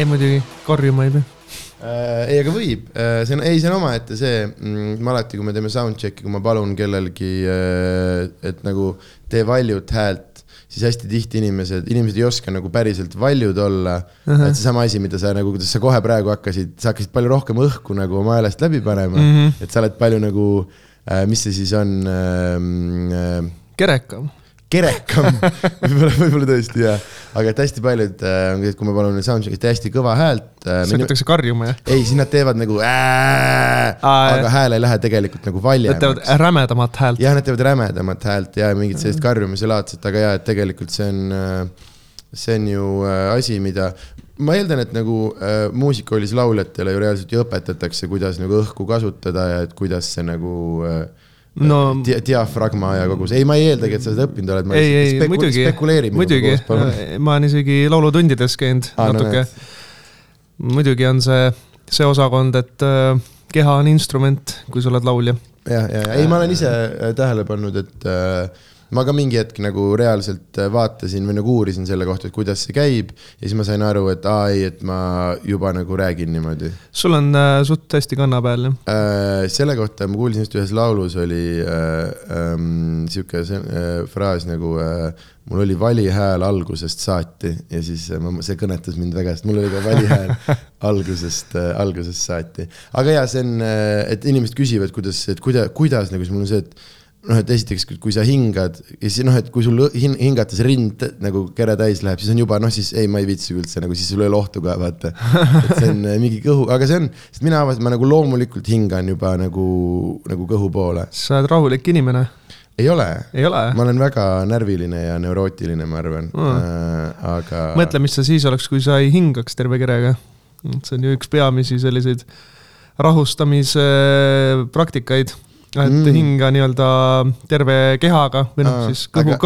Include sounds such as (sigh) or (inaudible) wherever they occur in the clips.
ei muidugi, karjuma ei pea. Äh, ei, aga võib, see on, ei, see on omaette see mm,, ma alati, kui me teeme soundcheck'i, kui ma palun kellelgi, et nagu tee valjut häält, siis hästi tihti inimesed, inimesed ei oska nagu päriselt valjud olla uh. -huh. et seesama asi, mida sa nagu, kuidas sa kohe praegu hakkasid, sa hakkasid palju rohkem õhku nagu oma häälest läbi panema mm. -hmm. et sa oled palju nagu, mis see siis on äh,, kerekam. Kerekam, (laughs) võib-olla, võib-olla tõesti jah, aga et hästi paljud äh,, kui ma palun soundcheck'is hästi kõva häält äh,. siis hakatakse karjuma ja ei, siis nad teevad nagu Aa, aga jah. hääl ei lähe tegelikult nagu nad teevad valjemaks. rämedamat häält. jah, nad teevad rämedamat häält ja mingit sellist karjumise laadset, aga jaa, et tegelikult see on, see on ju äh, asi, mida ma eeldan, et nagu äh, muusikakoolis lauljatele ju reaalselt ju õpetatakse, kuidas nagu õhku kasutada ja et kuidas see nagu äh, no dia diafragma ja kogu see, ei, ma ei eeldagi, et sa seda õppinud oled. ei, ei muidugi, muidugi, ma olen isegi laulutundides käinud no natuke näed.. muidugi on see, see osakond, et äh, keha on instrument, kui sa oled laulja. jah, ja, ja ei, ma olen ise äh, tähele pannud, et äh, ma ka mingi hetk nagu reaalselt äh, vaatasin või nagu uurisin selle kohta, et kuidas see käib ja siis ma sain aru, et aa ei, et ma juba nagu räägin niimoodi sul on äh, suht hästi kanna peal, jah? äh,. selle kohta ma kuulsin just ühes laulus oli äh, ähm, sihuke äh, fraas nagu äh, mul oli vali hääl algusest saati ja siis äh, ma, see kõnetas mind väga, sest mul oli ka vali hääl (laughs) algusest äh,, algusest saati. aga jaa, see on äh,, et inimesed küsivad, kuidas, et kuida-, kuidas nagu siis mul on see, et noh, et esiteks, kui sa hingad ja siis noh, et kui sul hin- hingates rind nagu kere täis läheb, siis on juba noh, siis ei, ma ei viitsi üldse nagu siis sul ei ole ohtu ka vaata. et see on äh, mingi kõhu, aga see on, sest mina avastasin, ma nagu loomulikult hingan juba nagu, nagu kõhu poole. sa oled rahulik inimene, ei ole, ei ole? ma olen väga närviline ja neurootiline, ma arvan Mm. äh,, aga. mõtle, mis sa siis oleks, kui sa ei hingaks terve kerega. see on ju üks peamisi selliseid rahustamise praktikaid, et Mm. hinga nii-öelda terve kehaga või noh siis kõhu aga-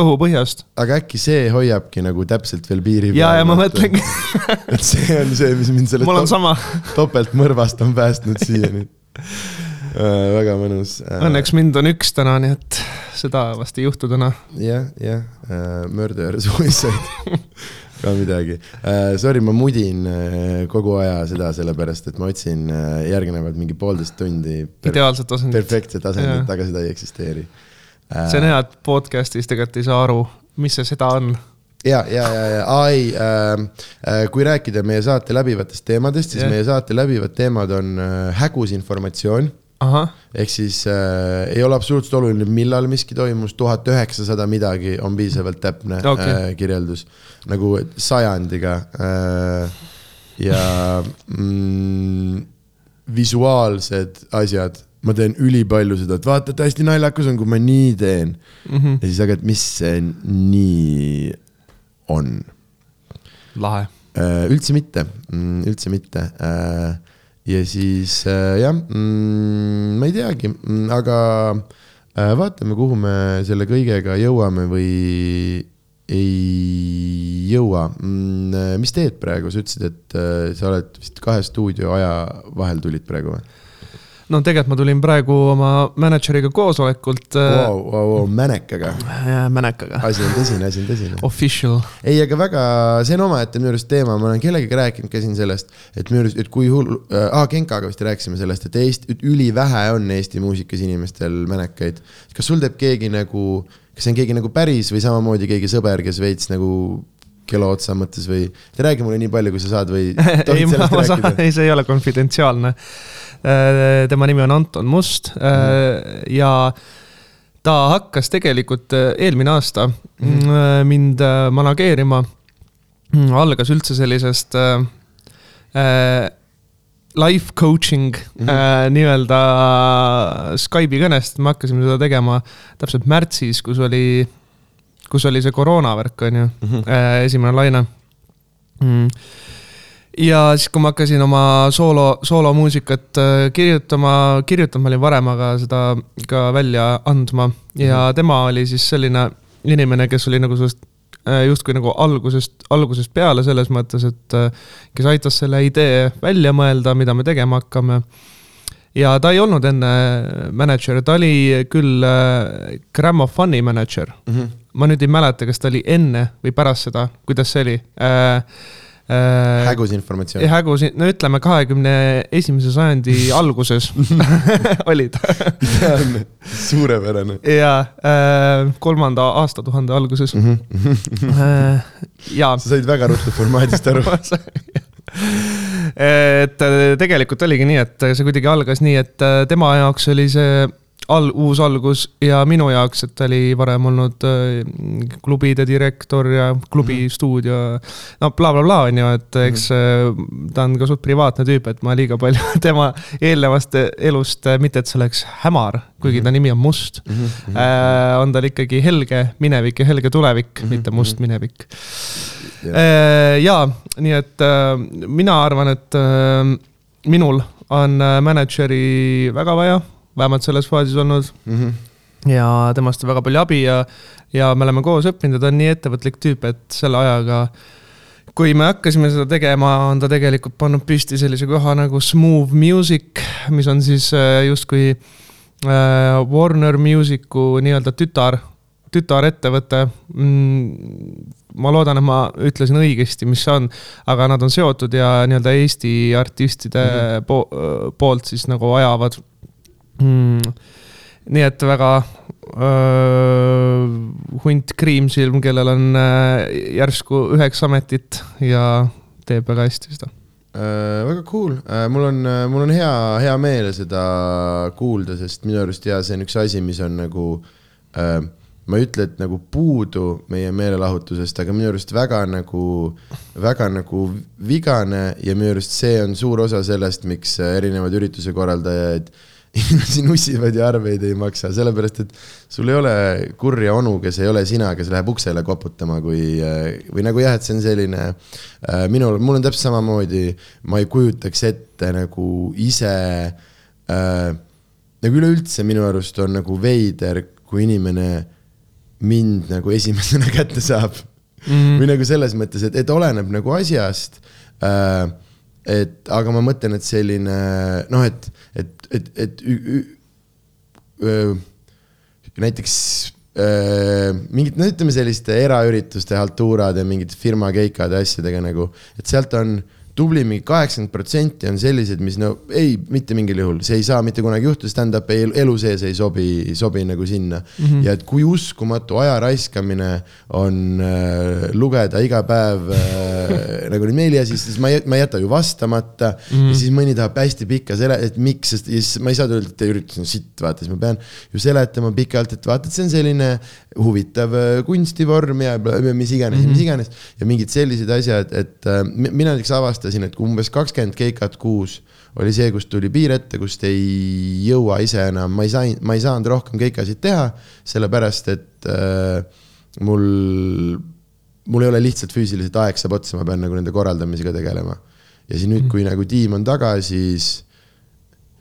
aga..., äkki see hoiabki nagu täpselt veel piiri peal. ja, ja ma mõtlengi, (laughs) et see on see, mis mind mul on sellest sama, topeltmõrvast on päästnud siiani äh,. väga mõnus äh,. õnneks mind on üks täna, nii et seda vast ei juhtu täna. jah, jah äh,, murder suicide (laughs) ka midagi äh,. Sorry, ma mudin äh, kogu aja seda sellepärast, et ma otsin äh, järgnevad mingi poolteist tundi per ideaalset tasandit. perfektset asendit aga seda ei eksisteeri äh,. see on hea, et podcast'is tegelikult ei saa aru, mis see seda on. ja, ja, ja, ja, aa ei äh,, äh, kui rääkida meie saate läbivatest teemadest, siis yeah. meie saate läbivad teemad on äh, hägus informatsioon ehk siis äh, ei ole absoluutselt oluline, millal miski toimus, tuhat üheksasada midagi on piisavalt täpne okay. Äh, kirjeldus, nagu sajandiga äh,. ja mm, visuaalsed asjad, ma teen ülipalju seda, et vaata, et hästi naljakas on, kui ma nii teen mm -hmm. ja siis, aga et mis see nii on? lahe. üldse mitte, üldse mitte. Ja siis äh, jah, ma ei teagi, aga äh, vaatame, kuhu me selle kõigega jõuame või ei jõua. mis teed praegu, sa ütlesid, et äh, sa oled vist kahe stuudio aja vahel tulid praegu või? No tegelikult ma tulin praegu oma mänedžeriga koosolekult Vau, vau, vau, mänekaga, wow.. Mänekaga. asi on tõsine, asi on tõsine. Official. ei, aga väga, see on omaette minu arust teema, ma olen kellegagi rääkinud ka siin sellest, et minu arust, et kui hull äh,, ah, Genkaga vist rääkisime sellest, et Eesti, ülivähe on Eesti muusikas inimestel mänekaid. kas sul teeb keegi nagu, kas see on keegi nagu päris või samamoodi keegi sõber, kes veits nagu kelo otsa mõttes või, räägi mulle nii palju, kui sa saad või (laughs) ei, tohid sellest rääkida? ei, see ei ole konfidentsiaalne. tema nimi on Anton Must Mhm. ja ta hakkas tegelikult äh, eelmine aasta Mhm. mind äh, manageerima. algas üldse sellisest äh, äh, life coaching mm. -hmm. äh, nii-öelda Skype'i kõnest, me hakkasime seda tegema täpselt märtsis, kus oli, kus oli see koroonavärk, on ju Mhm. äh, esimene laine mm.. ja siis, kui ma hakkasin oma soolo, soolomuusikat äh, kirjutama, kirjutama olin varem, aga seda ka välja andma ja tema oli siis selline inimene, kes oli nagu sellest äh, justkui nagu algusest, algusest peale selles mõttes, et kes aitas selle idee välja mõelda, mida me tegema hakkame ja ta ei olnud enne mänedžer, ta oli küll Grammofoni mänedžer. Mhm. Ma nüüd ei mäleta, kas ta oli enne või pärast seda, kuidas see oli äh,. äh, hägus informatsioon. hägus, no ütleme kahekümne esimese sajandi (laughs) alguses (laughs) olid suurepärane ja äh, kolmanda aastatuhande alguses mm. -hmm. äh,. ja sa said väga ruttu formaadist aru. (laughs) et äh, tegelikult oligi nii, et see kuidagi algas nii, et äh, tema jaoks oli see al-, uus algus ja minu jaoks, et ta oli varem olnud äh, klubide direktor ja klubi mm -hmm. stuudio. no blablabla bla, on ju, et eks äh, ta on ka suht privaatne tüüp, et ma liiga palju (laughs) tema eelnevast elust, mitte et see oleks hämar, kuigi ta nimi on Must mm. -hmm. äh,. on tal ikkagi helge minevik ja helge tulevik mm, Mhm, -hmm. mitte must minevik. Jah. Äh, jaa, nii et äh, mina arvan, et äh, minul on äh, mänedžeri väga vaja, vähemalt selles faasis olnud mm -hmm. ja temast on väga palju abi ja, ja me oleme koos õppinud ja ta on nii ettevõtlik tüüp, et selle ajaga kui me hakkasime seda tegema, on ta tegelikult pannud püsti sellise koha nagu Smooth Music, mis on siis äh, justkui äh, Warner Musicu nii-öelda tütar, tütarettevõte mm,. ma loodan, et ma ütlesin õigesti, mis see on, aga nad on seotud ja nii-öelda Eesti artistide mm -hmm. po poolt siis nagu ajavad mm,. nii et väga öö, hunt kriimsilm, kellel on äh, järsku üheksa ametit ja teeb väga hästi seda. Äh, väga cool, mul on, mul on hea, hea meel seda kuulda, sest minu arust ja see on üks asi, mis on nagu äh, ma ei ütle, et nagu puudu meie meelelahutusest, aga minu arust väga nagu, väga nagu vigane ja minu arust see on suur osa sellest, miks erinevad ürituse korraldajaid inimesi nussivad ja arveid ei maksa, sellepärast et sul ei ole kurja onu, kes ei ole sina, kes läheb uksele koputama, kui või nagu jah, et see on selline äh, minul, mul on täpselt samamoodi, ma ei kujutaks ette nagu ise äh, nagu üleüldse minu arust on nagu veider, kui inimene mind nagu esimesena (laughs) kätte saab mm. -hmm. või nagu selles mõttes, et, et oleneb nagu asjast äh,. Et aga ma mõtlen, et selline noh, et, et, et, et ü, ü, öö, näiteks öö, mingid, no ütleme selliste eraürituste haltuurade, mingite firma keikade asjadega nagu, et sealt on tubli mingi kaheksakümmend protsenti on sellised, mis no ei, mitte mingil juhul, see ei saa mitte kunagi juhtuda, stand-up ei, elu sees ei sobi, sobi nagu sinna mm. -hmm. ja et kui uskumatu aja raiskamine on äh, lugeda iga päev äh, (laughs) nagu neid meiliasi, siis ma ei, ma ei jäta ju vastamata mm. -hmm. ja siis mõni tahab hästi pikka sele-, et miks, sest ja siis ma ei saa öelda, et üritus on sitt, vaata, siis ma pean ju seletama pikalt, et vaata, et see on selline huvitav äh, kunstivorm ja mis iganes mm, -hmm. mis iganes ja mingid sellised asjad, et äh, mi- mina näiteks avastasin, et kui umbes kakskümmend keikat kuus oli see, kust tuli piir ette, kust ei jõua ise enam, ma ei saanud, ma ei saanud rohkem keikasid teha, sellepärast et äh, mul, mul ei ole lihtsalt füüsiliselt aeg saab otsa, ma pean nagu nende korraldamisega tegelema. ja siis nüüd, kui nagu tiim on taga, siis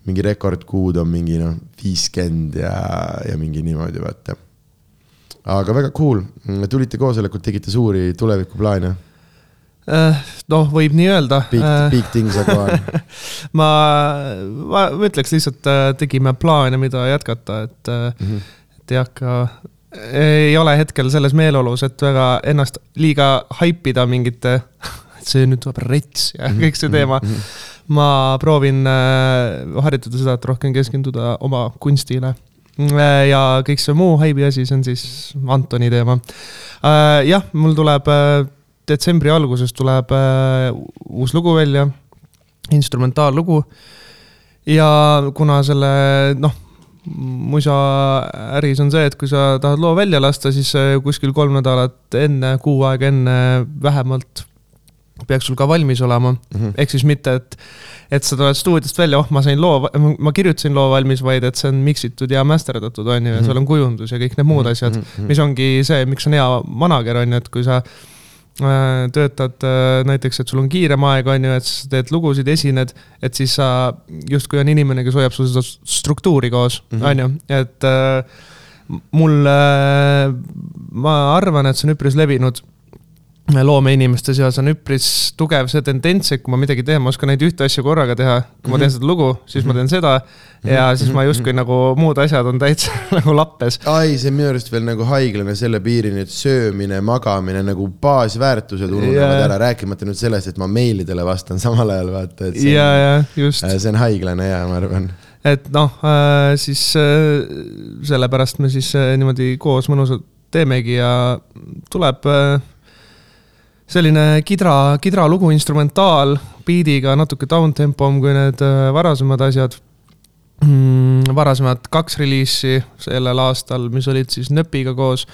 mingi rekordkuud on mingi noh, viiskümmend ja, ja mingi niimoodi, vaata. aga väga cool, tulite koosolekut, tegite suuri tulevikuplaane, noh, võib nii öelda. big, big things are going. (laughs) ma, ma ma ütleks lihtsalt, tegime plaane, mida jätkata, et mm, Mhm. -hmm. et ei hakka, ei ole hetkel selles meeleolus, et väga ennast liiga haipida mingite, (laughs) et see nüüd tuleb rets ja Mhm. kõik see teema. ma proovin harjutada seda, et rohkem keskenduda oma kunstile. ja kõik see muu haibi asi, see on siis Antoni teema. jah, mul tuleb detsembri alguses tuleb äh, uus lugu välja, instrumentaallugu. ja kuna selle noh, muisaäris on see, et kui sa tahad loo välja lasta, siis äh, kuskil kolm nädalat enne, kuu aega enne vähemalt peaks sul ka valmis olema. Mhm. ehk siis mitte, et, et sa tuled stuudiost välja, oh, ma sain loo, ma kirjutasin loo valmis, vaid et see on miksitud ja masterdatud, on ju, ja seal on kujundus ja kõik need muud asjad, mis ongi see, miks on hea manager, on ju, et kui sa äh, töötad äh, näiteks, et sul on kiirem aeg, on ju, et sa teed lugusid, esined, et siis sa justkui on inimene, kes hoiab sul seda struktuuri koos, on ju, et äh, mul äh,, ma arvan, et see on üpris levinud loomeinimeste seas on üpris tugev see tendents, et kui ma midagi teen, ma oskan neid ühte asja korraga teha. kui ma teen Mhm. seda lugu, siis ma teen seda ja siis ma justkui nagu muud asjad on täitsa (laughs) nagu lappes. ai, see on minu arust veel nagu haiglane selle piirini, et söömine, magamine nagu baasväärtused ununevad yeah. ära, rääkimata nüüd sellest, et ma meilidele vastan samal ajal, vaata, et see ja, ja just, see on haiglane ja ma arvan. et noh äh, siis äh, sellepärast me siis äh, niimoodi koos mõnusalt teemegi ja tuleb selline kidra, kidra lugu, instrumentaal, beat'iga natuke downtempom kui need äh, varasemad asjad mm,. varasemad kaks reliisi sellel aastal, mis olid siis Nöpiga koos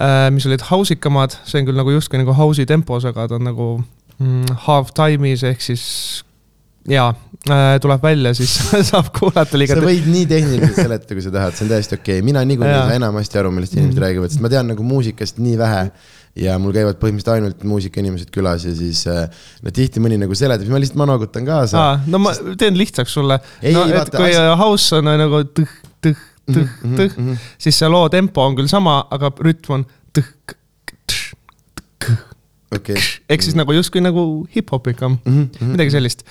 äh,, mis olid house ikamad, see on küll nagu justkui nagu house'i tempos, aga ta on nagu mm, half time'is ehk siis jaa äh,, tuleb välja, siis (laughs) saab kuulata liiga sa võid nii tehniliselt seletada, kui sa tahad, see on täiesti okei okay., mina niikuinii ei saa enamasti aru, millest inimesed Mhm. räägivad, sest ma tean nagu muusikast nii vähe ja mul käivad põhimõtteliselt ainult muusikainimesed külas ja siis äh, no tihti mõni nagu seletab, siis ma lihtsalt ma noogutan kaasa aa, no ma teen lihtsaks sulle. Ei, no et vaata, kui as- house on nagu tõh, tõh, tõh, Mhm, tõh, mhm. siis see loo tempo on küll sama, aga rütm on tõh, okei. ehk siis nagu justkui nagu hip-hopikam Mhm, mhm. midagi sellist.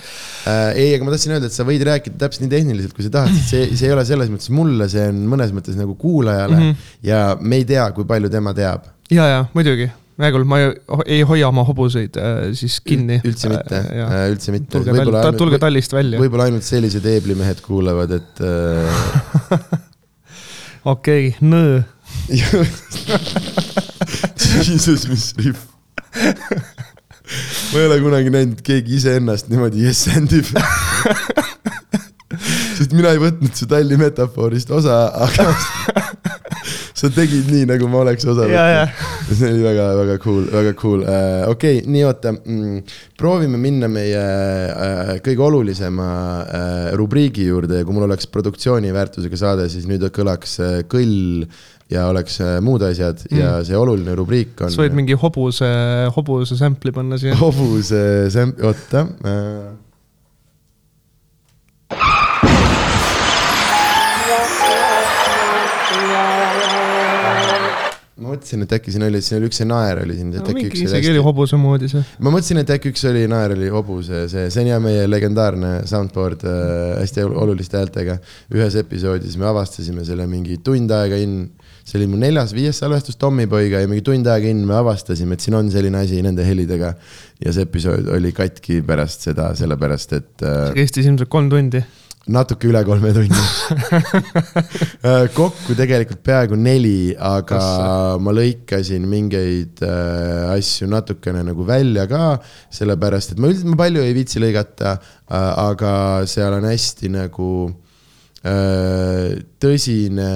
äh, ei, aga ma tahtsin öelda, et sa võid rääkida täpselt nii tehniliselt, kui sa tahad, sest see, see ei ole selles mõttes mulle, see on mõnes mõttes nagu kuulajale mm Mhm. -hmm. ja me ei tea, kui palju tema teab. Ja, ja muidugi, hea küll, ma ei, hoia oma hobuseid äh, siis kinni. üldse mitte äh,, üldse mitte. tulge tall, tulge tallist välja. võib-olla ainult sellised eeblimehed kuulavad, et äh, (laughs) okei okay,, nõõ. (laughs) Jesus, mis rihv ma ei ole kunagi näinud, keegi iseennast niimoodi jessendib (laughs) sest mina ei võtnud su talli metafoorist osa, aga sa tegid nii, nagu ma oleks osa ja, (laughs) see oli väga-väga cool, väga cool uh,. okei okay,, nii oota mm,, proovime minna meie uh, kõige olulisema uh, rubriigi juurde ja kui mul oleks produktsiooni väärtusega saade, siis nüüd kõlaks uh, kõll ja oleks muud asjad mm. ja see oluline rubriik on. sa võid mingi hobuse, hobuse sample'i panna siia. hobuse sämp-, oota uh, ma mõtlesin, et äkki siin oli, siin oli üks see naer oli siin, no, mingi isegi hästi oli hobuse moodi see. ma mõtlesin, et äkki üks oli naer oli hobuse, see, see on ja meie legendaarne soundboard äh, hästi oluliste häältega. ühes episoodis me avastasime selle mingi tund aega in, see oli mu neljas-viies salvestus Tommyboyga ja mingi tund aega in me avastasime, et siin on selline asi nende helidega. ja see episood oli katki pärast seda, sellepärast et äh, see kestis ilmselt kolm tundi. Natuke üle kolme tunni. (laughs) Äh, kokku tegelikult peaaegu neli, aga ma lõikasin mingeid äh, asju natukene nagu välja ka, sellepärast et ma üldiselt, ma palju ei viitsi lõigata äh,, aga seal on hästi nagu äh, tõsine,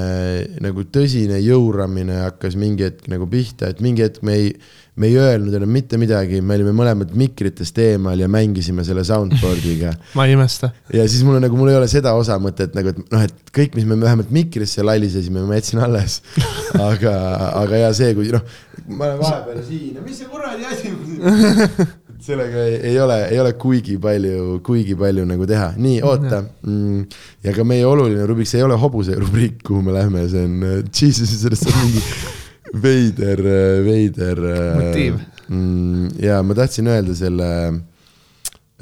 nagu tõsine jõuramine hakkas mingi hetk nagu pihta, et mingi hetk me ei, me ei öelnud enam mitte midagi, me olime mõlemad mikritest eemal ja mängisime selle soundboard'iga (laughs) ma ei imesta. ja siis mul on nagu, mul ei ole seda osa mõtet nagu, et noh, et kõik, mis me vähemalt mikrisse lallisesime, ma jätsin alles. (laughs) aga, aga ja see, kui noh, ma olen vahepeal siin ja mis see kuradi asi (laughs) sellega ei, ei ole, ei ole kuigi palju, kuigi palju nagu teha, nii oota mm,. ja ka meie oluline rubriik, see ei ole hobuse rubriik, kuhu me lähme, see on uh, Jesus, sellest on mingi veider, veider. Motiiv. mm, ja ma tahtsin öelda selle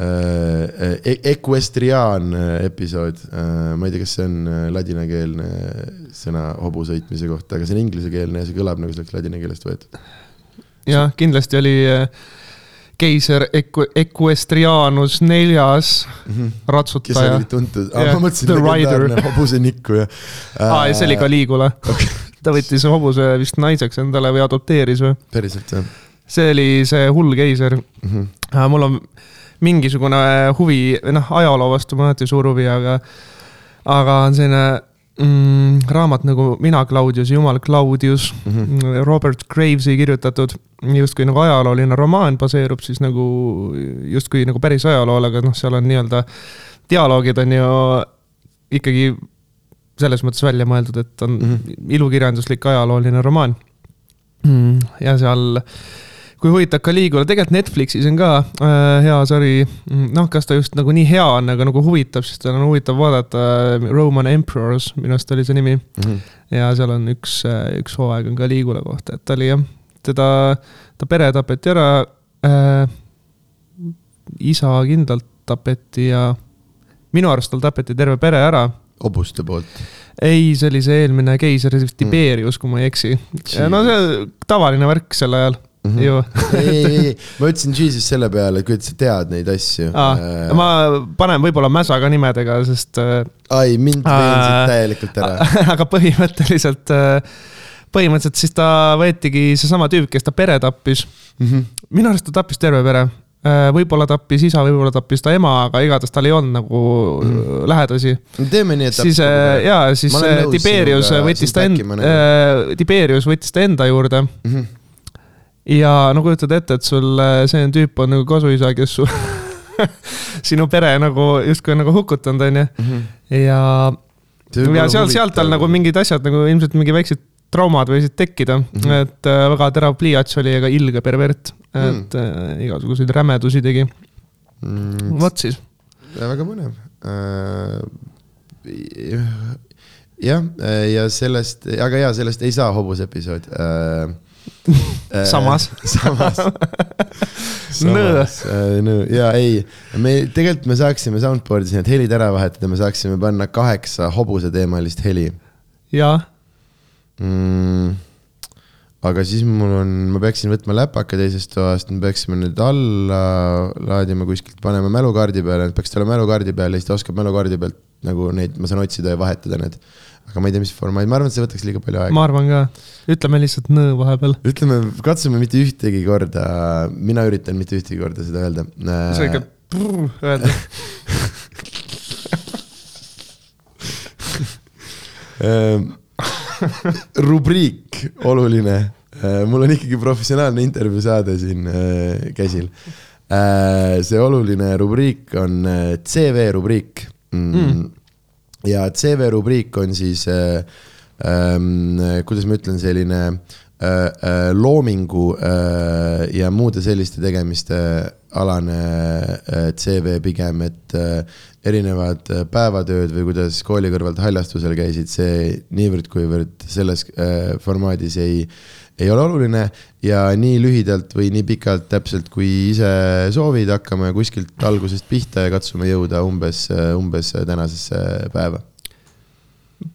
äh, e equestriaan episood äh,, ma ei tea, kas see on äh, ladinakeelne sõna hobusõitmise kohta, aga see on inglisekeelne ja see kõlab nagu see oleks ladina keelest võetud. jah, kindlasti oli äh, keiser Equ-, Equestrianus neljas Mhm. kes ratsutaja. oli tuntud ah, ma mõtlesin legendaarne hobusenikku ja (laughs) aa, ja see oli Caligula (laughs) okay. Ta võttis hobuse vist naiseks endale või adopteeris või? päriselt jah see oli see hull keiser. mm? -hmm. mul on mingisugune huvi, noh, ajaloo vastu mul on alati suur huvi, aga, aga on selline mm, raamat nagu Mina Claudius, Jumal Claudius Mm -hmm. Robert Graves'i kirjutatud, justkui nagu ajalooline romaan, baseerub siis nagu justkui nagu päris ajalool, aga noh, seal on nii-öelda dialoogid on ju ikkagi selles mõttes välja mõeldud, et on mm Mhm. -hmm. ilukirjanduslik ajalooline romaan mm,. ja seal, kui huvitab Caligula, tegelikult Netflixis on ka äh, hea sari, noh, kas ta just nagu nii hea on, aga nagu huvitab, siis tal on huvitav vaadata Roman Emperors, minu arust oli see nimi Mm -hmm. ja seal on üks, üks hooaeg on Caligula kohta, et ta oli jah, teda, ta pere tapeti ära äh,. isa kindlalt tapeti ja minu arust tal tapeti terve pere ära hobuste poolt. ei, see oli see eelmine keiser Tiberius, kui ma ei eksi. no see tavaline värk sel ajal mm -hmm. ju. (laughs) ei, ei, ei, ma ütlesin Jesus selle peale, et kuidas sa tead neid asju. Aa, ma panen võib-olla mäsa ka nimedega, sest äh, ai, mind veensid täielikult ära. (laughs) aga põhimõtteliselt, põhimõtteliselt siis ta võetigi seesama tüüp, kes ta pere tappis. Mhm. minu arust ta tappis terve pere. Võib-olla tappis isa, võib-olla tappis ta ema, aga igatahes tal ei olnud nagu mm. lähedasi. teeme nii, et. siis äh, ja, siis äh, Tiberius sinuga, võttis ta ma enda, Tiberius võttis ta enda juurde Mhm. ja no kujutad ette, et sul äh, see tüüp on nagu kasuisa, kes su (laughs) sinu pere nagu justkui nagu hukutanud, onju. Mhm. ja, ja seal, sealt tal nagu mingid asjad nagu ilmselt mingi väiksed traumad võisid tekkida mm. -hmm. et äh, väga terav pliiats oli ja ka ilge pervert, et äh, igasuguseid rämedusi tegi. mm,. vot siis, väga põnev. jah, ja sellest, aga jaa, sellest ei saa hobusepisood. Samas. (laughs) samas. (laughs) Nõõ. nõõ, jaa, ei, me tegelikult me saaksime soundboard'is need helid ära vahetada, me saaksime panna kaheksa hobuseteemalist heli ja mm,. aga siis mul on, ma peaksin võtma läpaka teisest toast, me peaksime need alla laadima kuskilt, panema mälukaardi peale, need peaksid olema mälukaardi peal ja siis ta oskab mälukaardi pealt nagu neid, ma saan otsida ja vahetada need. aga ma ei tea, mis formaat, ma arvan, et see võtaks liiga palju aega. ma arvan ka, ütleme lihtsalt nõõ vahepeal. ütleme, katsume mitte ühtegi korda, mina üritan mitte ühtegi korda seda öelda. see ikka öelda. (laughs) (laughs) Rubriik, oluline. mul on ikkagi professionaalne intervjuu saade siin äh, käsil. see oluline rubriik on äh, CV rubriik mm. Mm.. ja CV rubriik on siis äh,, ähm, kuidas ma ütlen, selline äh, äh, loomingu äh, ja muude selliste tegemiste alane äh, CV pigem, et äh, erinevad äh, päevatööd või kuidas kooli kõrvalt haljastusel käisid, see niivõrd-kuivõrd selles äh, formaadis ei, ei ole oluline ja nii lühidalt või nii pikalt täpselt, kui ise soovid, hakkame kuskilt algusest pihta ja katsume jõuda umbes, umbes tänasesse päeva.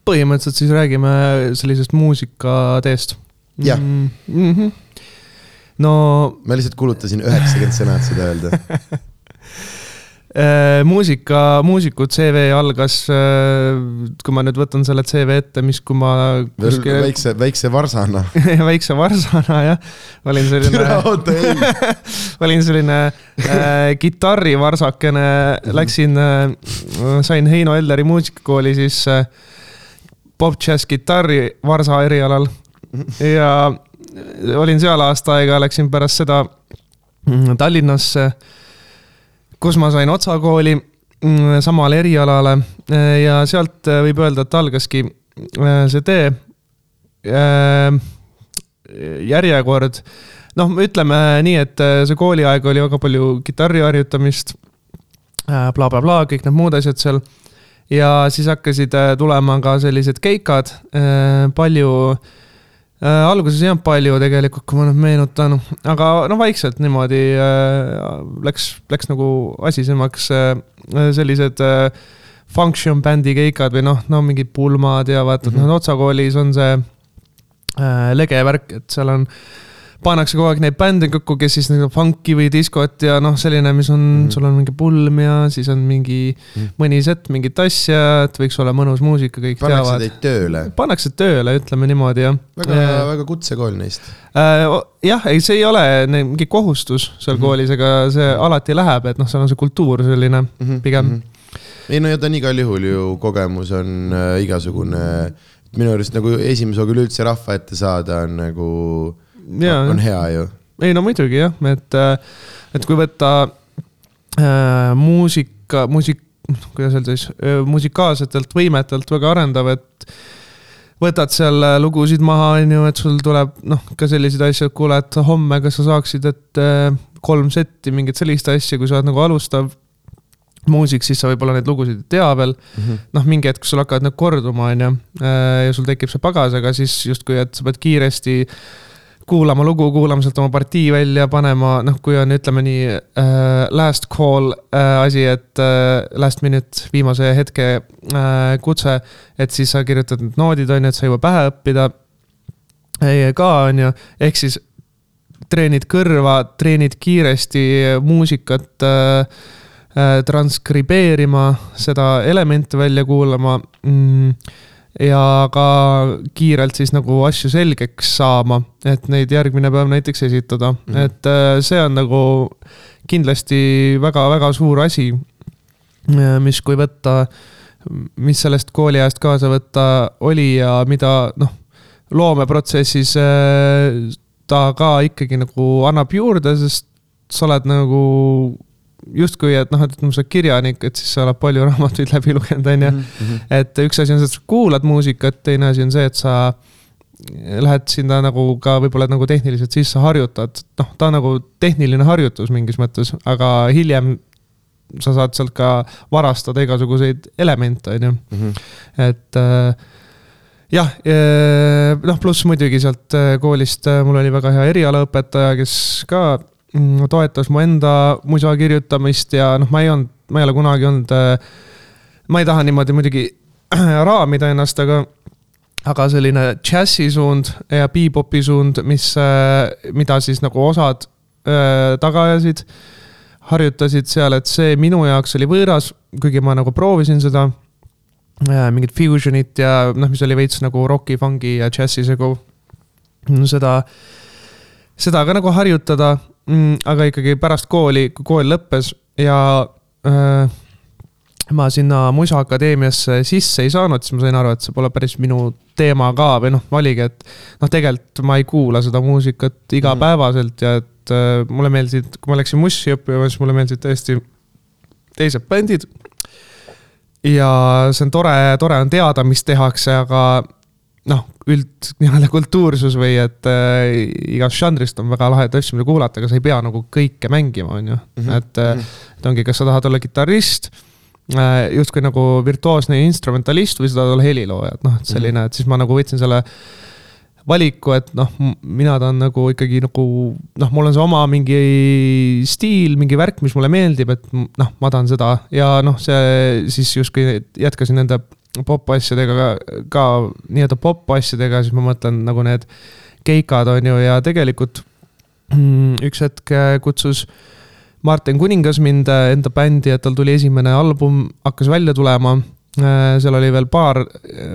põhimõtteliselt siis räägime sellisest muusikateest. Jah. mm. -hmm. no ma lihtsalt kulutasin üheksakümmend sõna, et seda öelda. (laughs) äh, muusika, muusiku CV algas äh,, kui ma nüüd võtan selle CV ette, mis, kui ma kuskil väikse, väikse varsana. (laughs) väikse varsana jah, olin selline (laughs) olin selline äh, kitarrivarsakene, läksin äh,, sain Heino Elleri muusikakooli siis äh, pop-džäss kitarri varsa erialal ja olin seal aasta aega, läksin pärast seda mm, Tallinnasse, kus ma sain otsakooli mm, samale erialale äh, ja sealt äh, võib öelda, et algaski äh, see tee äh, järjekord, noh, ütleme nii, et äh, see kooliaeg oli väga palju kitarri harjutamist äh, bla,, blablabla, kõik need muud asjad seal. ja siis hakkasid äh, tulema ka sellised keikad, palju äh,, alguses ei olnud palju tegelikult, kui ma nüüd meenutan, aga no vaikselt niimoodi äh, läks, läks nagu asisemaks äh, sellised äh, function bändi keikad või noh, no mingid pulmad ja vaata mm, Mhm. -hmm. noh, otsakoolis on see äh, lege värk, et seal on, pannakse kogu aeg neid bände kokku, kes siis nagu funk'i või diskot ja noh, selline, mis on mm. -hmm. sul on mingi pulm ja siis on mingi mm. -hmm. mõni set mingit asja, et võiks olla mõnus muusika, kõik pannakse teavad. teid tööle. pannakse tööle, ütleme niimoodi jah. väga, väga kutsekool neist. jah, ei, see ei ole mingi kohustus seal mm -hmm. koolis, aga see alati läheb, et noh, seal on see kultuur selline pigem mm. -hmm. ei no ja ta on igal juhul ju kogemus on äh, igasugune, minu arust nagu esimese hooga üleüldse rahva ette saada on nagu, Jaa, on hea ju. ei no muidugi jah, et, et kui võtta äh, muusika, muusik, kuidas öelda siis, musikaalsetelt võimetelt väga arendav, et võtad seal äh, lugusid maha, on ju, et sul tuleb noh, ka selliseid asju, et kuule, et homme, kas sa saaksid, et äh, kolm setti, mingeid selliseid asju, kui sa oled nagu alustav muusik, siis sa võib-olla neid lugusid ei tea veel. noh, mingi hetk sul hakkavad need korduma, on ju, ja sul tekib see pagas, aga siis justkui, et sa pead kiiresti kuulama lugu, kuulama sealt oma partii välja, panema, noh, kui on, ütleme nii äh, last call äh, asi, et äh, last minute, viimase hetke äh, kutse. et siis sa kirjutad need noodid, on ju, et sa juba pähe õppida. ka, on ju, ehk siis treenid kõrva, treenid kiiresti muusikat äh, äh, transkribeerima, seda elemente välja kuulama mm, ja ka kiirelt siis nagu asju selgeks saama, et neid järgmine päev näiteks esitada mm, -hmm. et äh, see on nagu kindlasti väga-väga suur asi, äh, mis, kui võtta, mis sellest kooliajast kaasa võtta oli ja mida noh, loomeprotsessis äh, ta ka ikkagi nagu annab juurde, sest sa oled nagu justkui, et noh, et sa oled kirjanik, et siis sa oled palju raamatuid läbi lugenud, on ju. Mhm. et üks asi on see, et sa kuulad muusikat, teine asi on see, et sa lähed sinna nagu ka võib-olla nagu tehniliselt sisse harjutad, noh, ta on nagu tehniline harjutus mingis mõttes, aga hiljem sa saad sealt ka varastada igasuguseid elemente, on ju. Mhm. et äh, jah, äh, noh, pluss muidugi sealt äh, koolist mul oli väga hea erialaõpetaja, kes ka toetas mu enda musa kirjutamist ja noh, ma ei olnud, ma ei ole kunagi olnud, äh, ma ei taha niimoodi muidugi (clears throat) raamida ennast, aga aga selline džässi suund ja bebopi suund, mis, äh, mida siis nagu osad äh, taga ajasid, harjutasid seal, et see minu jaoks oli võõras, kuigi ma nagu proovisin seda mingit fusionit ja noh, mis oli veits nagu roki, fungi ja džässi segu. seda, seda ka nagu harjutada mm,. aga ikkagi pärast kooli, kui kool lõppes ja äh, ma sinna Musaakadeemiasse sisse ei saanud, siis ma sain aru, et see pole päris minu teema ka või noh, oligi, et noh, tegelikult ma ei kuula seda muusikat igapäevaselt ja et äh, mulle meeldisid, kui ma läksin Mussi õppima, siis mulle meeldisid tõesti teised bändid. ja see on tore, tore on teada, mis tehakse, aga noh, üld (laughs) nii-öelda kultuursus või et äh, igast žanrist on väga lahedaid asju, mida kuulata, aga sa ei pea nagu kõike mängima, on ju mm. -hmm. et äh, et ongi, kas sa tahad olla kitarrist äh,, justkui nagu virtuoosne instrumentalist või sa tahad olla helilooja, et noh, et selline, et siis ma nagu võtsin selle valiku, et noh, mina tahan nagu ikkagi nagu noh, mul on see oma mingi stiil, mingi värk, mis mulle meeldib, et noh, ma tahan seda ja noh, see siis justkui jätkasin nende popp-asjadega ka, ka nii-öelda popp-asjadega, siis ma mõtlen nagu need keikad on ju ja tegelikult mm, üks hetk äh, kutsus Martin Kuningas mind äh, enda bändi, et tal tuli esimene album, hakkas välja tulema. Äh, seal oli veel paar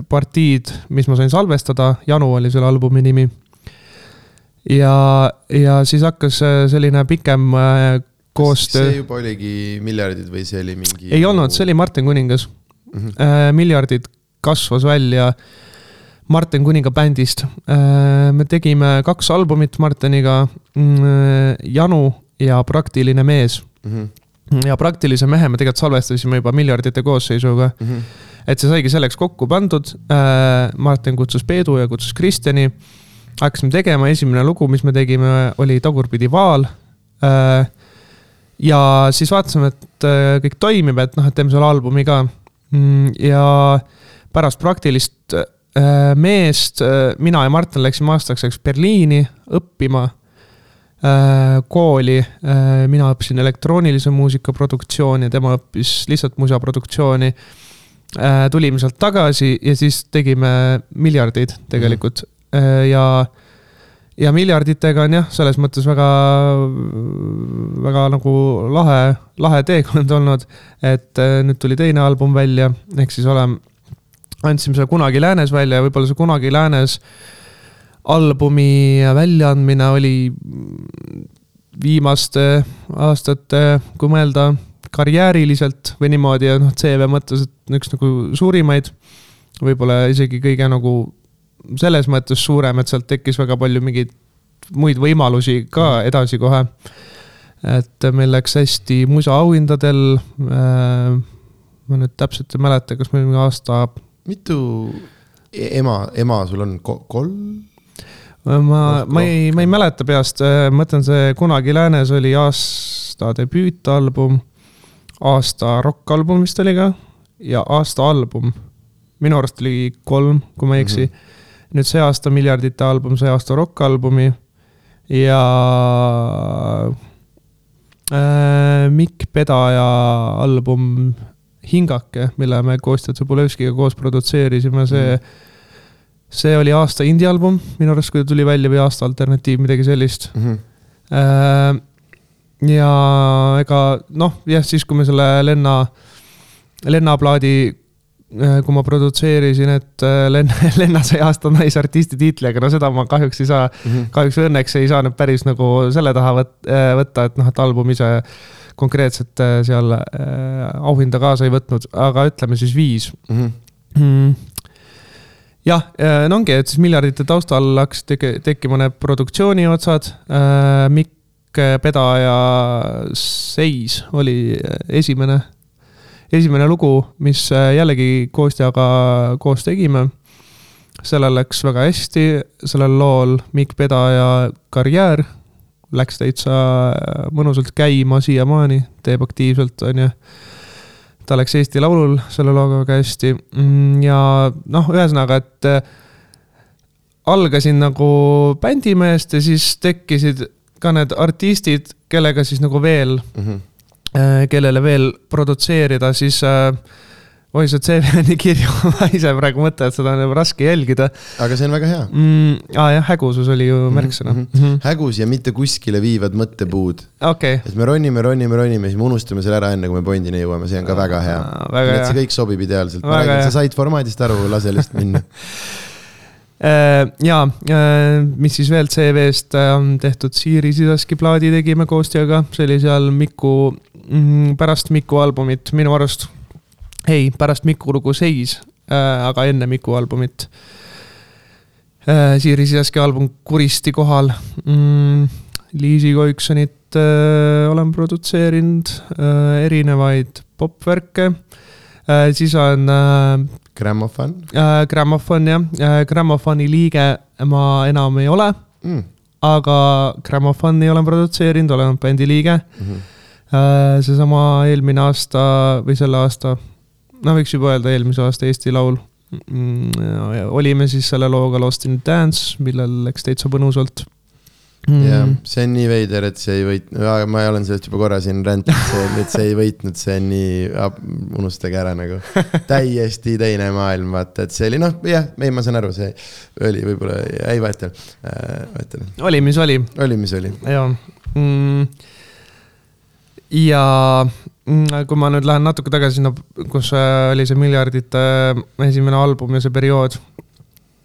partiid, mis ma sain salvestada, Janu oli selle albumi nimi. ja, ja siis hakkas selline pikem koostöö. see juba oligi Miljardid või see oli mingi? ei olnud, see oli Martin Kuningas mm. -hmm. miljardid kasvas välja Martin Kuninga bändist. Äh, me tegime kaks albumit Martiniga, mm, Janu ja Praktiline mees mm. -hmm. ja Praktilise mehe me tegelikult salvestasime juba miljardite koosseisuga mm. -hmm. et see saigi selleks kokku pandud. Äh, Martin kutsus Peedu ja kutsus Kristjani. hakkasime tegema, esimene lugu, mis me tegime, oli Tagurpidi vaal ja siis vaatasime, et kõik toimib, et noh, et teeme selle albumi ka ja pärast praktilist äh, meest äh, mina ja Martin läksime aastaks Berliini õppima äh, kooli. mina õppisin elektroonilise muusika produktsiooni, tema õppis lihtsalt musaproduktsiooni. tulime sealt tagasi ja siis tegime miljardeid tegelikult mm -hmm. ja ja miljarditega on jah, selles mõttes väga, väga nagu lahe, lahe teekond olnud. et äh, nüüd tuli teine album välja, ehk siis oleme, andsime selle Kunagi läänes välja ja võib-olla see Kunagi läänes albumi väljaandmine oli viimaste aastate, kui mõelda karjääriliselt või niimoodi ja noh, CV mõttes, et üks nagu suurimaid, võib-olla isegi kõige nagu selles mõttes suurem, et sealt tekkis väga palju mingeid muid võimalusi ka mm. edasi kohe. et meil läks hästi musaauhindadel äh,. ma nüüd täpselt ei mäleta, kas meil mingi aasta. mitu e-, ema, ema sul on kolm? ma, ma ei, ma ei mäleta peast, äh, ma mõtlen, see Kunagi läänes oli aasta debüütalbum, aasta rokkalbum vist oli ka ja aasta album. minu arust oli kolm, kui ma ei eksi mm. -hmm nüüd see aasta Miljardite album, see aasta rokkalbumi ja äh, Mikk Pedaja album Hingake, mille me Kostja Tsõbulevskiga koos produtseerisime, see see oli aasta indie-album minu arust, kui ta tuli välja või aasta alternatiiv, midagi sellist mm. -hmm. Ja ega noh, jah, siis kui me selle Lenna, Lenna plaadi, kui ma produtseerisin, et äh, Lenna, (laughs) Lenna sai aasta naisartisti tiitli, aga no seda ma kahjuks ei saa mm, -hmm. kahjuks või õnneks ei saanud päris nagu selle taha võtta, et noh, et album ise konkreetselt seal auhinda kaasa ei võtnud, aga ütleme siis viis mm. -hmm. Mm jah, no ongi, et siis miljardite taustal hakkasid tekkima need produktsiooni otsad äh,. Mikk Pedaja Seis oli esimene, esimene lugu, mis jällegi Kostjaga koos tegime. sellel läks väga hästi, sellel lool Mikk Pedaja karjäär läks täitsa mõnusalt käima siiamaani, teeb aktiivselt, on ju ta läks Eesti Laulul selle looga väga hästi mm, ja noh, ühesõnaga, et äh, algasin nagu bändimehest ja siis tekkisid ka need artistid, kellega siis nagu veel mm, -hmm. Kellele veel produtseerida, siis äh, oi, see CV on nii kirju (laughs) ma ise praegu mõtlen, et seda on raske jälgida. aga see on väga hea mm,. aa jah, hägusus oli ju mhm, märksõna mm. -hmm. hägus ja mitte kuskile viivad mõttepuud okay.. et me ronime, ronime, ronime, siis me unustame selle ära, enne kui me Bondini jõuame, see on ka väga hea. nii et see kõik sobib ideaalselt. ma räägin, sa said formaadist aru, lase lihtsalt minna äh, (laughs) ja, äh, mis siis veel CV-st äh, on tehtud, Siiri Sisaski plaadi tegime koostööga, see oli seal Miku, mm, pärast Miku albumit minu arust ei, pärast Miku lugu Seis äh,, aga enne Miku albumit äh,. Siiri Sisaski album Kuristi kohal mm,. Liisi Koiksonit äh, olen produtseerinud äh,, erinevaid popvärke äh,. Siis on äh,. Grammofon äh,. Grammofon jah äh,, Grammofoni liige ma enam ei ole mm. aga Grammofoni olen produtseerinud, olen bändi liige mm. -hmm seesama eelmine aasta või selle aasta no võiks juba öelda eelmise aasta Eesti Laul mm,. olime siis selle looga Lost in Dance, millel läks täitsa põnusalt mm.. jah, see on nii veider, et see ei võitnud, ma olen sellest juba korra siin räntinud, et see ei võitnud, see on nii, unustage ära nagu. (laughs) täiesti teine maailm, vaata, et see oli noh, jah, ei, ma saan aru, see oli võib-olla, ei vaata äh,, vaata. oli, mis oli. oli, mis oli. jaa mm ja mm, kui ma nüüd lähen natuke tagasi sinna, kus äh, oli see miljardite äh, esimene album ja see periood.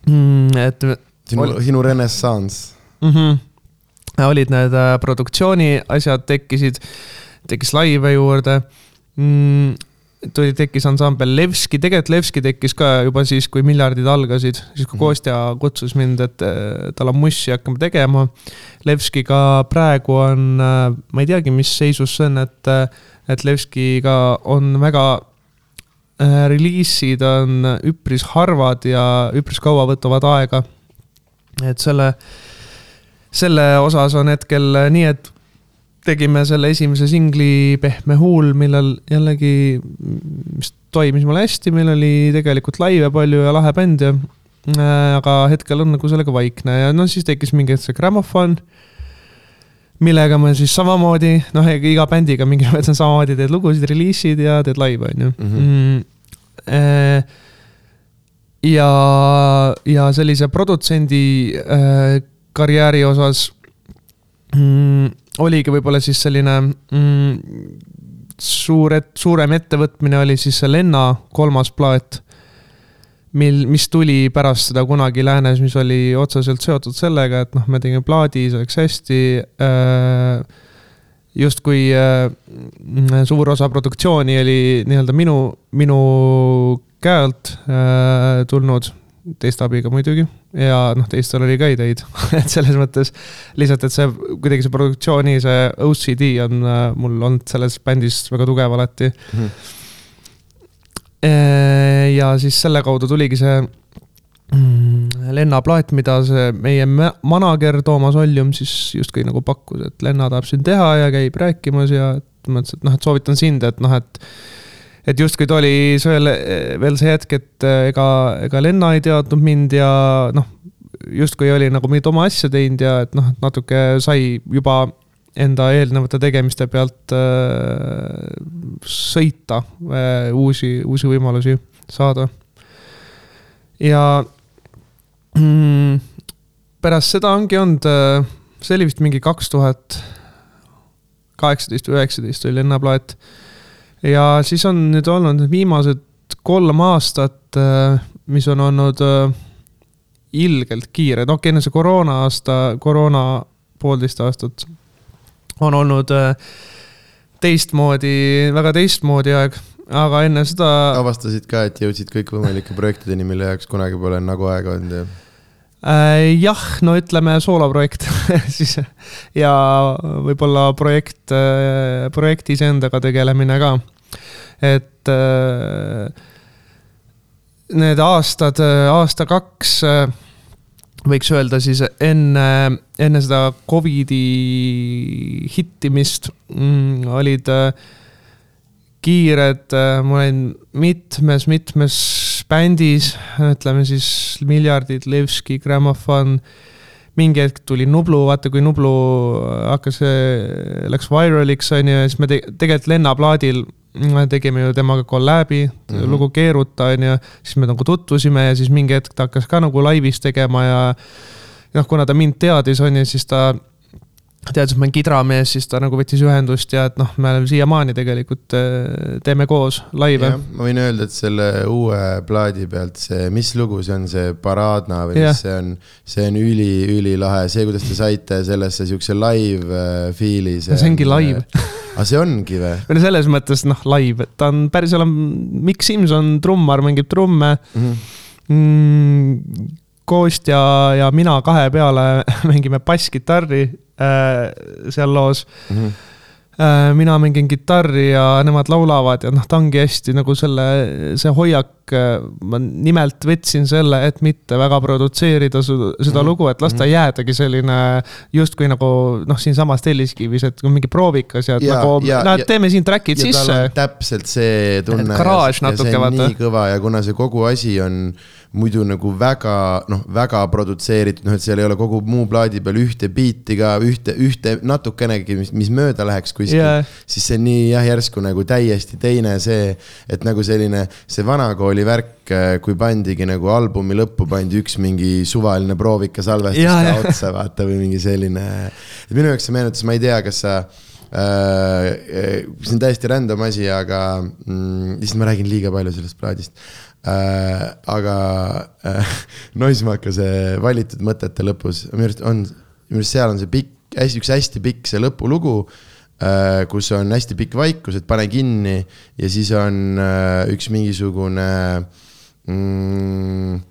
Mm, et. sinu sinu renessanss mm. -hmm. Olid need äh, produktsiooni asjad tekkisid, tekkis laive juurde mm, tuli, tekkis ansambel Levski, tegelikult Levski tekkis ka juba siis, kui miljardid algasid, siis kui mhm. Kostja kutsus mind, et tal on mussi, hakkame tegema. Levskiga praegu on, ma ei teagi, mis seisus see on, et, et Levskiga on väga äh, reliisid on üpris harvad ja üpris kaua võtavad aega. et selle, selle osas on hetkel nii, et tegime selle esimese singli Pehme huul, millel jällegi, mis toimis mul hästi, meil oli tegelikult laive palju ja lahe bänd ja äh, aga hetkel on nagu sellega vaikne ja no siis tekkis mingi hetk see grammofon, millega me siis samamoodi, noh, iga bändiga mingil (laughs) mõttes on samamoodi, teed lugusid, reliisid ja teed laive, on ju. Mhm. Mm, äh, ja, ja sellise produtsendi äh, karjääri osas mm, oligi võib-olla siis selline mm, suur, suurem ettevõtmine oli siis see Lenna kolmas plaat. mil, mis tuli pärast seda kunagi läänes, mis oli otseselt seotud sellega, et noh, me tegime plaadi, see läks hästi äh, justkui äh, suur osa produktsiooni oli nii-öelda minu, minu käe alt äh, tulnud teiste abiga muidugi ja noh, teistel oli ka ideid (laughs) et selles mõttes lihtsalt, et see kuidagi see produktsiooni, see OCD on äh, mul olnud selles bändis väga tugev alati mm. -hmm. ja siis selle kaudu tuligi see mm, Lenna plaat, mida see meie manager Toomas Oljum siis justkui nagu pakkus, et Lenna tahab siin teha ja käib rääkimas ja mõtlesin, et noh, et soovitan sind, et noh, et et justkui ta oli veel, veel see hetk, et äh, ega, ega Lenna ei teadnud mind ja noh, justkui oli nagu mingit oma asja teinud ja et noh, natuke sai juba enda eelnevate tegemiste pealt äh, sõita äh,, uusi, uusi võimalusi saada. ja mm, pärast seda ongi olnud äh,, see oli vist mingi kaks tuhat kaheksateist või üheksateist oli lennaplaat. Ja siis on nüüd olnud viimased kolm aastat, äh, mis on olnud äh, ilgelt kiired, okei okay,, enne see koroona aasta, koroona poolteist aastat on olnud äh, teistmoodi, väga teistmoodi aeg, aga enne seda. avastasid ka, et jõudsid kõikvõimalike projektideni, mille jaoks kunagi pole nagu aega olnud äh,? Jah, no ütleme sooloprojekt (laughs) siis ja võib-olla projekt äh,, projekti iseendaga tegelemine ka. et äh, need aastad, aasta-kaks äh, võiks öelda siis enne, enne seda Covidi hittimist mm, olid äh, kiired, äh, ma olin mitmes-mitmes bändis, ütleme siis Miljardid, Levski, Grammofon. mingi hetk tuli Nublu, vaata kui Nublu hakkas, läks viraliks on ju, siis me te tegelikult lennaplaadil tegime ju temaga kolläbi mm, -hmm. lugu Keeruta on ju, siis me nagu tutvusime ja siis mingi hetk ta hakkas ka nagu laivis tegema ja noh, kuna ta mind teadis, on ju, siis ta teadis, et ma olen kidramees, siis ta nagu võttis ühendust ja et noh, me siiamaani tegelikult äh, teeme koos laive. ma võin öelda, et selle uue plaadi pealt see, mis lugu see on, see Paradna või ja. mis see on, see on üli-ülilahe, see, kuidas te saite sellesse siukse live äh, feel'i. see ongi live aga see ongi või? või no selles mõttes noh, live, et ta on päris, seal on Mikk Simson, trummar, mängib trumme mhm. mm. -hmm. Mm, Koost ja, ja mina kahe peale (laughs) mängime basskitarri äh, seal loos mm. -hmm Äh, mina mängin kitarri ja nemad laulavad ja noh, ta ongi hästi nagu selle, see hoiak, äh, ma nimelt võtsin selle, et mitte väga produtseerida seda mm -hmm. lugu, et las ta mhm. jäädagi selline justkui nagu noh, siinsamas Telliskivis, et mingi proovikas ja, ja nagu, näed, teeme siin track'id sisse. täpselt see tunne. garaaž natuke, vaata. nii kõva ja kuna see kogu asi on muidu nagu väga noh, väga produtseeritud, noh, et seal ei ole kogu muu plaadi peal ühte biiti ka, ühte, ühte natukenegi, mis, mis mööda läheks kuskil yeah., siis see nii jah, järsku nagu täiesti teine see, et nagu selline see vanakooli värk, kui pandigi nagu albumi lõppu pandi üks mingi suvaline proovika salvestus yeah, ka otsa, vaata, või mingi selline. minu jaoks see meenutas, ma ei tea, kas sa äh,. see on täiesti random asi, aga mm, lihtsalt ma räägin liiga palju sellest plaadist äh,. aga äh, (laughs) Noismaka see valitud mõtete lõpus, minu arust on, minu arust seal on see pikk, hästi, üks hästi pikk see lõpulugu äh,. kus on hästi pikk vaikus, et pane kinni ja siis on äh, üks mingisugune mm,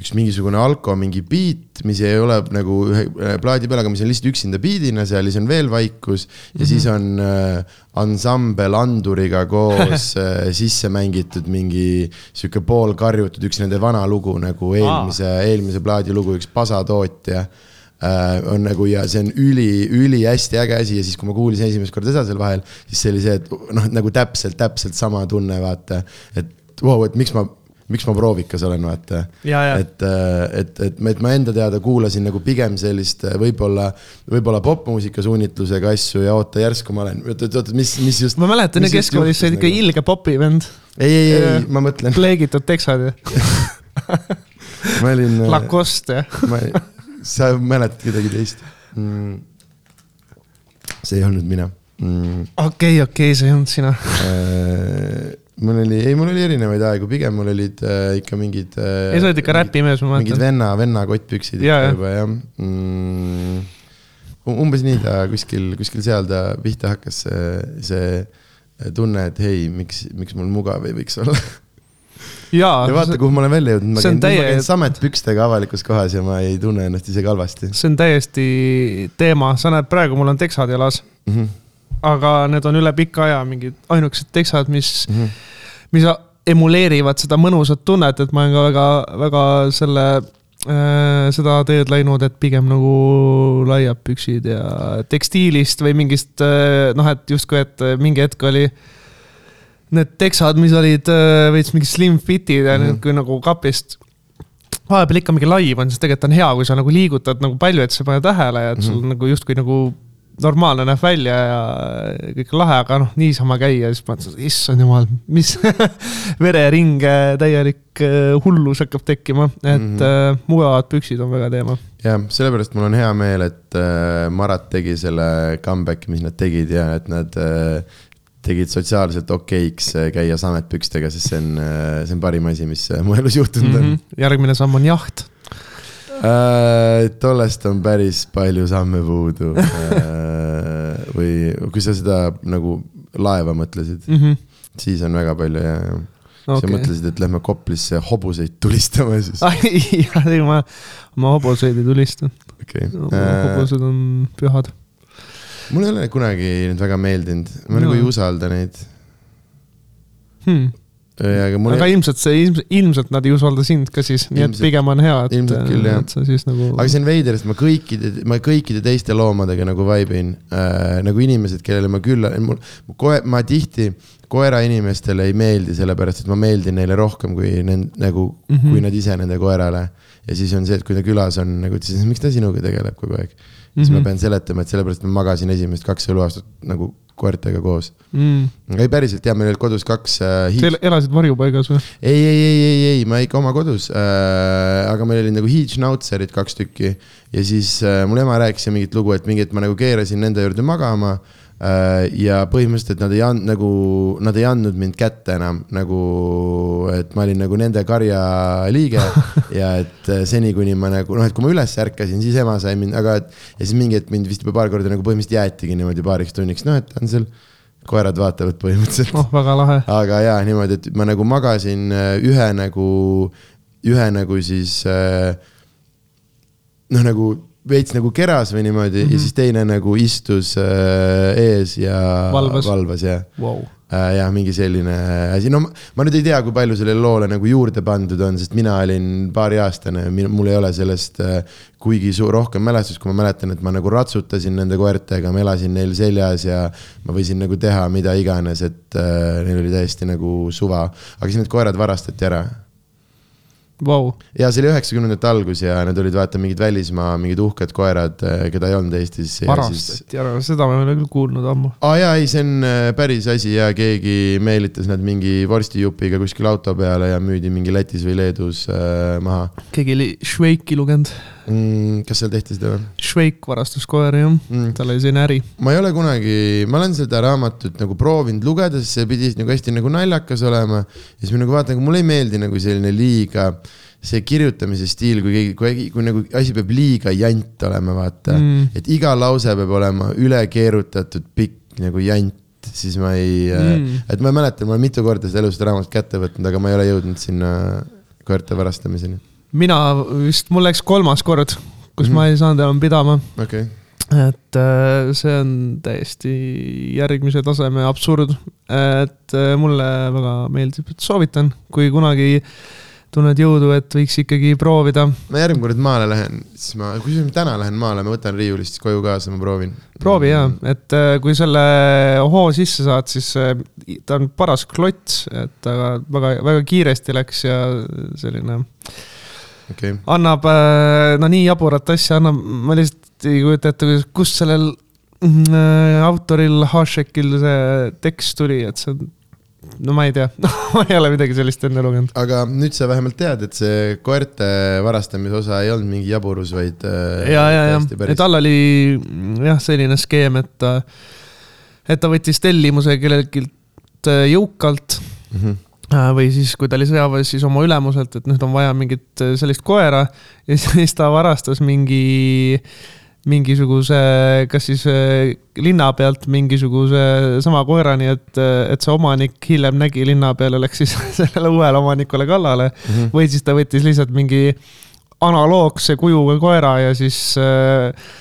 üks mingisugune alko mingi beat, mis ei ole nagu ühe äh, plaadi peal, aga mis on lihtsalt üksinda beat'ina seal ja siis on veel vaikus. ja mm -hmm. siis on äh, ansambel anduriga koos (laughs) äh, sisse mängitud mingi sihuke poolkarjutud, üks nende vana lugu nagu eelmise ah., eelmise plaadi lugu, üks pasatootja äh, on nagu ja see on üli, ülihästi äge asi ja siis, kui ma kuulsin esimest korda seda seal vahel, siis see oli see, et noh, nagu täpselt, täpselt sama tunne, vaata. et vau wow,, et miks ma miks ma proovikas olen, vaata. et, et, et, et ma enda teada kuulasin nagu pigem sellist äh, võib-olla, võib-olla popmuusika suunitlusega asju ja oota, järsku ma olen, oot, oot, mis, mis just. ma mäletan ju keskkoolis, sa olid ikka nagu... ilge popi vend. ei, ei, ei, ma mõtlen. pleegitud teksad ju (laughs) ma olin. Äh, Lacoste jah. sa mäletad kedagi teist mm.? see ei olnud mina mm.. okei, okei, see ei olnud sina mul oli, ei, mul oli erinevaid aegu, pigem mul olid äh, ikka mingid äh,. ei, sa oled ikka räpimees, ma mäletan. mingid venna, venna kottpüksid ja, ikka juba jah mm,. umbes nii ta kuskil, kuskil seal ta pihta hakkas, see, see tunne, et hei, miks, miks mul mugav ei võiks olla ja, ja vaata, kuhu ma olen välja jõudnud, ma käin täie... sametpükstega avalikus kohas ja ma ei tunne ennast isegi halvasti. see on täiesti teema, sa näed, praegu mul on teksad jalas mm. -hmm aga need on üle pika aja mingid ainukesed teksad, mis mm, -hmm. Mis emuleerivad seda mõnusat tunnet, et ma olen ka väga, väga selle äh,, seda teed läinud, et pigem nagu laiad püksid ja tekstiilist või mingist äh, noh, et justkui, et mingi hetk oli need teksad, mis olid äh, veits mingi slim fit'id ja mm -hmm. nüüd kui nagu kapist vahepeal ikka mingi live on, siis tegelikult on hea, kui sa nagu liigutad nagu palju, et sa ei pane tähele ja et sul mm -hmm. nagu justkui nagu normaalne näeb välja ja kõik lahe, aga noh, niisama käia, siis mõtlesin, issand jumal, mis (laughs) vereringe täielik äh, hullus hakkab tekkima, et mm -hmm. mugavad püksid on väga teema. jah, sellepärast mul on hea meel, et äh, Marat tegi selle comeback'i, mis nad tegid ja et nad äh, tegid sotsiaalselt okeiks käia sametpükstega, sest see on, see on parim asi, mis mu elus juhtunud on mm. -hmm. järgmine samm on jaht äh,. tollest on päris palju samme puudu (laughs) äh, või kui sa seda nagu laeva mõtlesid mm, -hmm. siis on väga palju ja, ja. Okay. sa mõtlesid, et lähme Koplisse hobuseid tulistama siis? jah, ei ma, ma hobuseid ei tulista okay.. Äh, hobused on pühad. mulle ei ole kunagi need väga meeldinud, ma no. nagu ei usalda neid hmm aga aga ilmselt see, ilmselt nad ei usalda sind ka siis, nii et pigem on hea, et. ilmselt küll jah. sa siis nagu. aga see on veider, sest ma kõikide, ma kõikide teiste loomadega nagu vaibin äh,, nagu inimesed, kellele ma külla, mul, kohe, ma tihti koerainimestele ei meeldi, sellepärast et ma meeldin neile rohkem kui nend-, nagu mm, -hmm. kui nad ise nende koerale. ja siis on see, et kui ta külas on nagu, siis miks ta sinuga tegeleb kogu aeg. Siis mm -hmm. ma mhm. pean seletama, et sellepärast ma magasin esimesed kaks eluaastat nagu koertega koos mm.. ei, päriselt ja meil olid kodus kaks äh,. Sa elasid varjupaigas või? ei, ei, ei, ei, ei, ma ikka oma kodus äh,. aga meil olid nagu hiidschnautserid kaks tükki ja siis äh, mul ema rääkis mingit lugu, et mingi, et ma nagu keerasin nende juurde magama. Ja põhimõtteliselt nad ei andnud nagu, nad ei andnud mind kätte enam nagu, et ma olin nagu nende karja liige (laughs) ja et äh, seni, kuni ma nagu noh, et kui ma üles ärkasin, siis ema sai mind, aga et. ja siis mingi hetk mind vist juba paar korda nagu põhimõtteliselt jäetigi niimoodi paariks tunniks, noh, et on seal koerad vaatavad põhimõtteliselt. oh, väga lahe. aga jaa, niimoodi, et ma nagu magasin äh, ühe nagu, ühe nagu siis äh, noh, nagu veits nagu keras või niimoodi mm -hmm. ja mhm. siis teine nagu istus äh, ees ja valvas, valvas jah wow Äh, jah, mingi selline asi, no ma, ma nüüd ei tea, kui palju sellele loole nagu juurde pandud on, sest mina olin paariaastane, mul ei ole sellest äh, kuigi suur, rohkem mälestust, kui ma mäletan, et ma nagu ratsutasin nende koertega, ma elasin neil seljas ja ma võisin nagu teha mida iganes, et äh, neil oli täiesti nagu suva. aga siis need koerad varastati ära wow.. ja see oli üheksakümnendate algus ja need olid vaata mingid välismaa mingid uhked koerad, eh, keda ei olnud Eestis. varastati ära, seda ma ei ole küll kuulnud ammu. aa jaa, ei, see on eh, päris asi ja keegi meelitas nad mingi vorstijupiga kuskil auto peale ja müüdi mingi Lätis või Leedus äh, maha. keegi oli Šveiki lugenud mm,. kas seal tehti seda või? Šveik varastas koeri jah mm., tal oli selline äri. ma ei ole kunagi, ma olen seda raamatut nagu proovinud lugeda, sest see pidi nagu hästi nagu naljakas olema. ja siis ma nagu vaatan, mulle ei meeldi nagu selline liiga see kirjutamise stiil, kui keegi, kui, kui nagu asi peab liiga jant olema, vaata mm.. et iga lause peab olema üle keerutatud pikk nagu jant siis ma ei mm., et ma mäletan, ma olen mitu korda seda elus raamatut kätte võtnud, aga ma ei ole jõudnud sinna koerte varastamiseni mina vist, mul läks kolmas kord, kus mm -hmm. ma ei saanud enam pidama okay. et äh, see on täiesti järgmise taseme absurd, et äh, mulle väga meeldib, et soovitan, kui kunagi tunned jõudu, et võiks ikkagi proovida. ma järgmine kord maale lähen, siis ma, kusjuures täna lähen maale, ma võtan riiulist koju kaasa, ma proovin. proovi jaa, et äh, kui selle hoo sisse saad, siis ta on paras klots, et aga väga, väga kiiresti läks ja selline okay.. annab äh, no nii jaburat asja, annab, ma lihtsalt ei kujuta ette, kust sellel mm, äh, autoril, Hašekil see tekst tuli, et see on no ma ei tea (laughs) ma ei ole midagi sellist enne lugenud. aga nüüd sa vähemalt tead, et see koerte varastamise osa ei olnud mingi jaburus, vaid. Äh, ja, ja, ja, et tal oli jah, selline skeem, et ta, et ta võttis tellimuse kelleltki jõukalt mm. -hmm või siis, kui ta oli sõjaväes, siis oma ülemuselt, et nüüd on vaja mingit äh, sellist koera (laughs) ja siis ta varastas mingi, mingisuguse, kas siis äh, linna pealt mingisuguse sama koera, nii et, et see omanik hiljem nägi linna peal ja läks siis (laughs) sellele uuele omanikule kallale mm. -hmm. või siis ta võttis lihtsalt mingi analoogse kujuga koera ja siis äh, äh,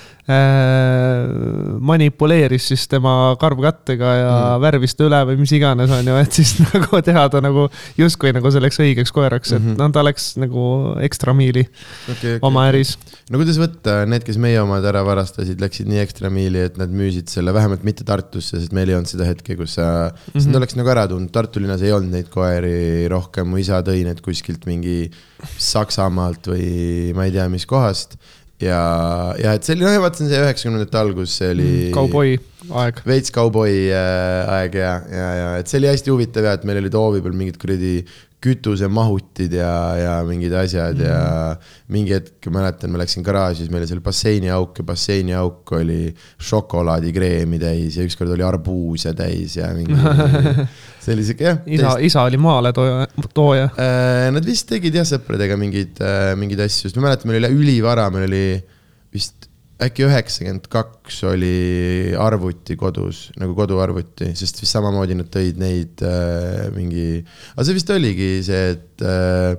manipuleeris siis tema karvkattega ja mm. värvis ta üle või mis iganes, on ju, et siis (laughs) nagu teha ta nagu justkui nagu selleks õigeks koeraks, et mm -hmm. noh, ta läks nagu ekstra miili okay, okay, oma äris. no kuidas võtta, need, kes meie omad ära varastasid, läksid nii ekstra miili, et nad müüsid selle vähemalt mitte Tartusse, sest meil ei olnud seda hetke, kus sa mm, -hmm. nad oleks nagu ära tundnud, Tartu linnas ei olnud neid koeri rohkem, mu isa tõi need kuskilt mingi Saksamaalt või ma ei tea, mis kohast ja, ja et see oli, noh, vaata see on see üheksakümnendate algus, see oli mm,. kauboi aeg. veits kauboi äh, aeg ja, ja, ja et see oli hästi huvitav ja et meil olid hoovi peal mingid kuradi kütusemahutid ja, ja mingid asjad mm. ja mingi hetk mäletan, ma läksin garaaži, siis meil oli seal basseiniauk ja basseiniauk oli šokolaadikreemi täis ja ükskord oli arbuuse täis ja mingi (laughs) see oli siuke jah. isa, isa oli maaletooja, tooja äh,. Nad vist tegid jah sõpradega mingeid äh,, mingeid asju, sest ma mäletan, meil oli ülivara, meil oli vist äkki üheksakümmend kaks oli arvuti kodus, nagu koduarvuti, sest vist samamoodi nad tõid neid äh, mingi, aga see vist oligi see, et äh,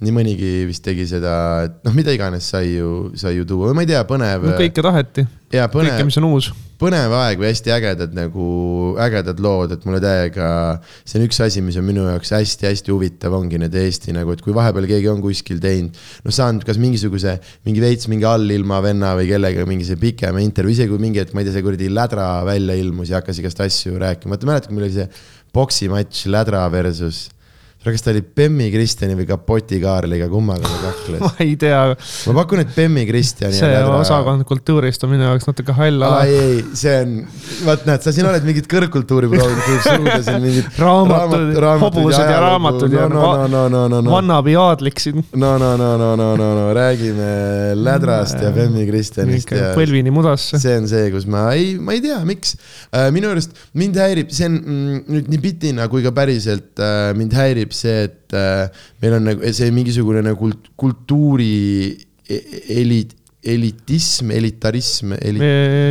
nii mõnigi vist tegi seda, et noh, mida iganes sai ju, sai ju tuua, ma ei tea, põnev no,. kõike taheti. kõike, mis on uus põnev aeg või hästi ägedad nagu, ägedad lood, et mulle täiega, see on üks asi, mis on minu jaoks hästi-hästi huvitav, ongi need Eesti nagu, et kui vahepeal keegi on kuskil teinud, noh, saanud kas mingisuguse, mingi veits mingi allilma venna või kellega mingi see pikema intervjuu, isegi kui mingi hetk, ma ei tea, see kuradi lädra välja ilmus ja hakkas igast asju rääkima, vaata mäletad, kui meil oli see poksimatš Lädra versus kas ta oli Bemmi Kristjani või Kapoti Kaarliga, kummaga ta kakles? (laughs) ma ei tea. ma pakun, et Bemmi Kristjani. see lädra... osakond kultuurist on minu jaoks natuke hall ala. ei, ei, see on, vaat näed, sa siin oled mingit kõrgkultuuri proovinud, tuleb suuda siin mingid raamatud, hobused ja raamatud ja no, no, no, no, no, no. vannabi aadlik siin. no, no, no, no, no, no, no räägime Lädrast ja Bemmi Kristjanist ja. põlvini mudasse. see on see, kus ma ei, ma ei tea, miks. minu arust mind häirib, see on mm, nüüd nii bitina kui ka päriselt mind häirib häirib see, et äh, meil on nagu see mingisugune nagu kult, kultuuri e-, elit-, elitism, elitarism elit....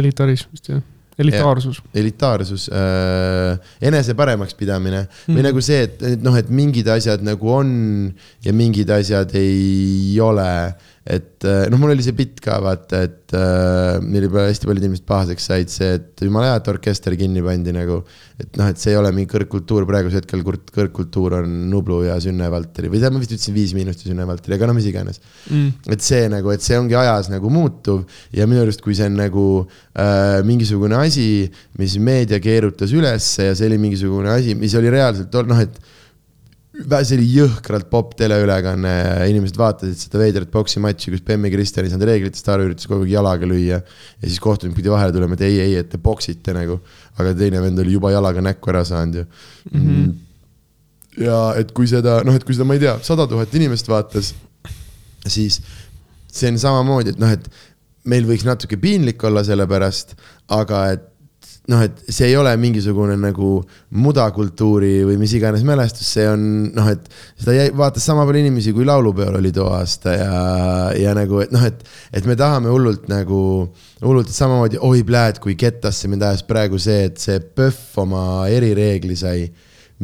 elitarism vist jah elitaarsus. elitaarsus äh,, enese paremaks pidamine mm. või nagu see, et, et noh, et mingid asjad nagu on ja mingid asjad ei ole et äh, noh, mul oli see bitt ka vaata, et äh, mille peale hästi paljud inimesed pahaseks said, see, et jumala hea, et orkester kinni pandi nagu. et noh, et see ei ole mingi kõrgkultuur, praegusel hetkel kõrgkultuur on Nublu ja Sünne Valteri või tähendab, ma vist ütlesin Viis Miinust ja Sünne Valteri, aga no mis iganes mm.. et see nagu, et see ongi ajas nagu muutuv ja minu arust, kui see on nagu äh, mingisugune asi, mis meedia keerutas ülesse ja see oli mingisugune asi, mis oli reaalselt noh, et see oli jõhkralt popp teleülekanne ja inimesed vaatasid seda veidrat poksimatši, kus Bemmi Kristjan ei saanud reeglitest aru, üritas kogu aeg jalaga lüüa. ja siis kohtunik pidi vahele tulema, et ei, ei, et te poksite nagu. aga teine vend oli juba jalaga näkku ära saanud ju mm. -hmm. ja et kui seda, noh, et kui seda, ma ei tea, sada tuhat inimest vaatas, siis see on samamoodi, et noh, et meil võiks natuke piinlik olla selle pärast, aga et noh, et see ei ole mingisugune nagu mudakultuuri või mis iganes mälestus, see on noh, et seda jäi, vaatas sama palju inimesi, kui laulupeol oli too aasta ja, ja nagu, et noh, et, et me tahame hullult nagu, hullult samamoodi, oi pläät, kui kettasse mind ajas praegu see, et see PÖFF oma erireegli sai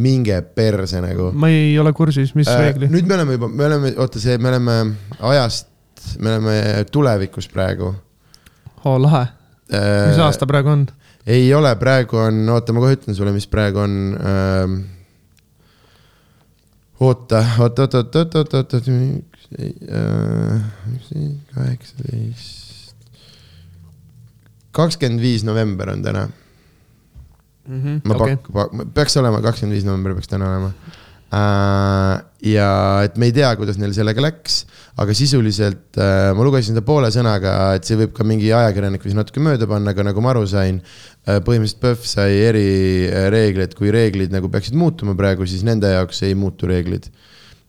minge perse nagu. ma ei ole kursis, mis äh, reegli? nüüd me oleme juba, me oleme, oota see, me oleme ajast, me oleme tulevikus praegu. oo, lahe äh,. mis aasta praegu on? Ei ole, praegu on, oota, ma kohe ütlen sulle, mis praegu on ähm,. oota, oot, oot, oot, oot, oot, oot, oot, kaheksateist. kakskümmend viis november on täna mm. -hmm, ma okay. pak-, peaks olema, kakskümmend viis november peaks täna olema Äh, ja et me ei tea, kuidas neil sellega läks, aga sisuliselt äh, ma lugesin seda poole sõnaga, et see võib ka mingi ajakirjanik võis natuke mööda panna, aga nagu ma aru sain, äh, põhimõtteliselt PÖFF sai erireegleid, kui reeglid nagu peaksid muutuma praegu, siis nende jaoks ei muutu reeglid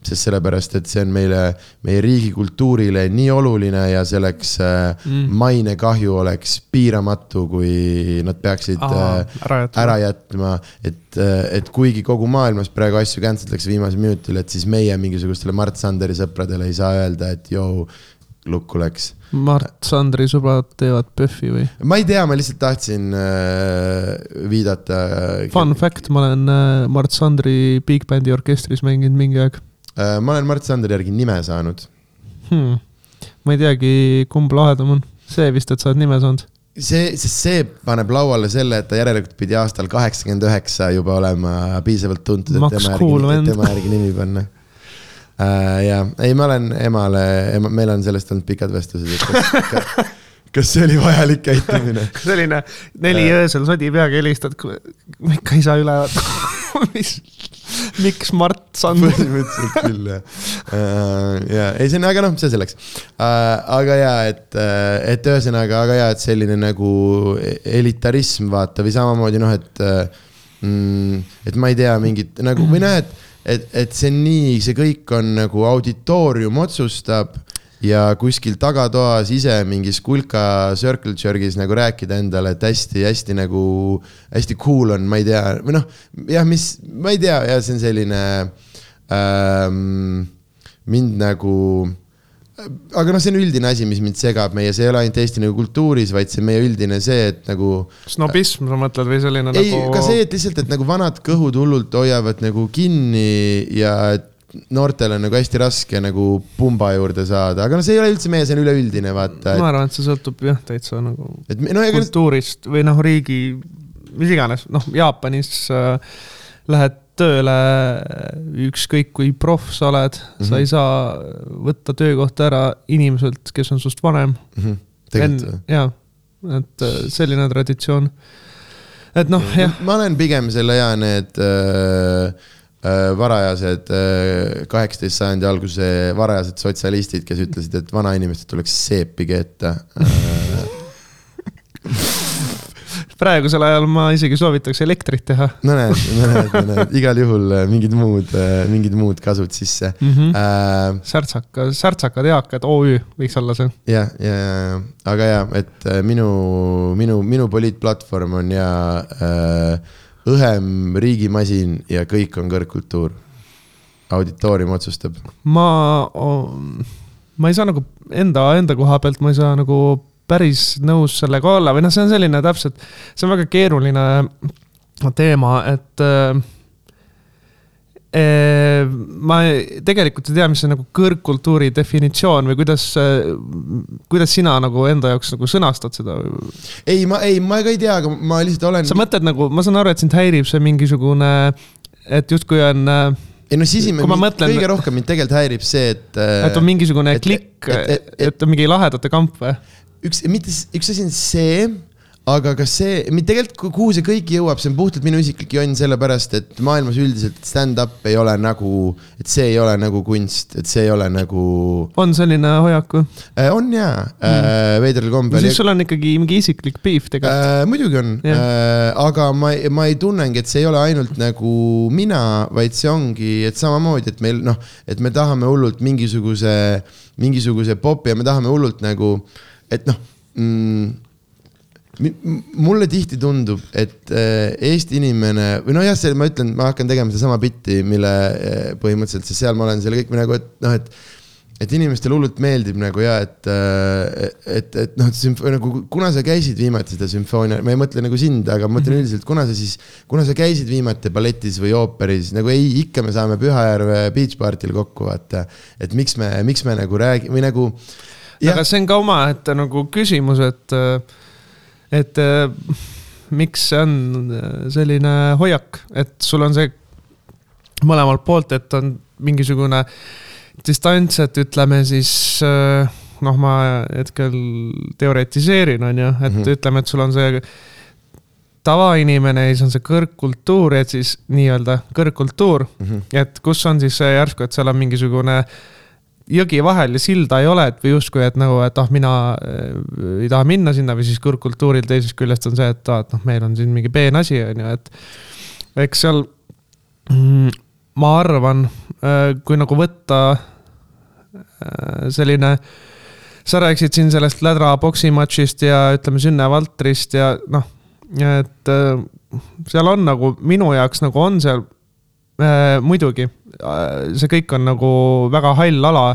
sest sellepärast, et see on meile, meie riigi kultuurile nii oluline ja selleks äh, mm. mainekahju oleks piiramatu, kui nad peaksid Aha, äh, ära jätma, ära jätma, et, äh, et kuigi kogu maailmas praegu asju cancel itakse viimasel minutil, et siis meie mingisugustele Mart Sanderi sõpradele ei saa öelda, et jõu, lukku läks. Mart Sandri sõbrad teevad PÖFFi või? ma ei tea, ma lihtsalt tahtsin äh, viidata. Fun fact, ma olen äh, Mart Sandri Big Bandi orkestris mänginud mingi aeg ma olen Mart Sanderi järgi nime saanud. Hmm.. ma ei teagi, kumb lahedam on. See vist, et sa oled nime saanud. See, sest see paneb lauale selle, et ta järelikult pidi aastal kaheksakümmend üheksa juba olema piisavalt tuntud, et tema cool järgi, tema järgi nimi panna. Uh,. ja, ei, ma olen emale ema,, meil on sellest olnud pikad vestlused, et kas, kas, kas see oli vajalik käitumine? (laughs) Selline neli uh, öösel sodi peaga helistad, ikka ei saa üle (laughs) mis (laughs) miks Mart Sand? põhimõtteliselt küll jah uh,. ja ei, see on, aga noh, see selleks uh,. aga ja, et, äh, et ühesõnaga, aga ja, et selline nagu elitarism vaata või samamoodi noh, et mm,. et ma ei tea, mingit nagu või noh, et, et, et see nii, see kõik on nagu auditoorium otsustab ja kuskil tagatoas ise mingis kulka circle jerk'is nagu rääkida endale, et hästi-hästi nagu, hästi cool on, ma ei tea, või noh, jah, mis, ma ei tea, ja see on selline ähm, mind nagu aga noh, see on üldine asi, mis mind segab meie, see ei ole ainult Eesti nagu kultuuris, vaid see meie üldine see, et nagu. snobism, sa mõtled või selline ei, nagu. ka see, et lihtsalt, et nagu vanad kõhud hullult hoiavad nagu kinni ja et noortel on nagu hästi raske nagu pumba juurde saada, aga no see ei ole üldse meie, see on üleüldine, vaata et.... ma arvan, et see sõltub jah, täitsa nagu et, no, kultuurist või noh, riigi, mis iganes, noh, Jaapanis äh, lähed tööle, ükskõik kui proff sa oled mm, -hmm. sa ei saa võtta töökohta ära inimeselt, kes on sinust vanem mm. -hmm. jaa, et äh, selline traditsioon. et noh, jah. ma olen pigem selle ja need Äh, varajased äh, kaheksateist sajandi alguse varajased sotsialistid, kes ütlesid, et vanainimestelt tuleks seepi keeta äh. (laughs) praegusel ajal ma isegi soovitaks elektrit teha. no näed, no näed, (laughs) no näed, igal juhul mingid muud, mingid muud kasud sisse mm. -hmm. Äh, särtsaka, särtsakad eakad OÜ võiks olla see. jah, ja, ja, aga ja, et minu, minu, minu poliitplatvorm on ja äh, õhem riigimasin ja kõik on kõrgkultuur. auditoorium otsustab. ma, ma ei saa nagu enda, enda koha pealt, ma ei saa nagu päris nõus sellega olla või noh, see on selline täpselt, see on väga keeruline teema, et äh, ma tegelikult ei tea, mis see nagu kõrgkultuuri definitsioon või kuidas, kuidas sina nagu enda jaoks nagu sõnastad seda? ei, ma, ei, ma ka ei tea, aga ma lihtsalt olen. sa mõtled nagu, ma saan aru, et sind häirib see mingisugune, et justkui on ei no sisimine, mõtlen... kõige rohkem mind tegelikult häirib see, et. et on mingisugune et, klikk, et, et, et, et on mingi lahedate kamp või? üks, mitte, üks asi on see aga kas see, tegelikult kuhu see kõik jõuab, see on puhtalt minu isiklik jonn, sellepärast et maailmas üldiselt stand-up ei ole nagu, et see ei ole nagu kunst, et see ei ole nagu. on selline hoiak või? Äh, on jaa mm., äh, veidral kombel. siis sul on ikkagi mingi isiklik beef tegelikult äh,. muidugi on yeah., aga ma, ma ei tunnegi, et see ei ole ainult nagu mina, vaid see ongi, et samamoodi, et meil noh, et me tahame hullult mingisuguse, mingisuguse popi ja me tahame hullult nagu, et noh mm, mulle tihti tundub, et äh, Eesti inimene või nojah, see, ma ütlen, ma hakkan tegema sedasama bitti, mille äh, põhimõtteliselt, sest seal ma olen selle kõik nagu, et noh, et et inimestele hullult meeldib nagu ja et, äh, et, et noh, nagu kuna sa käisid viimati seda sümfoonia, ma ei mõtle nagu sind, aga ma mõtlen mm -hmm. üldiselt, kuna sa siis, kuna sa käisid viimati balletis või ooperis, nagu ei, ikka me saame Pühajärve beach party'l kokku, vaata. et miks me, miks me nagu räägi- või nagu. aga see on ka omaette nagu küsimus, et et äh, miks see on äh, selline hoiak, et sul on see mõlemalt poolt, et on mingisugune distants, et ütleme siis äh, noh, ma hetkel teoretiseerin, on ju, et mm -hmm. ütleme, et sul on see tavainimene ja siis on see kõrgkultuur, et siis nii-öelda kõrgkultuur mm, -hmm. et kus on siis see järsku, et seal on mingisugune äh, jõgi vahel ja silda ei ole, et või justkui, et nagu, et ah, mina äh, ei taha minna sinna või siis kõrgkultuuril teisest küljest on see, et aa, et noh, meil on siin mingi peen asi, on ju, et. eks seal mm, ma arvan, äh, kui nagu võtta äh, selline, sa rääkisid siin sellest lädra poksimatšist ja ütleme, Sünne Valtrist ja noh, et seal on nagu minu jaoks nagu on seal äh, muidugi Äh, see kõik on nagu väga hall ala.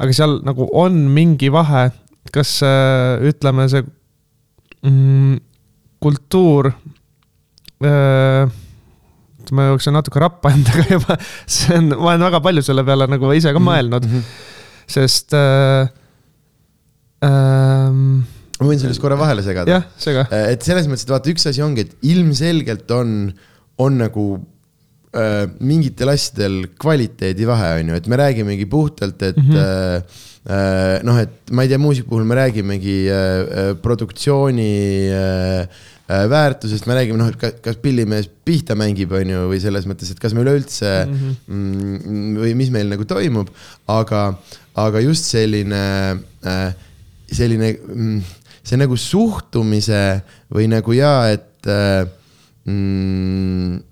aga seal nagu on mingi vahe, kas äh, ütleme, see mm, kultuur äh, ma jooksen natuke rappa (laughs) endaga juba, see on, ma olen väga palju selle peale nagu ise ka mhm, mõelnud mm. -hmm. sest äh, ähm,. ma võin sellest korra vahele segada? jah, sega. et selles mõttes, et vaata, üks asi ongi, et ilmselgelt on, on nagu äh, mingitel asjadel kvaliteedivahe, on ju, et me räägimegi puhtalt, et mm -hmm. äh, noh, et ma ei tea, muusika puhul me räägimegi äh, produktsiooni äh, väärtusest, me räägime, noh, et kas, pillimees pihta mängib, on ju, või selles mõttes, et kas me üleüldse mhm. mm -hmm. või mis meil nagu toimub, aga, aga just selline äh,, selline mm, see nagu suhtumise või nagu jaa, et äh, mm,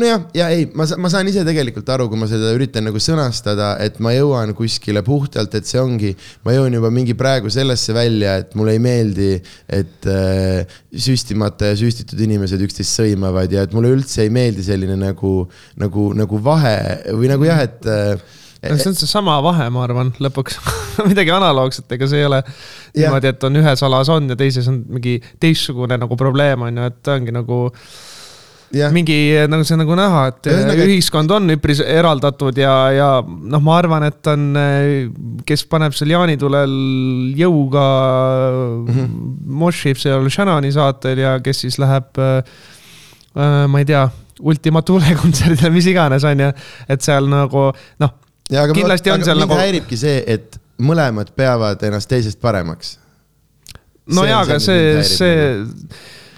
nojah, ja ei, ma, ma saan ise tegelikult aru, kui ma seda üritan nagu sõnastada, et ma jõuan kuskile puhtalt, et see ongi, ma jõuan juba mingi praegu sellesse välja, et mulle ei meeldi, et äh, süstimata ja süstitud inimesed üksteist sõimavad ja et mulle üldse ei meeldi selline nagu, nagu, nagu vahe või nagu jah, et äh, no see on seesama vahe, ma arvan, lõpuks (laughs) midagi analoogset, ega see ei ole ja. niimoodi, et on ühes alas on ja teises on mingi teistsugune nagu probleem on ju, et ongi nagu Ja. mingi nagu see nagu näha, et Ühesõnaga... ühiskond on üpris eraldatud ja, ja noh, ma arvan, et on, kes paneb seal jaanitulel jõuga mm, -hmm. moshib seal Shannoni saatel ja kes siis läheb äh,, ma ei tea, Ultima Thule kontserdile, mis iganes, on ju, et seal nagu noh kindlasti ma, on seal nagu. häiribki see, et mõlemad peavad ennast teisest paremaks. no jaa, aga see, see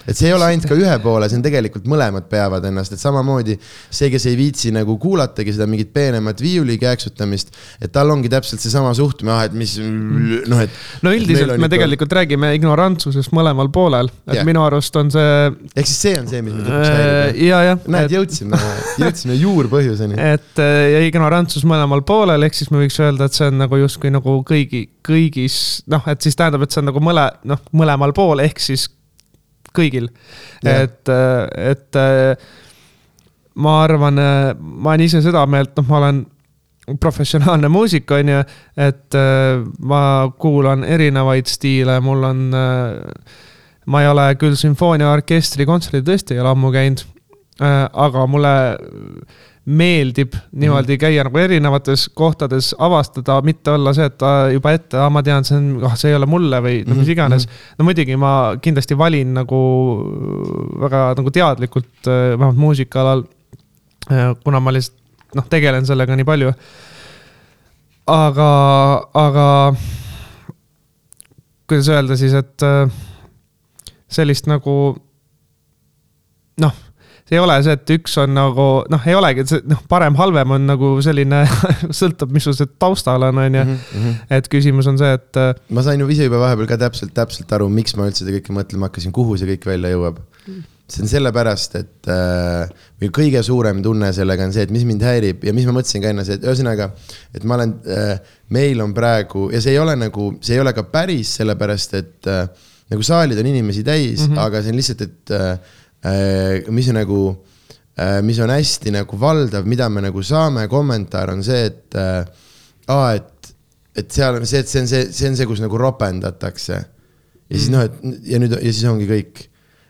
et see ei ole ainult ka ühe poole, see on tegelikult mõlemad peavad ennast, et samamoodi see, kes ei viitsi nagu kuulatagi seda mingit peenemat viiuli kääksutamist, et tal ongi täpselt seesama suhtumine, ah, et mis noh, et. no üldiselt me tegelikult räägime ignorantsusest mõlemal poolel, et yeah. minu arust on see. ehk siis see on see, mis mind lõpuks häirib. ja, jah. näed, jõudsime, (laughs) jõudsime juurpõhjuseni. et ja ignorantsus mõlemal poolel, ehk siis me võiks öelda, et see on nagu justkui nagu kõigi, kõigis noh, et siis tähendab, et see on nagu mõle, noh, mõlemal pool ehk siis kõigil. et, et ma arvan, ma olen ise seda meelt, noh, ma olen professionaalne muusik, on ju, et ma kuulan erinevaid stiile, mul on, ma ei ole küll sümfooniaorkestri kontserdil tõesti ei ole ammu käinud, aga mulle meeldib niimoodi mhm. käia nagu erinevates kohtades, avastada, mitte olla see, et juba ette, ma tean, see on, ah, see ei ole mulle või no mis mhm, iganes. Mhm. no muidugi ma kindlasti valin nagu väga nagu teadlikult, äh, vähemalt muusikaalal. Äh, kuna ma lihtsalt noh, tegelen sellega nii palju. aga, aga kuidas öelda siis, et äh, sellist nagu noh see ei ole see, et üks on nagu noh, ei olegi, et see noh, parem-halvem on nagu selline (laughs) sõltub, missugused taustal on, on ju. Mhm, mhm. et küsimus on see, et. Äh, ma sain ju ise juba vahepeal ka täpselt, täpselt aru, miks ma üldse seda kõike mõtlema hakkasin, kuhu see kõik välja jõuab. see on sellepärast, et äh, või kõige suurem tunne sellega on see, et mis mind häirib ja mis ma mõtlesin ka enne, see, et ühesõnaga, et ma olen äh,, meil on praegu ja see ei ole nagu, see ei ole ka päris sellepärast, et äh, nagu saalid on inimesi täis mm, -hmm. aga see on lihtsalt, et äh, Äh, mis on nagu, äh, mis on hästi nagu valdav, mida me nagu saame, kommentaar on see, et äh, aa, et, et seal on see, et see on see, see on see, kus nagu ropendatakse. ja siis noh, et ja nüüd ja siis ongi kõik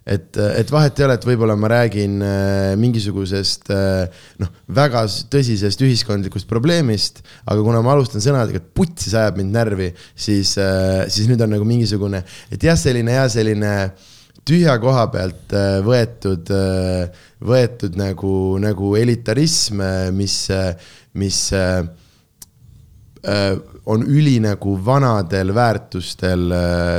et, et vahet ei ole, et võib-olla ma räägin äh, mingisugusest äh, noh, väga tõsisest ühiskondlikust probleemist, aga kuna ma alustan sõnadega, et putsi, see ajab mind närvi, siis äh,, siis nüüd on nagu mingisugune, et jah, selline hea selline äh, tühja koha pealt äh, võetud, äh, võetud nagu, nagu elitarism, äh, mis, mis on üli nagu vanadel väärtustel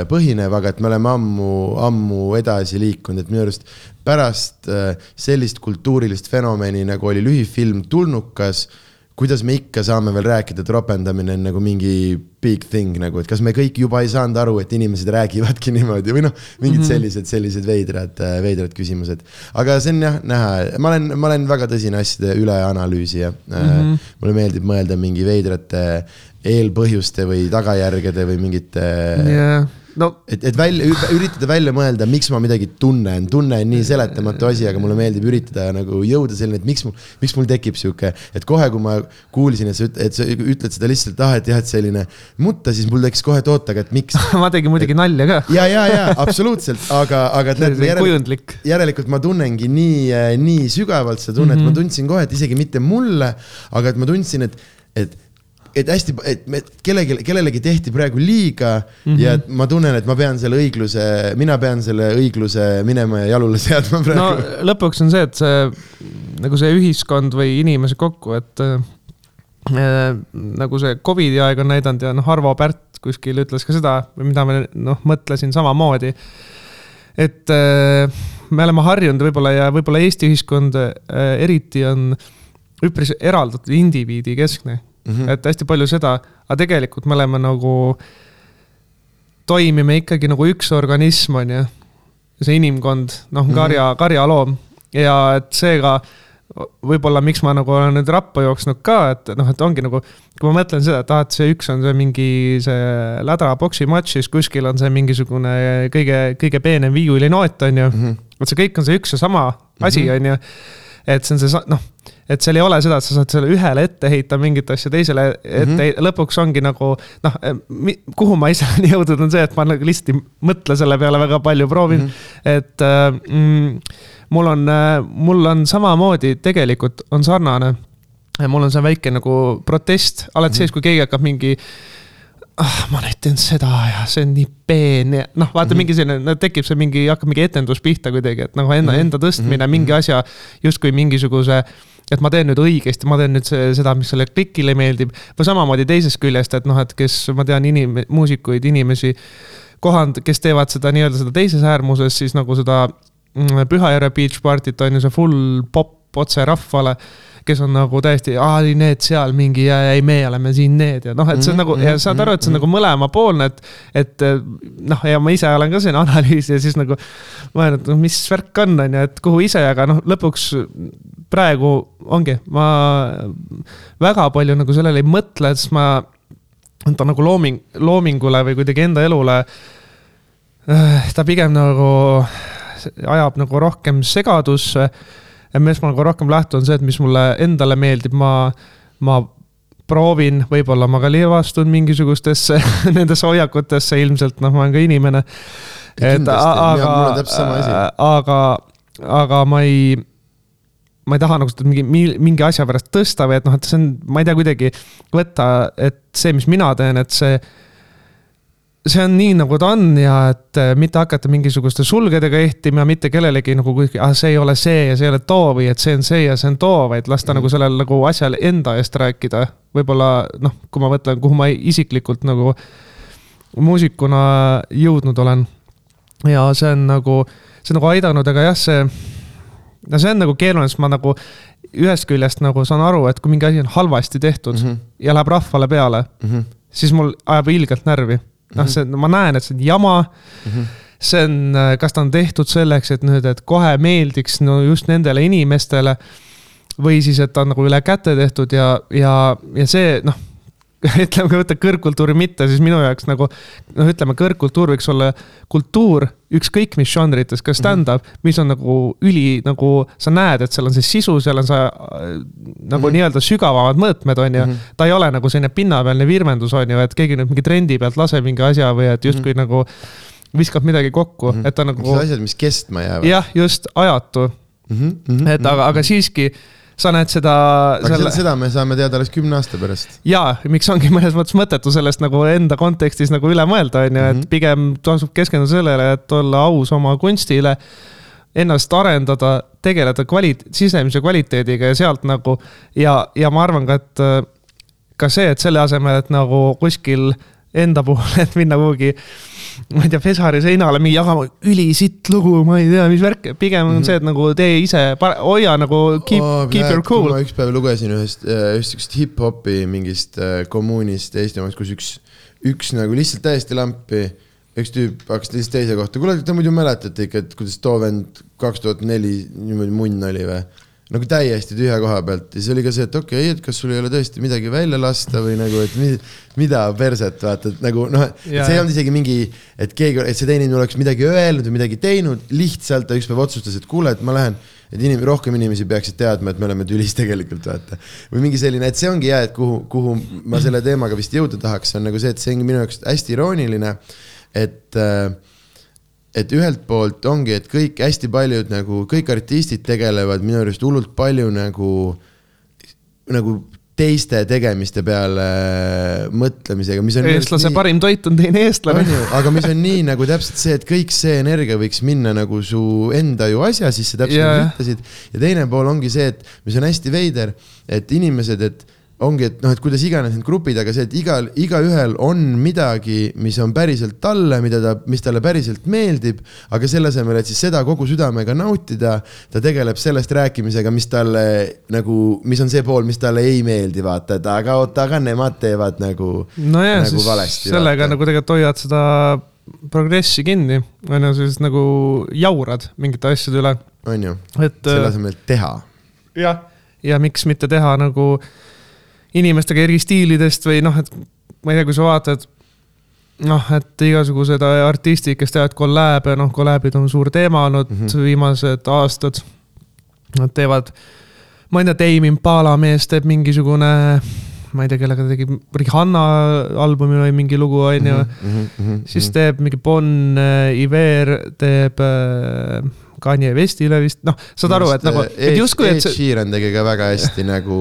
põhinev, aga et me oleme ammu, ammu edasi liikunud, et minu arust pärast sellist kultuurilist fenomeni, nagu oli lühifilm Tulnukas kuidas me ikka saame veel rääkida, et ropendamine on nagu mingi big thing nagu, et kas me kõik juba ei saanud aru, et inimesed räägivadki (laughs) niimoodi või noh, mingid mm -hmm. sellised, sellised veidrad, veidrad küsimused. aga see on jah näha, ma olen, ma olen väga tõsine asjade üleanalüüsija mm. -hmm. mulle meeldib mõelda mingi veidrate eelpõhjuste või tagajärgede või mingite yeah no. Et, et välja, üritada välja mõelda, miks ma midagi tunnen, tunne on nii seletamatu asi, aga mulle meeldib üritada nagu jõuda selleni, et miks mul, miks mul tekib sihuke, et kohe, kui ma kuulsin, et sa, et sa ütled seda lihtsalt, ah, et jah, et selline mutta, siis mul tekkis kohe, et oota, aga et miks (laughs) ma tegin muidugi nalja ka. ja, ja, ja absoluutselt, aga, aga et näed, järelikult, järelikult ma tunnengi nii, nii sügavalt seda tunnet. Mm, -hmm. ma tundsin kohe, et isegi mitte mulle, aga et ma tundsin, et, et et hästi, et me kellelegi, kellelegi tehti praegu liiga mm -hmm. ja ma tunnen, et ma pean selle õigluse, mina pean selle õigluse minema ja jalule (laughs) seadma no praegu. lõpuks on see, et see nagu see ühiskond või inimesed kokku, et äh, nagu see Covidi aeg on näidanud ja noh, Arvo Pärt kuskil ütles ka seda, mida ma noh, mõtlesin samamoodi. et äh, me oleme harjunud võib-olla ja võib-olla Eesti ühiskond äh, eriti on üpris eraldatud indiviidi keskne Mm -hmm. et hästi palju seda, aga tegelikult me oleme nagu, toimime ikkagi nagu üks organism, on ju. see inimkond, noh, Mhm. karja, karjaloom ja et seega võib-olla, miks ma nagu olen nüüd rappa jooksnud ka, et noh, et ongi nagu, kui ma mõtlen seda, et ah, et see üks on see mingi see lädra poksimatš, siis kuskil on see mingisugune kõige, kõige peenem viiulinoot, on ju. Mhm. vot see kõik on see üks ja sama asi, on ju. et see on see, noh, et seal ei ole seda, et sa saad selle ühele ette heita mingit asja, teisele ette mm, -hmm. lõpuks ongi nagu noh, kuhu ma ise (laughs) olen jõudnud, on see, et ma nagu lihtsalt ei mõtle selle peale väga palju, proovin mm, -hmm. et äh, mm, mul on, mul on samamoodi tegelikult on sarnane. mul on see väike nagu protest alati mm -hmm. sees, kui keegi hakkab mingi ah, ma nüüd teen seda ja see on nii peen ja noh, vaata mm -hmm. mingi selline, tekib see mingi, hakkab mingi etendus pihta kuidagi, et nagu enda mm, -hmm. enda tõstmine mm, -hmm. mingi asja justkui mingisuguse et ma teen nüüd õigesti, ma teen nüüd seda, mis sellele klikile meeldib. või samamoodi teisest küljest, et noh, et kes ma tean inim-, muusikuid, inimesi kohand, kes teevad seda nii-öelda seda teises äärmuses, siis nagu seda mm, Pühajärve Beach Party't on ju see full pop otse rahvale kes on nagu täiesti, aa need seal mingi ja ei, me oleme siin need ja noh, et see on nagu ja saad aru, et see on nagu mõlemapoolne, et. et noh, ja ma ise olen ka siin analüüs ja siis nagu mõelnud, noh, mis värk on, on ju, et kuhu ise, aga noh, lõpuks praegu ongi, ma väga palju nagu sellele ei mõtle, sest ma, ta nagu looming, loomingule või kuidagi enda elule. ta pigem nagu ajab nagu rohkem segadusse millest ma nagu rohkem lähtun, see, et mis mulle endale meeldib, ma, ma proovin, võib-olla ma ka libastun mingisugustesse (laughs) nendesse hoiakutesse ilmselt, noh, ma olen ka inimene. et aga, aga, aga ma ei, ma ei taha nagu seda mingi, mingi asja pärast tõsta või et noh, et see on, ma ei tea, kuidagi võtta, et see, mis mina teen, et see see on nii, nagu ta on ja et mitte hakata mingisuguste sulgedega ehtima, mitte kellelegi nagu kuskil, ah see ei ole see ja see ei ole too või et see on see ja see on too, vaid lasta mm. nagu sellel nagu asjal enda eest rääkida. võib-olla noh, kui ma mõtlen, kuhu ma isiklikult nagu muusikuna jõudnud olen. ja see on nagu, see on nagu aidanud, aga jah, see, no see on nagu keeruline, sest ma nagu ühest küljest nagu saan aru, et kui mingi asi on halvasti tehtud mm -hmm. ja läheb rahvale peale mm, -hmm. siis mul ajab ilgelt närvi noh, see, ma näen, et see on jama mm. -hmm. see on, kas ta on tehtud selleks, et nüüd, et kohe meeldiks no just nendele inimestele. või siis, et ta on nagu üle käte tehtud ja, ja, ja see noh, (laughs) ütleme, kui võtta kõrgkultuuri mitte, siis minu jaoks nagu noh, ütleme kõrgkultuur võiks olla kultuur ükskõik mis žanrites, ka stand-up mm, -hmm. mis on nagu üli nagu sa näed, et seal on see sisu, seal on see nagu mm -hmm. nii-öelda sügavamad mõõtmed, on ju mm. -hmm. ta ei ole nagu selline pinnapealne virvendus, on ju, et keegi nüüd mingi trendi pealt laseb mingi asja või et justkui mm -hmm. nagu viskab midagi kokku mm, -hmm. et ta nagu. asjad, mis kestma jäävad. jah, just ajatu mm. -hmm. et aga, aga siiski sa näed seda. aga selle... seda me saame teada alles kümne aasta pärast. ja miks ongi mõnes mõttes mõttetu sellest nagu enda kontekstis nagu üle mõelda, on ju, et pigem tasub keskenduda sellele, et olla aus oma kunstile. Ennast arendada, tegeleda kvalit-, sisemise kvaliteediga ja sealt nagu ja, ja ma arvan ka, et ka see, et selle asemel, et nagu kuskil enda (laughs) puhul, et minna kuhugi ma ei tea, Pesari seinale mingi jagama ülisitt lugu, ma ei tea, mis värk, pigem on mm -hmm. see, et nagu tee ise, hoia nagu keep oh,, keep your cool. ma üks päev lugesin ühest, ühest siukest hip-hopi mingist äh, kommuunist Eestimaast, kus üks, üks nagu lihtsalt täiesti lampi, üks tüüp hakkas lihtsalt teise kohta, kuule, te muidu mäletate ikka, et kuidas too vend kaks tuhat neli niimoodi munn oli või? Nagu täiesti tühja koha pealt ja siis oli ka see, et okei okay,, et kas sul ei ole tõesti midagi välja lasta või nagu, et mi, mida perset vaata, et nagu noh, see ei olnud isegi mingi, et keegi, et see teine inimene oleks midagi öelnud või midagi teinud, lihtsalt ta ükspäev otsustas, et kuule, et ma lähen, et inim-, rohkem inimesi peaksid teadma, et me oleme tülis (laughs) tegelikult vaata. või mingi selline, et see ongi hea, et kuhu, kuhu ma selle teemaga vist jõuda tahaks, on nagu see, et see ongi minu jaoks hästi irooniline, et äh, et ühelt poolt ongi, et kõik hästi paljud nagu kõik artistid tegelevad minu arust hullult palju nagu, nagu teiste tegemiste peale mõtlemisega, mis on. eestlase nii... parim toit on teine eestlane. on ju, aga mis on nii nagu täpselt see, et kõik see energia võiks minna nagu su enda ju asja sisse, täpselt yeah. nagu sa ütlesid. ja teine pool ongi see, et mis on hästi veider, et inimesed, et ongi, et noh, et kuidas iganes need grupid, aga see, et igal, igaühel on midagi, mis on päriselt talle, mida ta, mis talle päriselt meeldib, aga selle asemel, et siis seda kogu südamega nautida, ta tegeleb sellest rääkimisega, mis talle nagu, mis on see pool, mis talle ei meeldi, vaata, et aga oota, aga nemad teevad nagu no jaa, nagu valesti. sellega vaata. nagu tegelikult hoiad seda progressi kinni, on ju, siis nagu jaurad mingite asjade üle. on ju, selle asemel, et teha. jah, ja miks mitte teha nagu äh, inimestega eri stiilidest või noh, et ma ei tea, kui sa vaatad noh, et igasugused artistid, kes teevad kolläbe, noh, kolläbid on suur teema olnud mm -hmm. viimased aastad. Nad teevad, ma ei tea, Tame Impala mees teeb mingisugune, ma ei tea, kellega ta tegi, Rihanna albumi või mingi lugu, on ju. Mhm, mhm, siis mhm. teeb mingi Bon Iver teeb äh, Kanye Westile vist, noh, saad aru, et nagu, et justkui, et see. Ed Sheeran tegi ka väga hästi nagu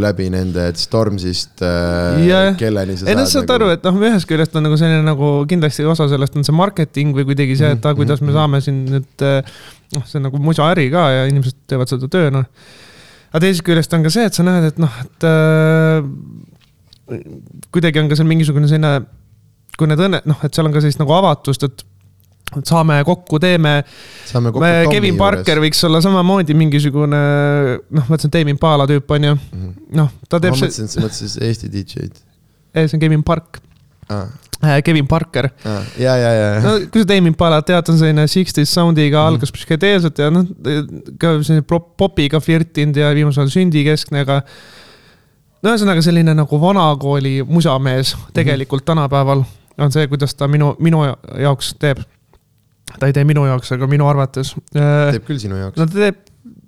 läbi nende, et Stormsist äh, yeah. kelleni sa saad. ei no saad nagu... aru, et noh, ühest küljest on nagu selline nagu kindlasti osa sellest on see marketing või kuidagi see, et ah, kuidas me mhm, saame siin nüüd äh, noh, see on nagu musaäri ka ja inimesed teevad seda tööna no.. aga teisest küljest on ka see, et sa näed, et noh, et äh, kuidagi on ka seal mingisugune selline, kui need õnne, noh, et seal on ka sellist nagu avatust, et saame kokku, teeme. Kevin Parker juures. võiks olla samamoodi mingisugune, noh, ma ütlesin, Tame Impala tüüp, on ju -hmm.. noh, ta teeb. ma mõtlesin, et sa mõtlesid Eesti DJ-d. ei, see on Kevin Park ah.. Kevin Parker ah,. ja, ja, ja. no kui sa Tame Impalat tead, on selline sixties sound'iga mm, algas psühhedeelselt ja noh, ka selline popiga flirtinud ja viimasel ajal sündikeskne, aga. no ühesõnaga selline nagu vanakooli musamees tegelikult mm -hmm. tänapäeval on see, kuidas ta minu, minu jaoks teeb ta ei tee minu jaoks, aga minu arvates. Äh, teeb küll sinu jaoks. no ta teeb,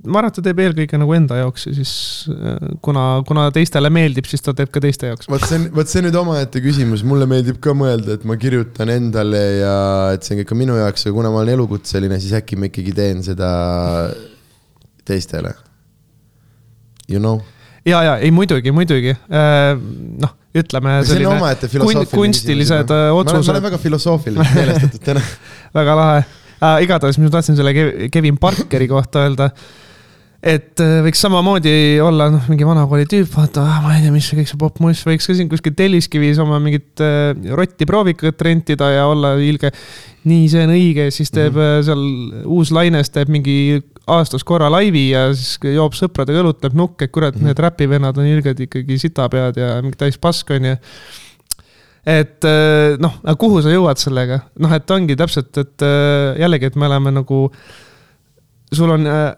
ma arvan, et ta teeb eelkõige nagu enda jaoks ja siis äh, kuna, kuna teistele meeldib, siis ta teeb ka teiste jaoks. vot see on, vot see on nüüd omaette küsimus, mulle meeldib ka mõelda, et ma kirjutan endale ja et see on kõik ka minu jaoks, aga kuna ma olen elukutseline, siis äkki ma ikkagi teen seda teistele. You know ja, ja ei muidugi, muidugi äh, noh, ütleme selline kun, kunstilised otsused. ma olen väga filosoofiliselt meelestatud täna (laughs) väga lahe äh,. igatahes ma tahtsin selle Kevin Parkeri kohta öelda et äh, võiks samamoodi olla noh, mingi vanakooli tüüp, vaata ah,, ma ei tea, mis see kõik see popmuss võiks ka siin kuskil Telliskivis oma mingit äh, rotti proovikat rentida ja olla ilge. nii, see on õige, siis teeb mm -hmm. seal uus laines teeb mingi aastas korra laivi ja siis joob sõpradega õlut, teeb nukke, et kurat mm, -hmm. need räpivennad on ilged ikkagi sitapead ja mingi täis pask, on ju et äh, noh, aga kuhu sa jõuad sellega, noh, et ongi täpselt, et äh, jällegi, et me oleme nagu, sul on äh,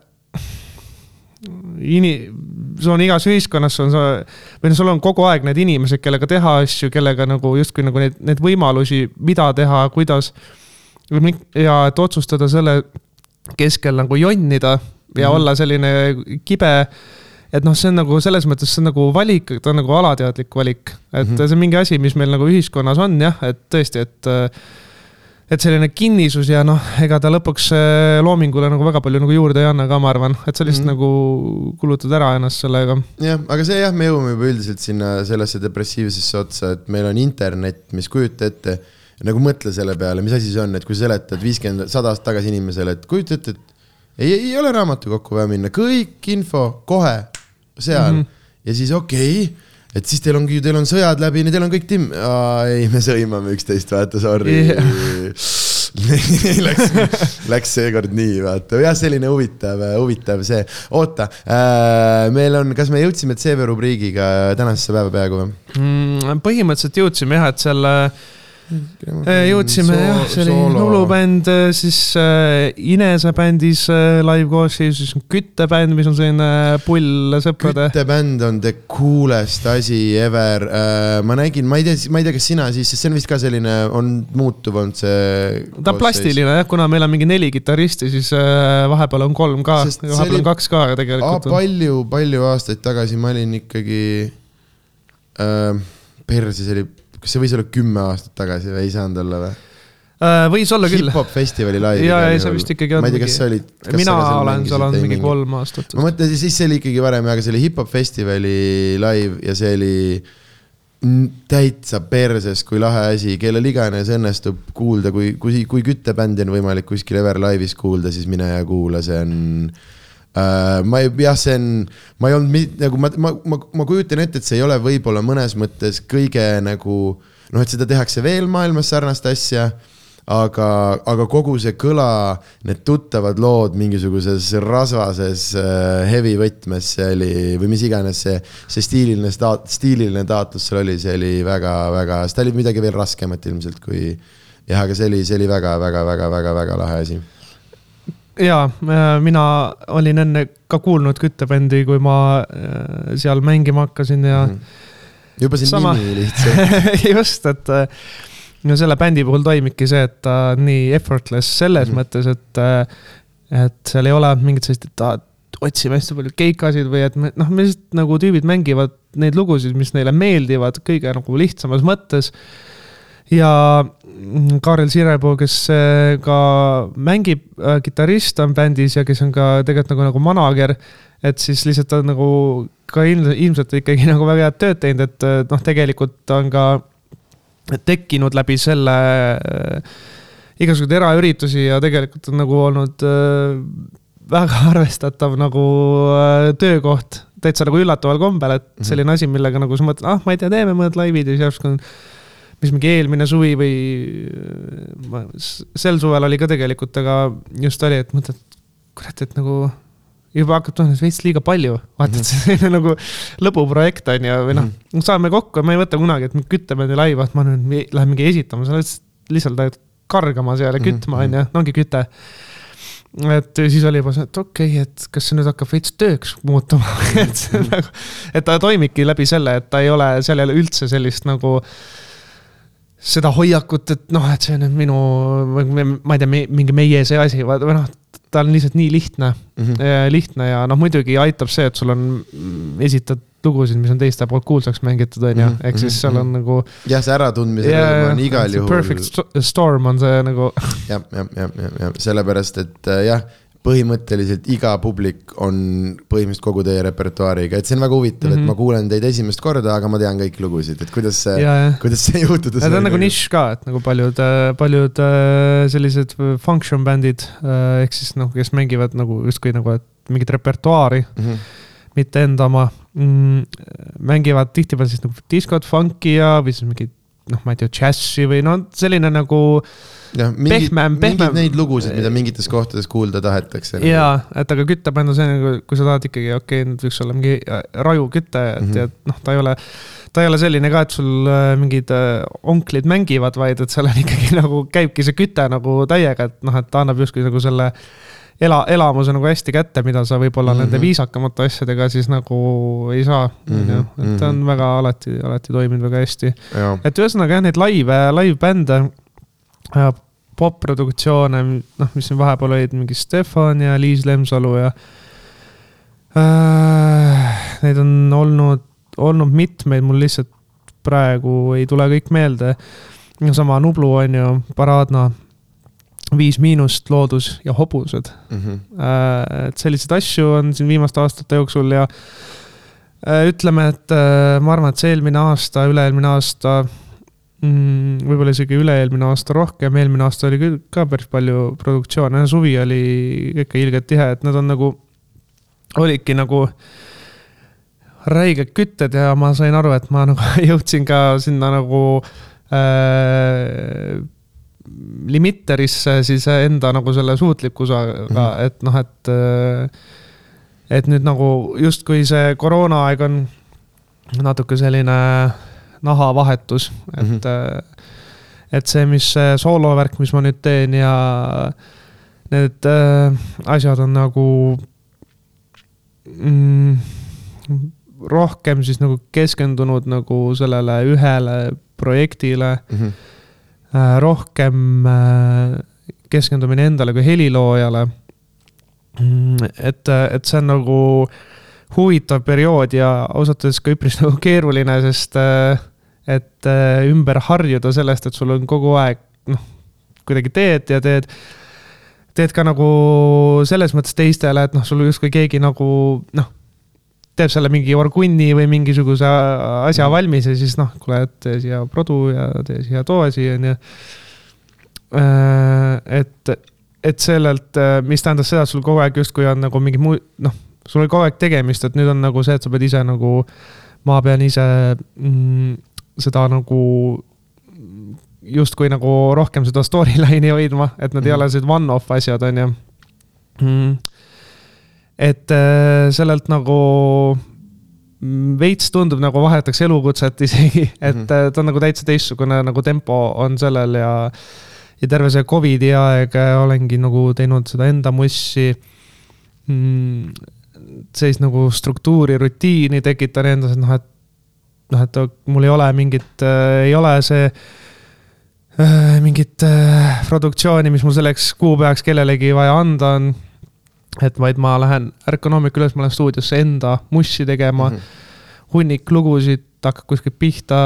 ini-, sul on igas ühiskonnas on sa, või noh, sul on kogu aeg need inimesed, kellega teha asju, kellega nagu justkui nagu neid, neid võimalusi, mida teha, kuidas. ja et otsustada selle keskel nagu jonnida ja mm -hmm. olla selline kibe. et noh, see on nagu selles mõttes, see on nagu valik, ta on nagu alateadlik valik, et mm -hmm. see on mingi asi, mis meil nagu ühiskonnas on jah, et tõesti, et et selline kinnisus ja noh, ega ta lõpuks loomingule nagu väga palju nagu juurde ei anna ka, ma arvan, et sa lihtsalt mm -hmm. nagu kulutad ära ennast sellega. jah, aga see jah, me jõuame juba üldiselt sinna sellesse depressiivsesse otsa, et meil on internet, mis kujuta ette nagu mõtle selle peale, mis asi see on, et kui seletad viiskümmend, sada aastat tagasi inimesele, et kujuta ette, et ei, ei ole raamatukokku vaja minna, kõik info kohe seal mm. -hmm. ja siis okei okay,, et siis teil ongi, teil on sõjad läbi, teil on kõik timm, ei, me sõimame üksteist, vaata, sorry yeah. (laughs) Läks, läks seekord nii, vaata, jah, selline huvitav, huvitav see. oota äh,, meil on, kas me jõudsime CV rubriigiga tänasesse päeva peaaegu või mm,? põhimõtteliselt jõudsime jah, et selle Äh, jõudsime so, jah, see oli laulubänd, äh, siis äh, Inese bändis äh, live koosseisus, siis küttebänd, mis on selline pull sõprade. küttebänd on the coolest asi ever äh,. ma nägin, ma ei tea, ma ei tea, kas sina siis, sest see on vist ka selline, on muutuv olnud see. ta on plastiline jah, kuna meil on mingi neli kitarristi, siis äh, vahepeal on kolm ka, vahepeal on kaks ka tegelikult. palju, palju aastaid tagasi ma olin ikkagi äh,, perse, see oli kas see võis olla kümme aastat tagasi või ei saanud olla või? Äh, võis olla küll. hip-hop festivali laivi. ja, ja sa vist ikkagi on. ma ei tea, kas sa olid. mina olen seal olnud mingi kolm aastat. ma mõtlen, siis see oli ikkagi varem, aga see oli hip-hop festivali live ja see oli täitsa perses, kui lahe asi, kellel iganes õnnestub kuulda, kui, kui, kui küttebändi on võimalik kuskil Everlive'is kuulda, siis mine ja kuula, see on Uh, ma ei, jah, see on, ma ei olnud nagu ma, ma, ma, ma kujutan ette, et see ei ole võib-olla mõnes mõttes kõige nagu noh, et seda tehakse veel maailmas sarnast asja aga, aga kogu see kõla, need tuttavad lood mingisuguses rasvases äh, heavy võtmes, see oli, või mis iganes see, see stiililine staat-, stiililine taotlus seal oli, see oli väga-väga, ta oli midagi veel raskemat ilmselt kui jah, aga see oli, see oli väga-väga-väga-väga-väga lahe asi jaa, äh, mina olin enne ka kuulnud küttebändi, kui ma äh, seal mängima hakkasin ja mm. -hmm. juba see Sama... nimi lihtsalt (laughs) just, et no selle bändi puhul toimibki see, et ta on nii effortless selles mm -hmm. mõttes, et, äh, et seal ei ole mingit sellist, et aa, otsime hästi palju keikasid või et me noh, me lihtsalt nagu tüübid mängivad neid lugusid, mis neile meeldivad kõige nagu lihtsamas mõttes. Ja Kaarel Sirepuu, kes äh, ka mängib äh,, kitarrist on bändis ja kes on ka tegelikult nagu, nagu manager. et siis lihtsalt on nagu ka ilmselt, ilmselt ikkagi (laughs) nagu väga head tööd teinud, et äh, noh, tegelikult on ka tekkinud läbi selle äh, igasuguseid eraüritusi ja tegelikult on nagu olnud äh, väga (laughs) arvestatav nagu äh, töökoht täitsa nagu üllataval kombel, et mhm. selline asi, millega nagu sa mõtled, ah, ma ei tea, teeme mõned laivid ja siis järsku on mis mingi eelmine suvi või ma, sel suvel oli ka tegelikult, aga just oli, et mõtled, kurat, et nagu juba hakkab tunduma veits liiga palju, vaata, et see on nagu lõbuprojekt on ju, või noh -hmm., saame kokku ja ma ei mõtle kunagi, et me kütame laiva, et ma nüüd lähen mingi esitama, sa lihtsalt lähed kargama seal ja mhm, kütma, on ju, ongi küte. et siis oli juba see, et okei okay,, et kas see nüüd hakkab veits tööks muutuma (laughs) et see nagu, et ta toimibki läbi selle, et ta ei ole, seal ei ole üldse sellist nagu seda hoiakut, et noh, et see on nüüd minu, ma ei tea, mingi meie see asi, või noh, ta on lihtsalt nii lihtne mm, -hmm. lihtne ja noh, muidugi aitab see, et sul on, esitad lugusid, mis on teiste poolt kuulsaks mängitud, on ju, mhm, ehk siis seal on mhm. nagu. jah, see äratundmise yeah, on igal juhul. Perfect storm on see nagu. (laughs) jah, jah, jah, jah, jah, sellepärast et äh, jah põhimõtteliselt iga publik on põhimõtteliselt kogu teie repertuaariga, et see on väga huvitav mm, -hmm. et ma mhm. kuulen teid esimest korda, aga ma tean kõiki lugusid, et kuidas see, kuidas see juhtuda sai. ta on nagu nišš ka, et nagu paljud, äh, paljud äh, sellised function bändid äh, ehk siis noh, kes mängivad nagu justkui nagu, et mingit repertuaari mm. -hmm mitte enda oma mm,, mängivad tihtipeale siis nagu diskot, funk'i ja, või siis mingit noh, ma ei tea, džässi või no selline nagu jah, mingid, mingid neid lugusid, mida mingites kohtades kuulda tahetakse. Nagu. jaa, et aga küttebänd on see nagu, kui sa tahad ikkagi, okei okay,, nüüd võiks olla mingi äh, raju küte, et mm -hmm. ja noh, ta ei ole, ta ei ole selline ka, et sul äh, mingid äh, onklid mängivad, vaid et seal on ikkagi (laughs) nagu, käibki see küte nagu täiega, et noh, et ta annab justkui nagu selle ela, elamuse nagu hästi kätte, mida sa võib-olla mm -hmm. nende viisakamate asjadega siis nagu ei saa mm, -hmm. et ta on mhm. väga alati, alati toiminud väga hästi. et ühesõnaga jah, neid laive, live-bände, popp-produktsioone, noh, mis siin vahepeal olid, mingi Stefan ja Liis Lemsalu ja äh,. Neid on olnud, olnud mitmeid, mul lihtsalt praegu ei tule kõik meelde. sama Nublu on ju, Paradna Viis Miinust, Loodus ja Hobused mm. -hmm. et selliseid asju on siin viimaste aastate jooksul ja äh, ütleme, et äh, ma arvan, et see eelmine aasta, üle-eelmine aasta mm,, võib-olla isegi üle-eelmine aasta rohkem, eelmine aasta oli küll ka päris palju produktsioone, suvi oli ikka ilgelt tihe, et need on nagu, olidki nagu räiged kütted ja ma sain aru, et ma nagu (laughs) jõudsin ka sinna nagu äh, limitterisse siis enda nagu selle suutlikkusega mm, -hmm. et noh, et. et nüüd nagu justkui see koroonaaeg on natuke selline nahavahetus, et mm. -hmm. et see, mis see soolovärk, mis ma nüüd teen ja need äh, asjad on nagu mm, rohkem siis nagu keskendunud nagu sellele ühele projektile mm. -hmm rohkem äh, keskendumine endale kui heliloojale. Mm, et, et see on nagu huvitav periood ja ausalt öeldes ka üpris (laughs) nagu keeruline, sest äh, et ümber harjuda sellest, et sul on kogu aeg noh, kuidagi teed ja teed teed ka nagu selles mõttes teistele, et noh, sul justkui keegi nagu noh, teeb selle mingi orgunni või mingisuguse asja Mhm. valmis ja siis noh, kuule, et tee siia produ ja tee siia toa siia, onju. et, et sellelt, mis tähendas seda, et sul kogu aeg justkui on nagu mingi muu, noh, sul oli kogu aeg tegemist, et nüüd on nagu see, et sa pead ise nagu, ma pean ise mm, seda nagu justkui nagu rohkem seda storyline'i hoidma, et nad mm ei ole sellised one-off asjad, on ju mm.. Et äh, sellelt nagu veits tundub nagu vahetaks elukutset isegi, (laughs) et mm. -hmm. ta on nagu täitsa teistsugune nagu tempo on sellel ja. ja terve see Covidi aeg äh, olengi nagu teinud seda enda mussi mm,. sellist nagu struktuuri, rutiini tekitan endas, et noh, et noh, et mul ei ole mingit äh,, ei ole see äh, mingit äh, produktsiooni, mis mul selleks kuupäevaks kellelegi vaja anda on. Et vaid ma lähen, ärkan hommikul üles, ma lähen stuudiosse enda mussi tegema mm. -hmm. hunnik lugusid hakkab kuskilt pihta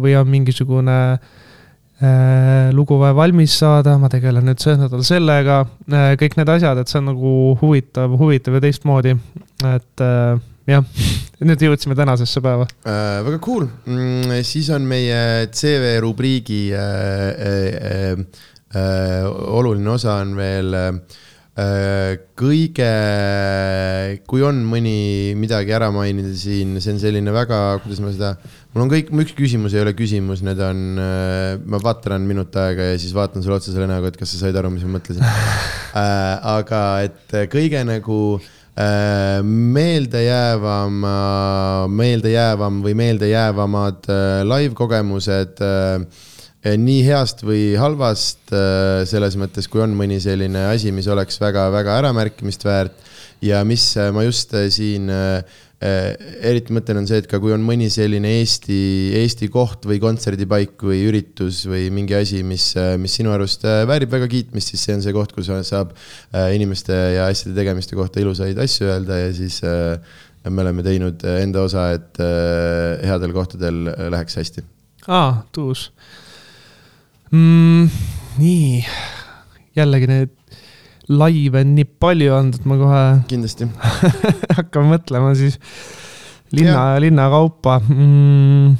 või on mingisugune äh, lugu vaja valmis saada, ma tegelen nüüd see nädal sellega äh,, kõik need asjad, et see on nagu huvitav, huvitav ja teistmoodi, et äh, jah, nüüd jõudsime tänasesse päeva. äh,. väga cool mm,, siis on meie CV rubriigi äh, äh, äh, oluline osa on veel äh, kõige, kui on mõni midagi ära mainida siin, see on selline väga, kuidas ma seda, mul on kõik, üks küsimus ei ole küsimus, need on, ma vaatan minut aega ja siis vaatan sulle otsa selle näoga, et kas sa said aru, mis ma mõtlesin (laughs) äh,. aga et kõige nagu äh, meeldejäävam, meeldejäävam või meeldejäävamad äh, live kogemused äh, nii heast või halvast äh, selles mõttes, kui on mõni selline asi, mis oleks väga-väga äramärkimist väärt ja mis äh, ma just siin eriti mõtlen, on see, et ka kui on mõni selline Eesti, Eesti koht või kontserdipaik või üritus või mingi asi, mis, mis sinu arust väärib väga kiitmist, siis see on see koht, kus saab inimeste ja asjade tegemiste kohta ilusaid asju öelda ja siis me oleme teinud enda osa, et headel kohtadel läheks hästi. aa, tuus mm,. nii, jällegi need laive on nii palju olnud, et ma kohe kindlasti (laughs) hakkan mõtlema siis linna, linna kaupa mm..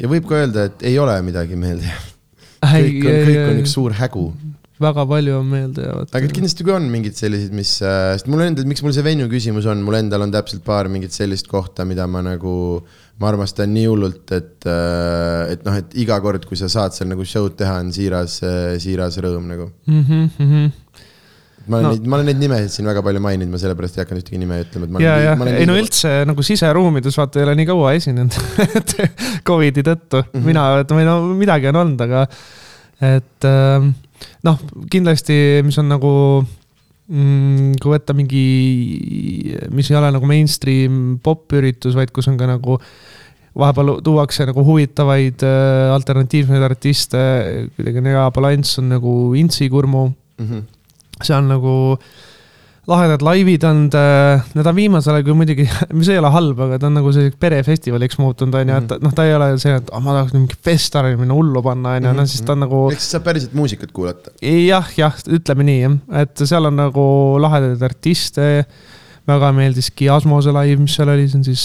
ja võib ka öelda, et ei ole midagi meeldejääv. kõik on, kõik on üks suur hägu. Väga palju on meeldejäävat. aga kindlasti, kui on mingid sellised, mis, sest mul endal, miks mul see venue küsimus on, mul endal on täpselt paar mingit sellist kohta, mida ma nagu, ma armastan nii hullult, et, et noh, et iga kord, kui sa saad seal nagu show'd teha, on siiras, siiras rõõm nagu mm. -hmm, mm -hmm ma olen no. neid, ma olen neid nimesid siin väga palju maininud, ma sellepärast ei hakanud ühtegi nime ütlema. ja, ja, ei no üldse nagu siseruumides vaata ei ole nii kaua esinenud et (laughs) Covidi tõttu mm, -hmm. mina, või no midagi on olnud, aga et noh, kindlasti, mis on nagu mm, kui võtta mingi, mis ei ole nagu mainstream popüritus, vaid kus on ka nagu vahepeal tuuakse nagu huvitavaid äh, alternatiivseid artiste, kuidagi hea balanss on nagu Intsi Kurmu mm. -hmm see on nagu lahedad laivid olnud, need on viimasel ajal küll muidugi, (laughs) mis ei ole halb, aga ta on nagu selliseks perefestivaliks muutunud, on ju, et noh, ta ei ole see, et oh, ma tahaks mingi festivalil minna hullu panna, on ju, no siis ta on nagu. ehk siis saab päriselt muusikat kuulata? jah, jah, ütleme nii, jah, et seal on nagu lahedaid artiste. väga meeldis Kiasmose live, mis seal oli, see on siis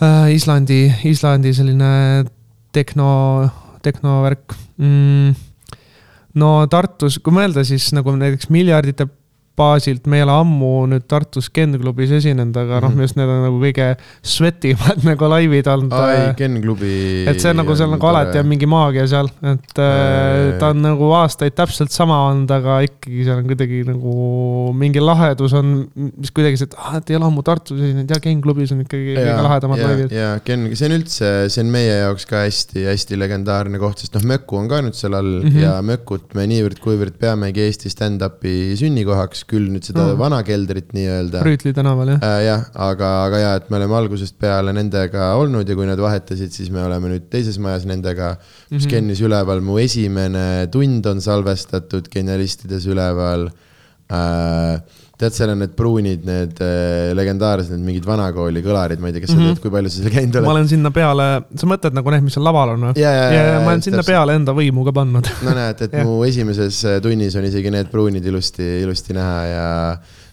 äh, Islandi, Islandi selline tehno, tehnovärk mm no Tartus, kui mõelda, siis nagu näiteks miljardite baasilt me ei ole ammu nüüd Tartus Ken klubis esinenud, aga mm -hmm. noh, minu arust need on nagu kõige sweatimad (laughs) nagu laivid olnud. ai, Ken klubi. et see on nagu seal nagu alati on mingi maagia seal, et äh, ta on nagu aastaid täpselt sama olnud, aga ikkagi seal on kuidagi nagu mingi lahedus on, mis kuidagi see, et ah, et ei ole ammu Tartus esinenud ja Ken klubis on ikkagi ja, kõige lahedamad laivid. ja Ken, see on üldse, see on meie jaoks ka hästi-hästi legendaarne koht, sest noh, Möku on ka nüüd seal all mm -hmm. ja Mökut me niivõrd-kuivõrd peamegi Eesti stand-up'i sünnikohaks küll nüüd seda mm. vana keldrit nii-öelda. Rüütli tänaval jah äh,. jah, aga, aga ja, et me oleme algusest peale nendega olnud ja kui nad vahetasid, siis me oleme nüüd teises majas nendega mm. -hmm. Kennis üleval, mu esimene tund on salvestatud Genialistides üleval äh, tead, seal on need pruunid, need äh, legendaarsed, need mingid vanakooli kõlarid, ma ei tea, kas sa Mhm. tead, kui palju sa seal käinud ma oled? olen sinna peale, sa mõtled nagu need, mis seal laval on või? ja, ja, ja, ja ma olen sinna. peale enda võimu ka pannud. (laughs) no näed, et mu esimeses äh, tunnis on isegi need pruunid ilusti, ilusti näha ja,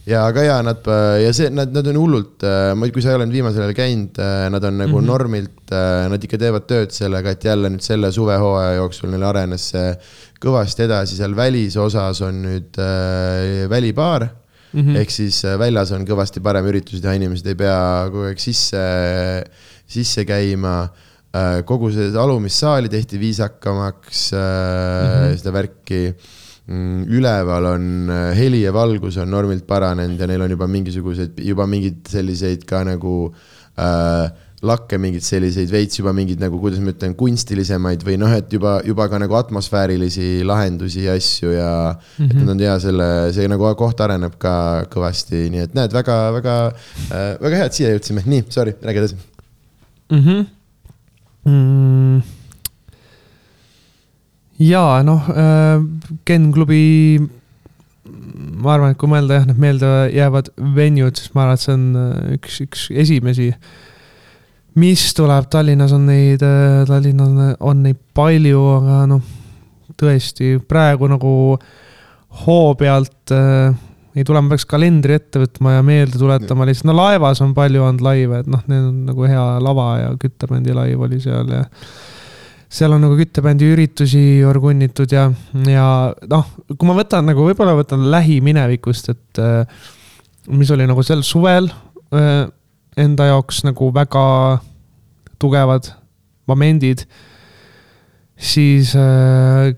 ja aga ja nad ja see, nad, nad on hullult, ma, kui sa ei ole nüüd viimasel ajal käinud, nad on nagu mm. -hmm. normilt, nad ikka teevad tööd sellega, et jälle nüüd selle suvehooaja jooksul neil arenes see kõvasti edasi, seal välisosas on nüüd äh, välibaar mm. -hmm. ehk siis äh, väljas on kõvasti parem üritusi teha, inimesed ei pea kogu aeg sisse, sisse käima. kogu see alumist saali tehti viisakamaks äh, mm. -hmm. seda värki Mm, üleval on äh, heli ja valgus on normilt paranenud ja neil on juba mingisuguseid, juba mingeid selliseid ka nagu äh, lakke, mingeid selliseid veits juba mingeid nagu, kuidas ma ütlen, kunstilisemaid või noh, et juba, juba ka nagu atmosfäärilisi lahendusi ja asju ja mm -hmm. et nad on hea selle, see nagu koht areneb ka kõvasti, nii et näed väga, väga äh,, väga hea, et siia jõudsime, nii, sorry, räägi edasi. mm. -hmm. Mm. ja noh, Ken klubi, ma arvan, et kui mõelda jah, need meeldejäävad venue'd, siis ma arvan, et see on äh, üks, üks esimesi, mis tuleb, Tallinnas on neid, Tallinnas on- neid palju, aga noh, tõesti praegu nagu hoo pealt äh, ei tule, ma peaks kalendri ette võtma ja meelde tuletama lihtsalt, no laevas on palju olnud laive, et noh, need on nagu hea lava ja küttebändi laiv oli seal ja seal on nagu küttebändi üritusi orgunnitud ja, ja noh, kui ma võtan nagu võib-olla võtan lähiminevikust, et äh, mis oli nagu sel suvel äh, enda jaoks nagu väga tugevad momendid, siis äh,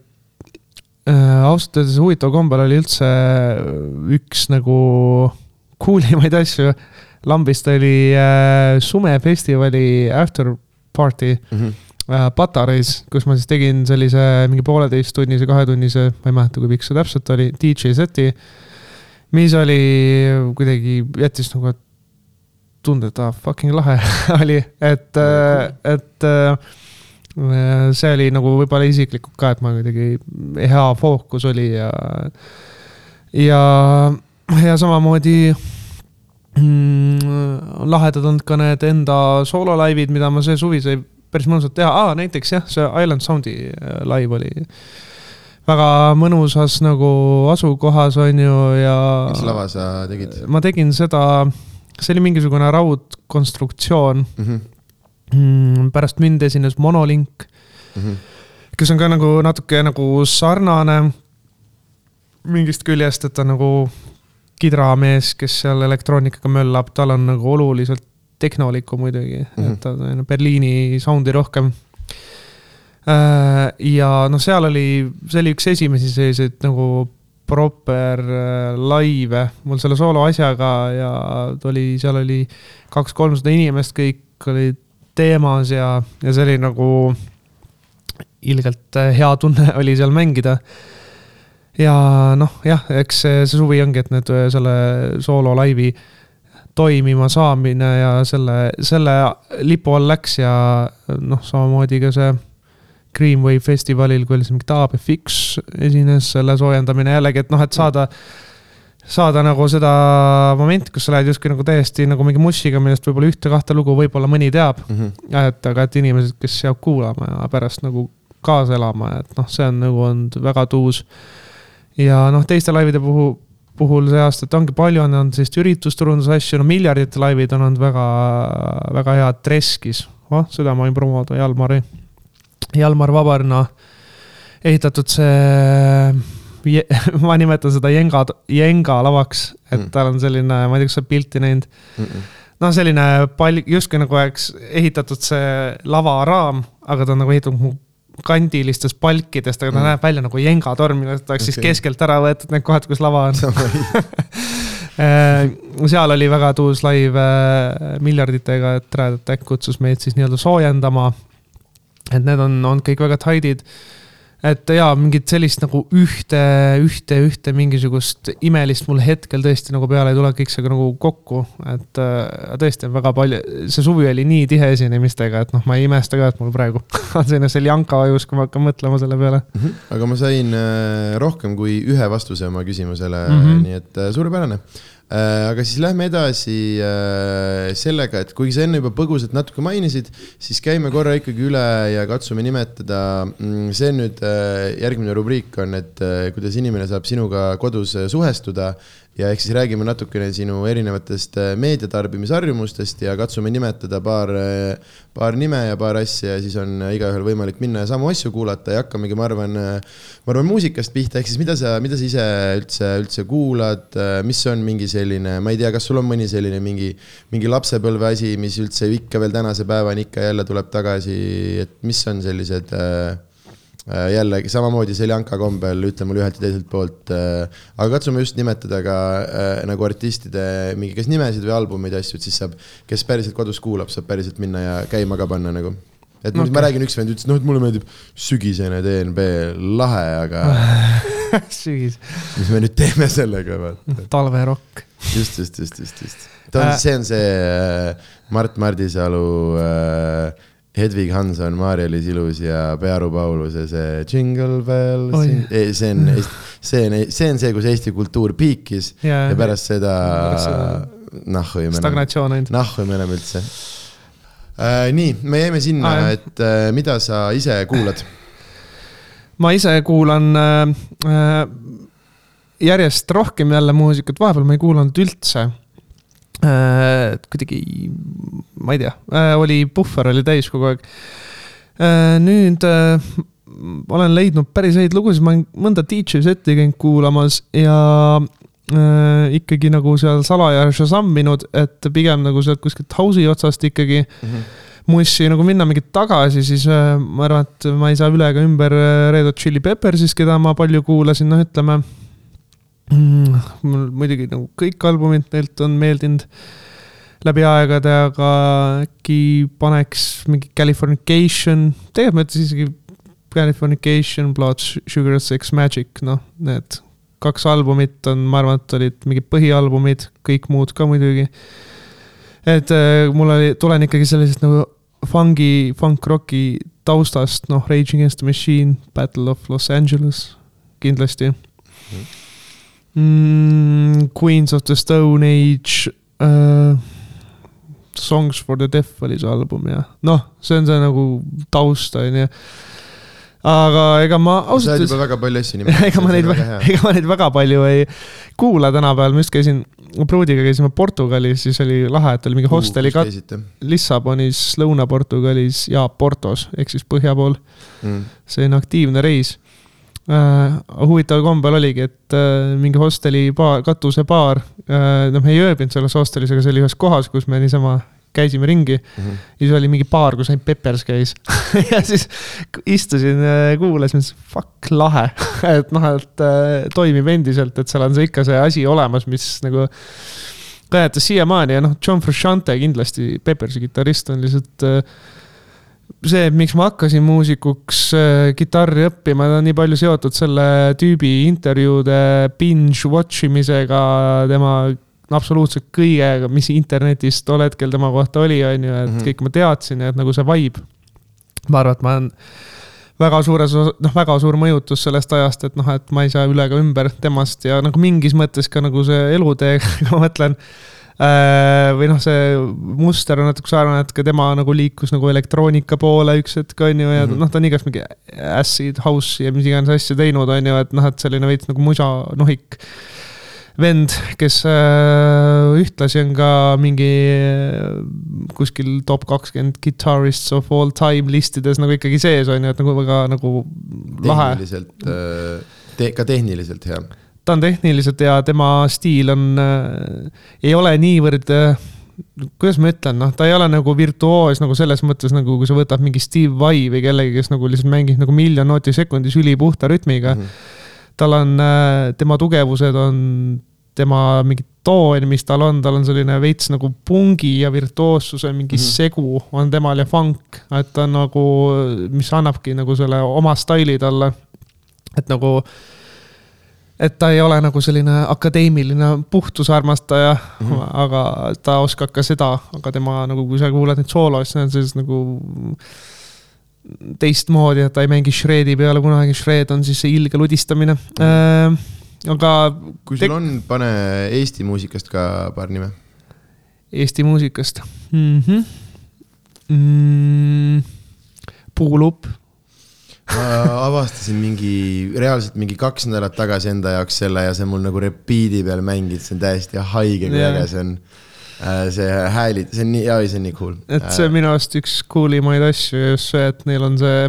äh, ausalt öeldes huvitaval kombel oli üldse üks nagu coolimaid asju. lambist oli äh, sumefestivali after party Mhm. äh, Patareis, kus ma siis tegin sellise mingi pooleteisttunnise, kahetunnise, ma ei mäleta, kui pikk see täpselt oli, DJ seti. mis oli kuidagi, jättis nagu et ah, fucking lahe (laughs) oli, et, et äh, see oli nagu võib-olla isiklikult ka, et ma kuidagi hea fookus oli ja, ja, ja samamoodi mm, lahedad olnud ka need enda soololaivid, mida ma see suvi sai päris mõnusalt teha ah,, näiteks jah, see Island Soundi äh, live oli väga mõnusas nagu asukohas on ju ja. mis lava sa tegid ma tegin seda, see oli mingisugune raudkonstruktsioon mm? -hmm. mm,. pärast mind esines Monolink, Mm -hmm. kes on ka nagu natuke nagu sarnane mingist küljest, et ta nagu kidramees, kes seal elektroonikaga möllab, tal on nagu oluliselt tehnolikku muidugi mm, Mhm. -hmm. et ta on Berliini soundi rohkem. ja noh, seal oli, see oli üks esimesi selliseid nagu proper äh, laive mul selle soolo asjaga ja oli, seal oli kaks-kolmsada inimest, kõik olid teemas ja, ja see oli nagu ilgelt äh, hea tunne (laughs) oli seal mängida. ja noh, jah, eks see, see suvi ongi, et nüüd äh, selle soolo laivi toimima saamine ja selle, selle lipu all läks ja noh, samamoodi ka see Greenway festivalil, kui oli see mingi TABFX esines selle soojendamine jällegi, et noh, et saada, saada nagu seda momenti, kus sa lähed justkui nagu täiesti nagu mingi mussiga, millest võib-olla ühte-kahte lugu võib-olla mõni teab. Mm -hmm. et aga, et inimesed, kes jääb kuulama ja pärast nagu kaasa elama, et noh, see on nagu olnud väga tuus. ja noh, teiste laivide puhul, puhul see aasta, et ongi palju on olnud sellist üritusturunduse asju, no miljardite laivid on olnud väga, väga head Treskis, oh seda ma võin promoda, Jalmari, Jalmar Vabarna ehitatud see, (laughs) ma nimetan seda Jenga, Jenga lavaks, et Mm. tal on selline, ma ei tea, kas sa oled pilti näinud Mm -mm. noh, selline pall, justkui nagu oleks ehitatud see lavaraam, aga ta on nagu ehitatud kandilistest palkidest, aga ta Mm. näeb välja nagu jengatorm, mille ta oleks okay. siis keskelt ära võetud need kohad, kus lava on. (laughs) Davai. (laughs) seal oli väga tuus laiv äh, miljarditega, et Red Attack kutsus meid siis nii-öelda soojendama. Et need on olnud kõik väga tight'id. et jaa, mingit sellist nagu ühte, ühte, ühte mingisugust imelist mul hetkel tõesti nagu peale ei tule kõik see nagu kokku. et äh, tõesti on väga palju, see suvi oli nii tihe esinemistega, et noh, ma ei imesta ka, et mul praegu (laughs) on selline seljanka ajus, kui ma hakkan mõtlema selle peale mm. -hmm. aga ma sain äh, rohkem kui ühe vastuse oma küsimusele mm, -hmm. nii et äh, suurepärane aga siis lähme edasi äh, sellega, et kuigi sa enne juba põgusalt natuke mainisid, siis käime korra ikkagi üle ja katsume nimetada. Mm, see nüüd äh, järgmine rubriik on, et kuidas inimene saab sinuga kodus suhestuda ja ehk siis räägime natukene sinu erinevatest äh, meediatarbimisharjumustest ja katsume nimetada paar, äh, paar nime ja paar asja ja siis on äh, igaühel võimalik minna ja samu asju kuulata ja hakkamegi, ma arvan, ma arvan muusikast pihta, ehk siis mida sa, mida sa ise üldse, üldse kuulad, mis on mingi selline, ma ei tea, kas sul on mõni selline mingi, mingi lapsepõlve asi, mis üldse ikka veel tänase päevani ikka jälle tuleb tagasi, et mis on sellised äh, jällegi samamoodi Seljanka kombel, ütle mulle ühelt ja teiselt poolt. Äh, aga katsume just nimetada ka äh, nagu artistide mingi, kas nimesid või albumeid ja asju, et siis saab, kes päriselt kodus kuulab, saab päriselt minna ja käima ka panna nagu. et okay. ma räägin, üks vend ütles, noh, et mulle meeldib sügisene DNB, lahe, aga (laughs) sügis. mis me nüüd teeme sellega, vaata. (laughs) talverokk. just, just, just, just, just. ta on, see on see Mart Mardisalu äh, Hedvig Hanson, Maarja-Liis Ilus ja Pearu Paulus ja see Jingle Bells oh,, see on, see on, see on see, kus Eesti kultuur piikis ja, ja pärast seda nahhu ei mene. stagnatsioon ainult. nahhu ei mene üldse äh,. nii, me jäime sinna ah,, et äh, mida sa ise kuulad? ma ise kuulan äh, äh, järjest rohkem jälle muusikat, vahepeal ma ei kuulanud üldse kuidagi, ma ei tea, äh, oli puhver oli täis kogu aeg. Äh, nüüd olen leidnud päris häid lugusid, ma olen mõnda DJ seti käinud kuulamas ja äh, ikkagi nagu seal salaja šasamminud, et pigem nagu sealt kuskilt house'i otsast ikkagi mm. -hmm mussi nagu minna mingit tagasi, siis äh, ma arvan, et ma ei saa üle ega ümber Red Hot Chili Peppersist, keda ma palju kuulasin, noh, ütleme mm,. mul muidugi nagu kõik albumid neilt on meeldinud läbi aegade, aga äkki paneks mingi Californication, tegelikult ma ütlesin isegi Californication, Blood, Sugar, Sex, Magic, noh, need kaks albumit on, ma arvan, et olid mingid põhialbumid, kõik muud ka muidugi. et äh, mul oli, tulen ikkagi sellisest nagu fungi, funk-rocki taustast, noh, Rage Against the Machine, Battle of Los Angeles kindlasti mm mm,. Queens of the Stone Age uh,. Songs for the Deaf oli see album ja noh, see on see nagu taust on ju aga ega ma ausalt öeldes. sa oled juba väga palju asju (laughs) nimetanud. ega ma neid, ega ma neid väga palju ei kuula tänapäeval, ma just käisin, pruudiga käisime Portugalis, siis oli lahe, et oli mingi hosteli kat-, Lissabonis, Lõuna-Portugalis ja Portos ehk siis põhja pool mm.. selline aktiivne reis äh,. huvitaval kombel oligi, et äh, mingi hosteli baar, katusebaar äh,, noh, me ei ööbinud selles hostelis, aga see oli ühes kohas, kus me niisama käisime ringi mm. -hmm. ja siis oli mingi baar, kus ainult Peppers käis (laughs) ja siis istusin, kuulasin, fuck, lahe (laughs) et noh, et toimib endiselt, et seal on see ikka see asi olemas, mis nagu kõnetas siiamaani ja noh, John Frusciante kindlasti, Peppersi kitarrist on lihtsalt äh, see, miks ma hakkasin muusikuks äh, kitarri õppima, ta on nii palju seotud selle tüübi intervjuude binge watch imisega, tema absoluutselt kõigega, mis internetis tol hetkel tema kohta oli, on ju, et mm -hmm. kõik ma teadsin ja et nagu see vibe. ma arvan, et ma olen väga suures, noh, väga suur mõjutus sellest ajast, et noh, et ma ei saa üle ega ümber temast ja nagu mingis mõttes ka nagu see elutee, (laughs) kui ma mõtlen või noh, see muster on natuke sarnane, et ka tema nagu liikus nagu elektroonika poole üks hetk, on ju, ja mm -hmm. noh, ta on igast mingi acid house ja mis iganes asju teinud, on ju, et noh, et selline veits nagu musa nohik vend, kes äh, ühtlasi on ka mingi äh, kuskil top kakskümmend guitarists of all time listides nagu ikkagi sees, on ju, et nagu väga nagu lahe. tehniliselt äh, te,, ka tehniliselt hea ta on tehniliselt ja tema stiil on äh,, ei ole niivõrd äh, kuidas ma ütlen, noh, ta ei ole nagu virtuoos nagu selles mõttes nagu, kui sa võtad mingi Steve Vai või kellegi, kes nagu lihtsalt mängib nagu miljon nooti sekundis ülipuhta rütmiga mm. -hmm. tal on äh,, tema tugevused on tema mingi toon, mis tal on, tal on selline veits nagu pungi ja virtuoossuse mingi mm -hmm. segu on temal ja funk, et ta on nagu, mis annabki nagu selle oma staili talle et nagu, et ta ei ole nagu selline akadeemiline puhtusarmastaja mm, -hmm. aga ta oskab ka seda, aga tema nagu, kui sa kuulad neid soolo, siis need sellised nagu teistmoodi, et ta ei mängi shred'i peale kunagi, shred on siis see ilge ludistamine mm. -hmm. Aga. kui sul on, pane Eesti muusikast ka paar nime. Eesti muusikast mm. -hmm. Mm, puulup ma avastasin mingi, reaalselt mingi kaks nädalat tagasi enda jaoks selle ja see mul nagu repeat'i peal mängib, see on täiesti haige, kui äge see on. Äh, see hääli, see on nii, jaa, see on nii cool. et see on äh, minu arust üks cool imaid asju, just see, et neil on see,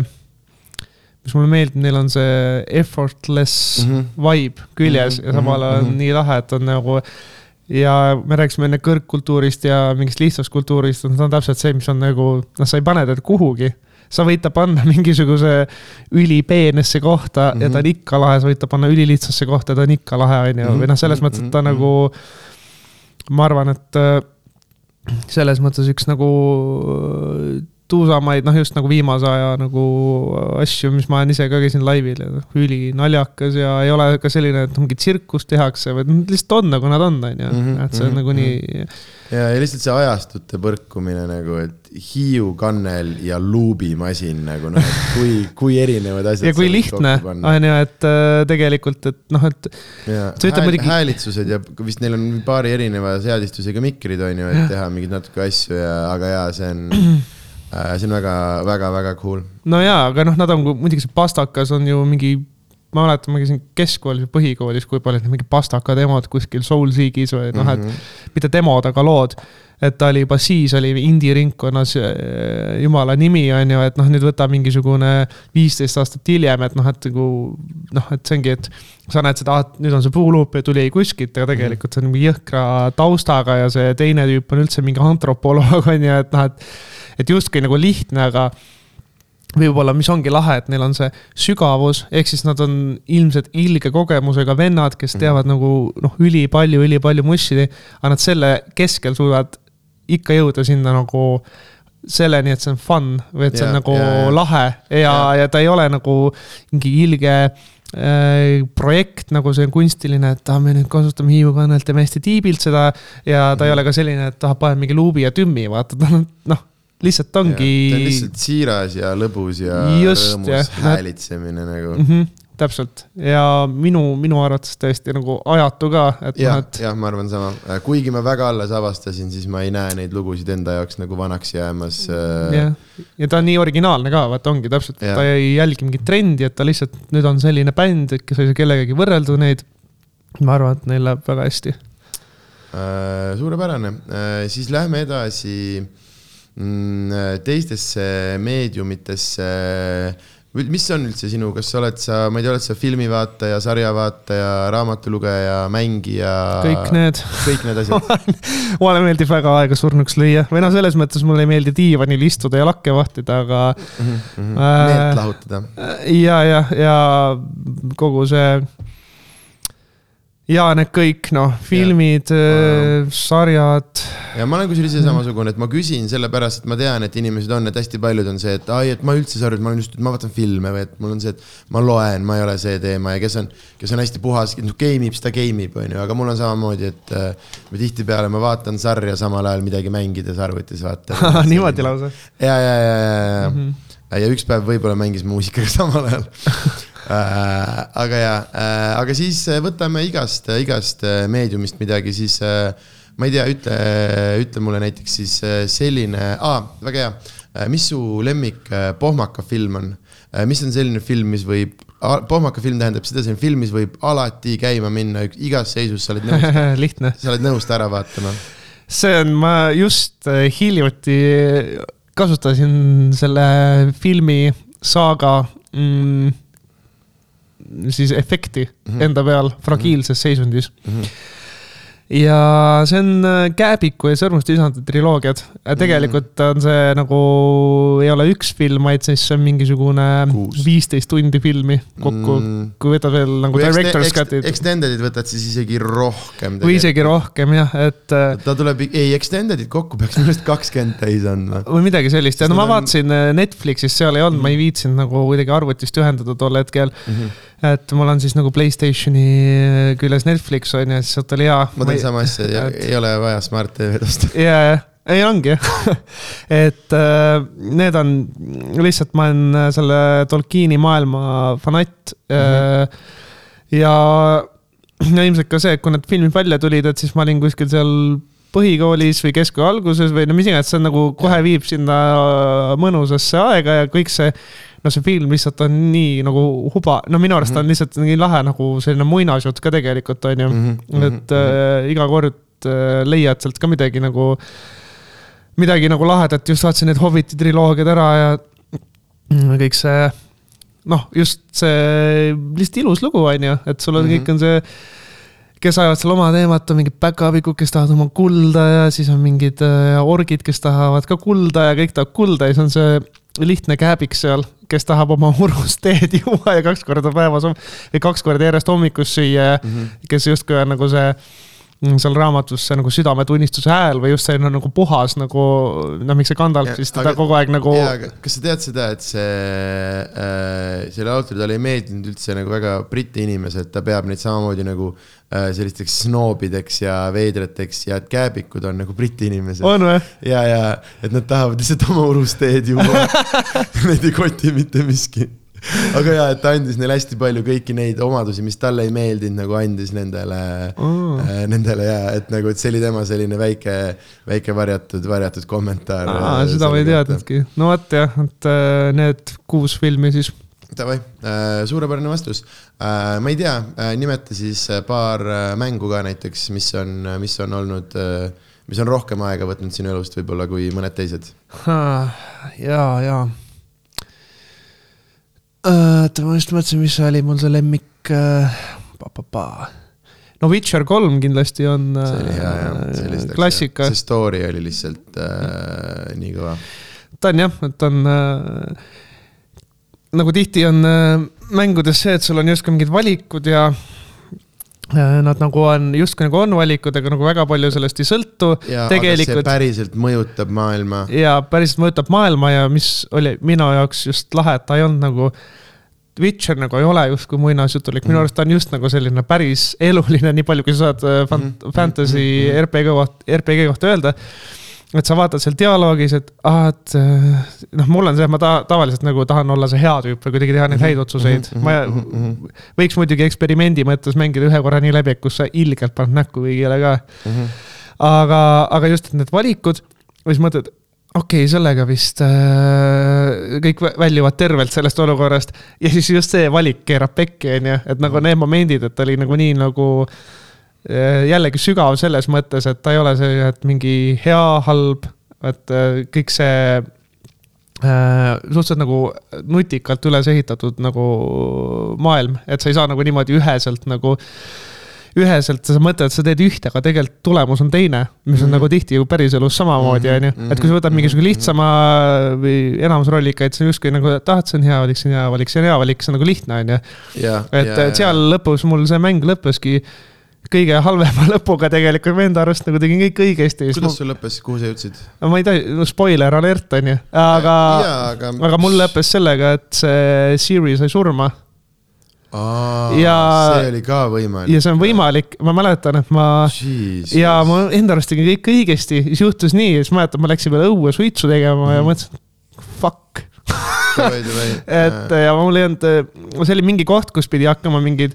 mis mulle meeldib, neil on see effortless mm -hmm. vibe küljes mm -hmm. ja samal ajal mm -hmm. on nii lahe, et on nagu ja me rääkisime enne kõrgkultuurist ja mingist lihtsast kultuurist, see on täpselt see, mis on nagu, noh, sa ei pane teda kuhugi sa võid ta panna (laughs) mingisuguse ülipeenesse kohta mm -hmm. ja ta on mhm. ikka lahe, sa võid ta panna ülilihtsasse kohta ja ta on ikka lahe, on ju, või noh, selles mõttes, et ta mhm. nagu. ma arvan, et äh, selles mõttes üks nagu tuusamaid, noh, just nagu viimase aja nagu asju, mis ma olen ise ka käisin laivil ja noh, ülinaljakas ja ei ole ka selline, et mingi tsirkust tehakse, vaid lihtsalt on nagu nad on, on ju, mhm, et see on nagu nii. ja, ja lihtsalt see ajastute põrkumine nagu, et Hiiu kannel ja luubimasin nagu noh, et kui, kui erinevad asjad. ja kui lihtne on ju, et äh, tegelikult, et noh, et. Hääl, muidugi... häälitsused ja vist neil on paari erineva seadistusega mikrid on ju, et teha mingeid natuke asju ja, aga jaa, see on Äh, (clears throat) see on väga, väga, väga cool. no jaa, aga noh, nad on muidugi see pastakas on ju mingi, ma mäletan, ma käisin keskkoolis või põhikoolis, kui palju mingi pastaka demod kuskil Soulseekis või noh, et mm -hmm. mitte demod, aga lood. et ta oli juba siis oli indie ringkonnas äh, jumala nimi on ju, et noh, nüüd võta mingisugune viisteist aastat hiljem, et noh, et nagu noh, et see ongi, et sa näed seda, et nüüd on see puuluup ja tuli kuskilt, aga tegelikult see on mingi jõhkra taustaga ja see teine tüüp on üldse mingi antropoloog on ju, et noh, et et justkui nagu lihtne, aga võib-olla, mis ongi lahe, et neil on see sügavus, ehk siis nad on ilmselt ilge kogemusega vennad, kes mhm. teavad mm. nagu noh, ülipalju, ülipalju mussidi, aga nad selle keskel suudavad ikka jõuda sinna nagu selleni, et see on fun või et see yeah, on nagu yeah, lahe ja yeah., ja ta ei ole nagu mingi ilge äh, projekt, nagu see on kunstiline, et ah, me nüüd kasutame Hiiu kannelt, teeme hästi tiibilt seda ja ta mm. ei mhm. ole ka selline, et ah, paneme mingi luubi ja tümmi, vaata, ta on noh lihtsalt ongi. ta on lihtsalt siiras ja lõbus ja Just, rõõmus ja, häälitsemine nagu mm. -hmm, täpselt ja minu, minu arvates täiesti nagu ajatu ka, et noh, et. jah, ma arvan sama, kuigi ma väga alles avastasin, siis ma ei näe neid lugusid enda jaoks nagu vanaks jäämas. Äh, jah, ja ta on nii originaalne ka, vaata ongi täpselt, ta ei jälgi mingit trendi, et ta lihtsalt nüüd on selline bänd, et kes ei saa kellegagi võrrelda neid. ma arvan, et neil läheb väga hästi äh,. suurepärane äh,, siis lähme edasi teistesse meediumitesse mis on üldse sinu, kas sa oled sa, ma ei tea, oled sa filmivaataja, sarjavaataja, raamatulugeja, mängija? kõik need. kõik need asjad (laughs) mulle meeldib väga aega surnuks lüüa või noh, selles mõttes mulle ei meeldi diivanil istuda ja lakke vahtida, aga mm. -hmm. meelt äh, lahutada. ja, ja, ja kogu see ja need kõik noh, filmid, äh, sarjad. ja ma olen kusjuures ise samasugune, et ma küsin sellepärast, et ma tean, et inimesed on, et hästi paljud on see, et ai, et ma üldse ei saa aru, et ma olen just, ma vaatan filme või et mul on see, et ma loen, ma ei ole see teema ja kes on, kes on hästi puhas, noh game ib, siis ta game ib, on ju, aga mul on samamoodi, et äh, tihtipeale ma vaatan sarja samal ajal midagi mängides arvutis vaatan (laughs) niimoodi lausa? ja, ja, ja, ja, ja. -hmm ja üks päev võib-olla mängis muusikaga (laughs) samal ajal aga ja, äh, aga siis äh, võtame igast, igast meediumist midagi, siis ma ei tea, ütle, ütle mulle näiteks siis selline ah,, väga hea, mis su lemmik pohmaka film on? mis on selline film, mis võib, pohmaka film tähendab seda, see on film, mis võib alati käima minna, igas seisus sa oled nõus (laughs) sa oled nõus ta ära vaatama? see on, ma just hiljuti kasutasin selle filmi saaga mm, siis efekti mm -hmm. enda peal fragiilses -hmm. seisundis mm. -hmm. Ja see on äh, Kääbiku ja Sõrmuste isandate triloogiad. tegelikult on see nagu, ei ole üks film, vaid siis see on mingisugune viisteist tundi filmi kokku mm., kui võtad veel nagu director's cut'id. Extended'id võtad siis isegi rohkem. või isegi rohkem jah, et. Äh, ta tuleb, ei extended'id kokku peaks minu arust kakskümmend täis andma. või midagi sellist ja no ma vaatasin äh, Netflixis, seal ei olnud mm, ma ei viitsinud nagu kuidagi arvutist ühendada tol hetkel mm. -hmm et mul on siis nagu Playstationi küljes Netflix on ju, siis sealt oli hea. ma teen sama asja, ei ole vaja Smart TV-d osta. (laughs) ja, jah, ei ongi jah (laughs) et äh, need on, lihtsalt ma olen äh, selle Tolkieni maailma fanatt mm. -hmm. ja, ja ilmselt ka see, et kui need filmid välja tulid, et siis ma olin kuskil seal põhikoolis või keskkooli alguses või no mis iganes, see on nagu kohe viib sinna mõnusasse aega ja kõik see no see film lihtsalt on nii nagu huba, no minu arust mm -hmm. on lihtsalt nii lahe nagu selline muinasjutt ka tegelikult on ju mm, -hmm. et äh, iga kord äh, leiad sealt ka midagi nagu, midagi nagu lahedat, just vaatasin need Hobbiti triloogiad ära ja kõik see noh, just see lihtsalt ilus lugu on ju, et sul on mm -hmm. kõik on see kes ajavad seal oma teemat, on mingid päkapikud, kes tahavad oma kulda ja siis on mingid äh, orgid, kes tahavad ka kulda ja kõik tahavad kulda ja siis on see lihtne kääbik seal, kes tahab oma (laughs) urust teed juua ja kaks korda päevas või kaks korda järjest hommikus süüa mm, -hmm. kes justkui on nagu see seal raamatus see nagu südametunnistuse hääl või just selline nagu puhas nagu noh, miks see Gandalf siis teda kogu aeg nagu. kas sa tead seda, et see äh,, selle autorile ei meeldinud üldse nagu väga briti inimesed, ta peab neid samamoodi nagu Äh, sellisteks snoobideks ja veidrateks ja et kääbikud on nagu briti inimesed. on või? ja, ja et nad tahavad lihtsalt oma urusteed juua (laughs) Neid ei koti mitte miski. (laughs) aga ja, et ta andis neile hästi palju kõiki neid omadusi, mis talle ei meeldinud, nagu andis nendele mm., äh, nendele ja et nagu, et see oli tema selline väike, väike varjatud, varjatud kommentaar. seda ma ei teadnudki, no vot jah, et äh, need kuus filmi siis Davai, äh, suurepärane vastus. Äh, ma ei tea, äh, nimeta siis paar mängu ka näiteks, mis on, mis on olnud, mis on rohkem aega võtnud sinu elust võib-olla kui mõned teised. ja, ja. Oota, ma just mõtlesin, mis oli mul see lemmik pa,. no Witcher kolm kindlasti on. see oli hea jah, see oli klassika. see story oli lihtsalt äh, nii kõva. ta on jah, et on äh, nagu tihti on äh, mängudes see, et sul on justkui mingid valikud ja äh, Nad nagu on, justkui nagu on valikud, aga nagu väga palju sellest ei sõltu. tegelikult. päriselt mõjutab maailma. ja päriselt mõjutab maailma ja mis oli minu jaoks just lahe, et ta ei olnud nagu. Witcher nagu ei ole justkui muinasjutulik, minu mhm. arust ta on just nagu selline päris eluline, nii palju kui sa saad äh, fant- mm, -hmm. fantasy mm -hmm. RPG kohta, RPG kohta öelda et sa vaatad seal dialoogis, et ah, et eh, noh, mul on see, et ma ta, tavaliselt nagu tahan olla see hea tüüp või kuidagi teha neid häid mhm, otsuseid mm. -hmm, ma mm -hmm. võiks muidugi eksperimendi mõttes mängida ühe korra nii läbi, et kus sa ilgelt paned näkku kõigile ka mm. -hmm. aga, aga just, need valikud siis mõtled, okei okay,, sellega vist äh, kõik väljuvad tervelt sellest olukorrast ja siis just see valik keerab pekki, on ju, et nagu need momendid, et oli nagu nii nagu äh, Äh, jällegi sügav selles mõttes, et ta ei ole see, et mingi hea, halb, et äh, kõik see äh, suhteliselt nagu nutikalt üles ehitatud nagu maailm, et sa ei saa nagu niimoodi üheselt nagu üheselt sa mõtled, et sa teed ühte, aga tegelikult tulemus on teine, mis on mm -hmm. nagu tihti ju päriselus samamoodi, mhm. on ju. et kui sa võtad mingisuguse lihtsama või enamus rollikaid, on justkui nagu, et ah, et see on hea valik, see on hea valik, see on hea valik, see on nagu lihtne, on ju. et ja, seal lõpus mul see mäng lõppeski kõige halvema (laughs) lõpuga tegelikult, ma enda arust nagu tegin kõik õigesti. kuidas sul lõppes, kuhu sa jõudsid? no ma ei tea, no spoiler alert on ju, aga, aga... aga mul lõppes sellega, et see Siri sai surma. Aa, ja see oli ka võimalik. ja see on võimalik, ma mäletan, et ma Jesus. ja ma enda arust tegin kõik õigesti, siis juhtus nii, siis mäletan, ma läksin veel õue suitsu tegema mm. ja mõtlesin, fuck (laughs) et ja mul ei olnud, see oli mingi koht, kus pidi hakkama mingeid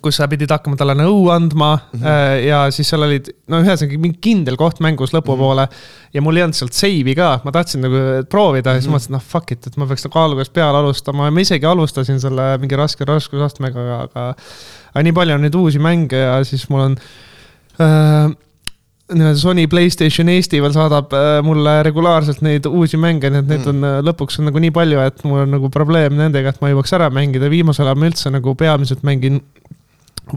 kus sa pidid hakkama talle nõu andma mm -hmm. ja siis seal olid, no ühesõnaga mingi kindel koht mängus lõpupoole mm. -hmm. ja mul ei olnud sealt save'i ka, ma tahtsin nagu proovida ja siis mm -hmm. mõtlesin, et noh, fuck it, et ma peaks nagu algusest peale alustama ja ma isegi alustasin selle mingi raske raskusastmega, aga. aga nii palju on neid uusi mänge ja siis mul on äh, nii-öelda Sony Playstation Eesti veel saadab äh, mulle regulaarselt neid uusi mänge, nii et neid on mm. lõpuks on nagu nii palju, et mul on nagu probleem nendega, et ma jõuaks ära mängida, viimasel ajal ma üldse nagu peamiselt mängin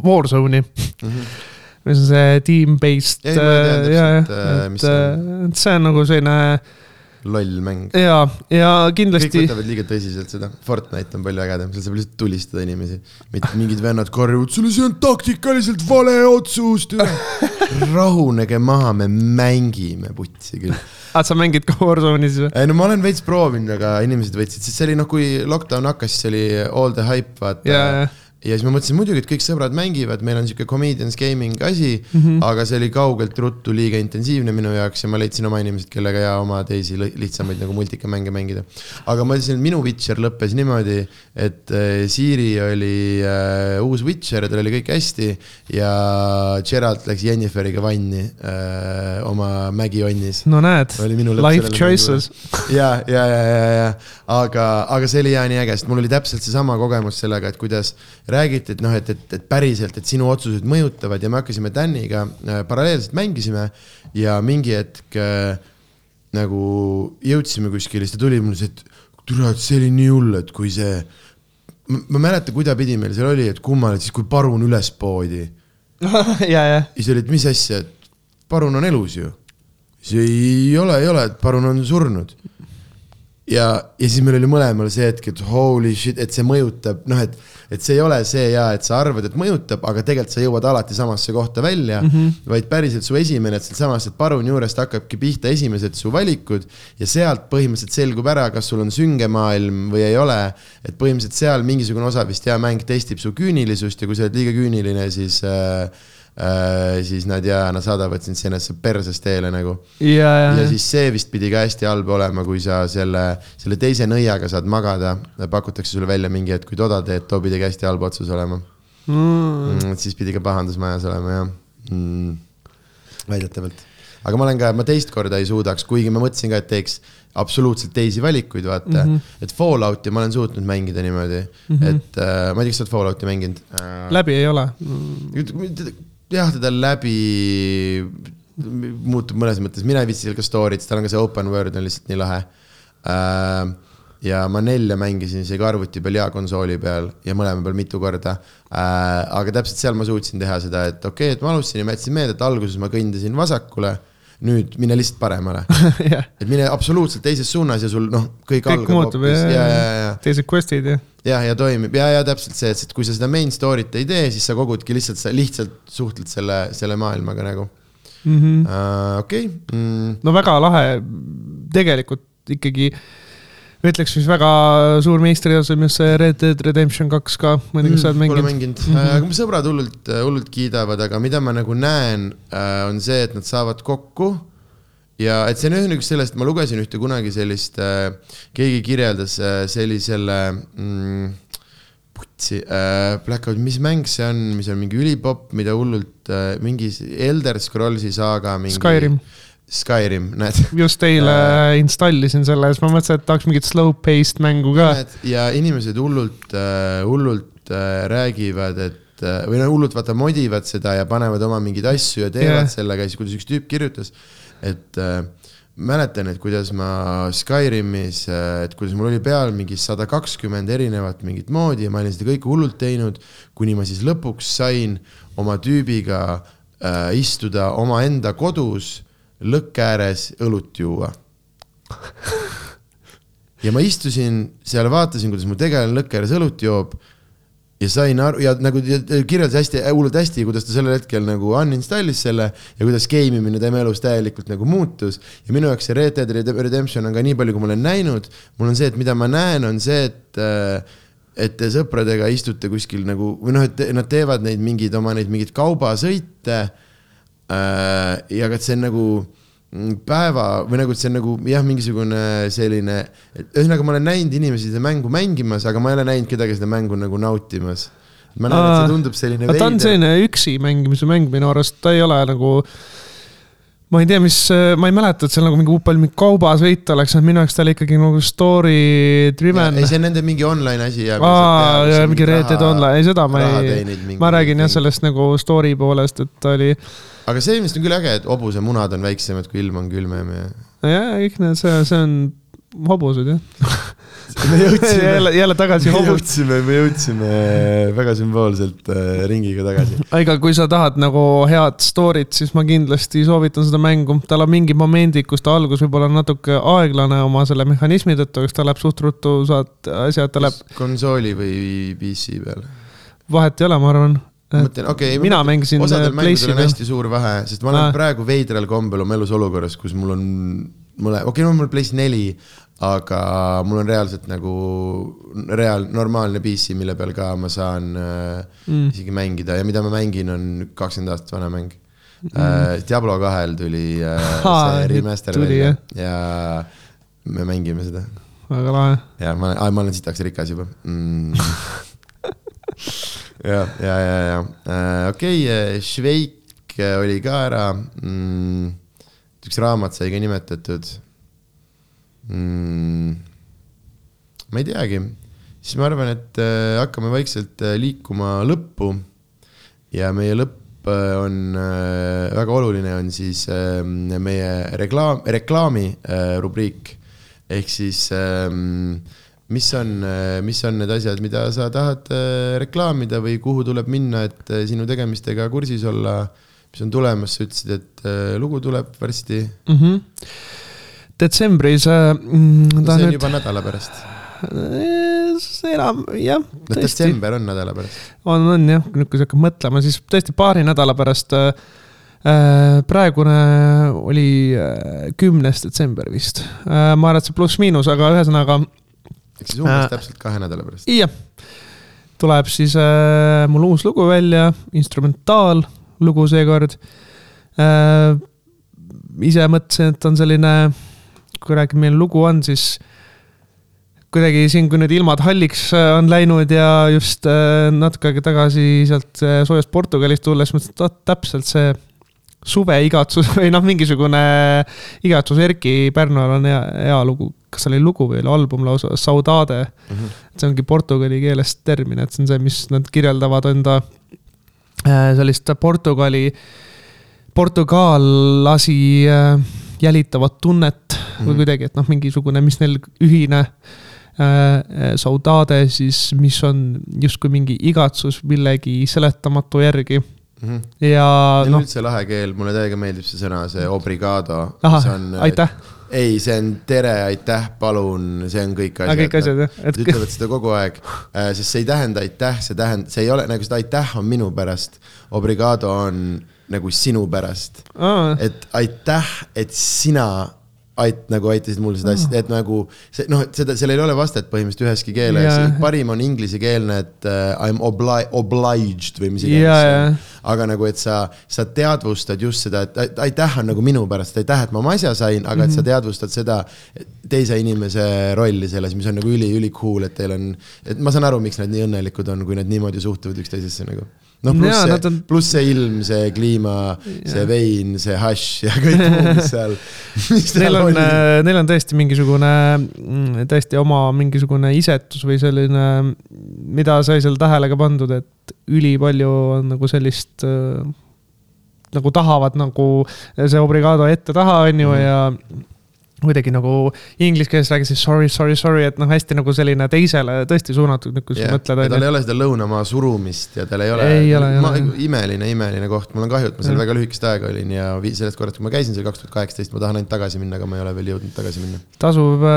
Warzone'i mm. -hmm mis on see team-based ja, ja, äh, mis et, et see on nagu selline loll mäng. ja, ja kõik kindlasti, võtavad liiga tõsiselt seda, Fortnite on palju ägedam, seal saab lihtsalt tulistada inimesi. mitte mingid vennad karjuvad sulle, see on taktikaliselt vale otsus, (laughs) rahunege maha, me mängime putsi küll. ah, sa mängid ka Warzone'i siis või? ei no ma olen veits proovinud, aga inimesed võtsid, sest see oli noh, kui lockdown hakkas, siis oli all the hype, vaata ja, ja, ja siis ma mõtlesin muidugi, et kõik sõbrad mängivad, meil on sihuke comedians gaming asi mm. -hmm. aga see oli kaugelt ruttu liiga intensiivne minu jaoks ja ma leidsin oma inimesed, kellega ja oma teisi lihtsamaid nagu multikamänge mängida. aga ma ütlesin, et minu Witcher lõppes niimoodi, et äh, Siiri oli äh, uus Witcher ja tal oli kõik hästi ja Gerald läks Jenniferiga vanni äh, oma mägionnis no näed life choices. ja, ja, ja, ja, ja, aga, aga see oli jaa nii äge, sest mul oli täpselt seesama kogemus sellega, et kuidas räägiti, et noh, et, et, et päriselt, et sinu otsused mõjutavad ja me hakkasime Daniga äh, paralleelselt mängisime ja mingi hetk äh, nagu jõudsime kuskile, siis ta tuli mulle see, et türa, et see oli nii hull, et kui see, ma ei mäleta, kuidapidi meil seal oli, et kummal, et siis kui parun üles poodi (laughs) ja, ja, ja siis oli, et mis asja, et parun on elus ju. siis ei ole, ei ole, et parun on surnud. ja, ja siis meil oli mõlemal see hetk, et holy shit, et see mõjutab, noh, et, et see ei ole see ja et sa arvad, et mõjutab, aga tegelikult sa jõuad alati samasse kohta välja mm, -hmm. vaid päriselt su esimene, et sealtsamast, et paruni juurest hakkabki pihta esimesed su valikud ja sealt põhimõtteliselt selgub ära, kas sul on sünge maailm või ei ole. et põhimõtteliselt seal mingisugune osa vist hea mäng testib su küünilisust ja kui sa oled liiga küüniline, siis äh, siis nad ja nad saadavad sind sinnasse persest teele nagu. ja, ja ja, siis see vist pidi ka hästi halb olema, kui sa selle, selle teise nõiaga saad magada, pakutakse sulle välja mingi hetk, kui toda teed, too pidi ka hästi halb otsus olema mm.. mm,. siis pidi ka pahandus majas olema jah mm.. väidetavalt, aga ma olen ka, ma teist korda ei suudaks, kuigi ma mõtlesin ka, et teeks absoluutselt teisi valikuid, vaata mm. -hmm. et Fallouti ma olen suutnud mängida niimoodi mm, -hmm. et äh, ma ei tea, kas sa oled Fallouti mänginud äh,? läbi ei ole mm.. jah, teda läbi muutub mõnes mõttes, mina ei viitsi seal ka story'd, tal on ka see open world on lihtsalt nii lahe äh,. ja ma nelja mängisin isegi arvuti peal ja konsooli peal ja mõlema peal mitu korda äh,. aga täpselt seal ma suutsin teha seda, et okei okay,, et ma alustasin ja ma jätsin meelde, et alguses ma kõndisin vasakule nüüd mine lihtsalt paremale, (laughs) jah, et mine absoluutselt teises suunas ja sul noh, kõik, kõik algab ja teised quest'id ja. jah, ja toimib ja, ja täpselt see, et kui sa seda main story't ei tee, siis sa kogudki lihtsalt, sa lihtsalt suhtled selle, selle maailmaga nagu Mm -hmm. uh,. okei okay. mm,, no väga lahe, tegelikult ikkagi ütleks siis väga suur meistriteos on just see Red Dead Redemption kaks ka, ma ei tea, kas sa oled Pole mänginud? mänginud mm, -hmm. aga mu sõbrad hullult, hullult kiidavad, aga mida ma nagu näen, on see, et nad saavad kokku ja et see on üks sellest, ma lugesin ühte kunagi sellist, keegi kirjeldas äh, sellisele mm, putsi äh,, Blackout, mis mäng see on, mis on mingi ülipopp, mida hullult äh, mingi Elder Scrollsi saaga mingi Skyrim, Skyrim, näed just eile (laughs) Äh. installisin selle siis ma mõtlesin, et tahaks mingit slow-paced mängu ka. Ja inimesed hullult, hullult äh, räägivad, et äh, või noh, hullult vaata modivad seda ja panevad oma mingeid asju ja teevad yeah. sellega ja siis kuidas üks tüüp kirjutas, et äh, mäletan, et kuidas ma Skyrimis, et kuidas mul oli peal mingi sada kakskümmend erinevat mingit moodi ja ma olin seda kõike hullult teinud, kuni ma siis lõpuks sain oma tüübiga äh, istuda omaenda kodus lõkke ääres õlut juua. (laughs) Ja ma istusin seal, vaatasin, kuidas mu tegelane lõkke ääres õlut joob ja sain aru ja nagu kirjeldas hästi, hullult hästi, kuidas ta sellel hetkel nagu uninstallis selle ja kuidas game imine tema elus täielikult nagu muutus. ja minu jaoks see Red Dead Redemption on ka nii palju, kui ma olen näinud, mul on see, et mida ma näen, on see, et äh, et te sõpradega istute kuskil nagu või noh, et nad teevad neid mingeid oma neid mingeid kaubasõite äh,. ja ka see on nagu päeva või nagu, et see on nagu jah, mingisugune selline, ühesõnaga ma olen näinud inimesi seda mängu mängimas, aga ma ei ole näinud kedagi seda mängu nagu nautimas. ma näen, et see tundub selline aga ta on selline üksi mängimise mäng minu arust, ta ei ole nagu. Ma ei tea, mis, ma ei mäleta, et seal nagu mingi palju mingi kaubasõit oleks, minu jaoks ta oli ikkagi nagu story driven ei, see on nende mingi online asi. aa, ja mingi Red Dead Online, ei seda ma ei, ma räägin jah. sellest nagu story poolest, et ta oli. aga see vist on küll äge, et hobusemunad on väiksemad, kui ilm on külmem ja. jah, kõik need, see, see on hobused jah. me jõudsime jälle, jälle tagasi me hobused. jõudsime, me jõudsime väga sümboolselt äh, ringiga tagasi. aga kui sa tahad nagu head story't, siis ma kindlasti soovitan seda mängu. tal on mingid momendid, kus ta algus võib olla natuke aeglane oma selle mehhanismi tõttu, kas ta läheb suht ruttu, saad asjad, ta läheb, konsooli või PC peal? vahet ei ole, ma arvan. mõtlen, okei okay,, mina mängisin osadel mängudel Place'i on hästi suur vahe, sest ma olen ah. praegu veidral kombel oma elus olukorras, kus mul on, mulle, okei okay,, no mul on Place neli, aga mul on reaalselt nagu reaal, normaalne PC, mille peal ka ma saan äh, Mm. isegi mängida ja mida ma mängin, on kakskümmend aastat vana mäng mm.. Äh, Diablo kahel tuli äh, (laughs) Aa, see remaster välja ja me mängime seda väga lahe. ja ma, ma olen sitaks rikas juba mm. (laughs) ja, ja, ja, ja äh, okei okay,, Šveik oli ka ära mm,. Üks raamat sai ka nimetatud. Mm,. ma ei teagi, siis ma arvan, et äh, hakkame vaikselt äh, liikuma lõppu. Ja meie lõpp äh, on väga oluline, on siis meie reklaam, reklaami rubriik. Ehk siis ähm, mis on, mis on need asjad, mida sa tahad reklaamida või kuhu tuleb minna, et sinu tegemistega kursis olla, mis on tulemas, sa ütlesid, et äh, lugu tuleb varsti, mm. -hmm. detsembris äh, mm, ta see on nüüd juba nädala pärast. see enam, jah, tõesti, detsember on nädala pärast. on, on jah, nüüd kui sa hakkad mõtlema, siis tõesti paari nädala pärast äh,. praegune oli äh, kümnes detsember vist äh,, ma arvan, et see pluss-miinus, aga ühesõnaga ehk siis umbes Äh. täpselt kahe nädala pärast. jah, tuleb siis äh, mul uus lugu välja, instrumentaallugu seekord äh,. ise mõtlesin, et on selline, kui räägime, milline lugu on, siis kuidagi siin, kui need ilmad halliks äh, on läinud ja just äh, natuke aega tagasi sealt äh, soojast Portugalist tulles mõtlesin, et vot täpselt see suveigatsus (laughs) või noh, mingisugune igatsus Erki Pärnal on hea, hea lugu. kas see oli lugu või oli album lausa, Saudade Mhm. see ongi portugali keelest termin, et see on see, mis nad kirjeldavad enda sellist Portugali, portugallasi äh, jälitavat tunnet mm -hmm. või Mhm. kuidagi, et noh, mingisugune, mis neil ühine äh, saudade siis, mis on justkui mingi igatsus millegi seletamatu järgi Mhm. ja Neil on noh, üldse lahe keel, mulle täiega meeldib see sõna, see obrigado. ahah, aitäh, ei, see on tere, aitäh, palun, see on kõik asjad. kõik asjad jah, Nad ütlevad seda kogu aeg, sest see ei tähenda aitäh, see tähendab, see ei ole nagu seda aitäh on minu pärast. Obrigado on nagu sinu pärast, aa, et aitäh, et sina ait-, nagu aitasid mul seda asja, et nagu see noh, et seda, seal ei ole vastet põhimõtteliselt üheski keeles Jaa., parim on inglisekeelne, et uh, I m obli-, obliged või mis iganes see jaa. Aga nagu, et sa, sa teadvustad just seda, et ait- aitäh on nagu minu pärast, aitäh, et ma oma asja sain, aga et sa teadvustad seda teise inimese rolli selles, mis on nagu üli-üli cool, et teil on, et ma saan aru, miks nad nii õnnelikud on, kui nad niimoodi suhtuvad üksteisesse nagu. noh, pluss see on-, pluss see ilm, see kliima, see vein, see hašš ja kõik muu, mis (laughs) seal, Neil on oli., neil on tõesti mingisugune, tõesti oma mingisugune isetus või selline, mida sai seal tähele ka pandud, et ülipalju on nagu sellist äh, nagu tahavad nagu see obrigado ette-taha, on ju, ja kuidagi nagu inglise keeles räägid siis sorry, sorry, sorry, et noh, hästi nagu selline teisele tõesti suunatud, kui sa jah, mõtled, ja tal ei ole seda lõunamaa surumist ja tal ei ole. Ei ole, ole. imeline, imeline koht, mul on kahju, et ma seal Jah. väga lühikest aega olin ja sellest korrast, kui ma käisin seal kaks tuhat kaheksateist, ma tahan ainult tagasi minna, aga ma ei ole veel jõudnud tagasi minna. tasub,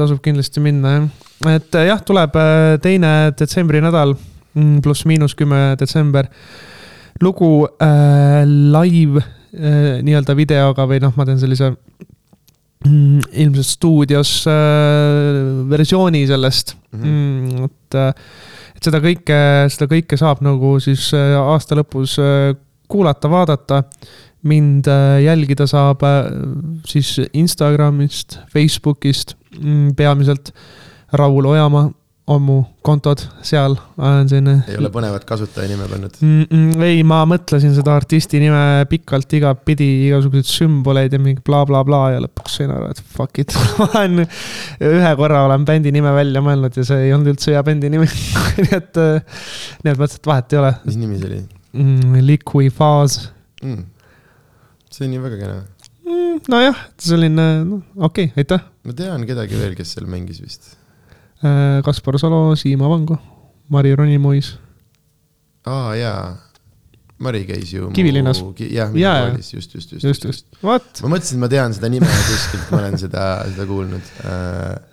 tasub kindlasti minna jah. et äh, jah, tuleb äh, teine detsembri nädal, pluss-miinus kümme detsember. lugu äh, live äh, nii-öelda videoga või noh, ma teen sellise mm, ilmselt stuudios äh, versiooni sellest Mhm. mm,, et äh, et seda kõike, seda kõike saab nagu siis äh, aasta lõpus äh, kuulata, vaadata. mind jälgida saab siis Instagramist, Facebookist mm, peamiselt. Raul Ojamaa on mu kontod, seal olen selline ei ole põnevat kasutajanime pannud. mm. -mm, ei, ma mõtlesin seda artisti nime pikalt igatpidi, igasuguseid sümboleid ja mingi blablabla bla, bla, ja lõpuks sain aru, et fuck it. (laughs) ma olen, ühe korra olen bändi nime välja mõelnud ja see ei olnud üldse hea bändi nimi (laughs) nii et, nii et mõtlesin, et vahet ei ole mis nimi see oli mm,. Liquifaas mm.? see on ju väga kena. mm,. nojah, selline, noh, okei okay,, aitäh, ma tean kedagi veel, kes seal mängis vist. Äh, Kaspar Salo, Siim Avangu, Mari Ronimuis. aa jaa, Mari käis ju. Kivilinnas. jah, jaa. koolis, just, just, just, just, just, vot, ma mõtlesin, et ma tean seda nime kuskilt, ma olen seda, seda kuulnud äh,.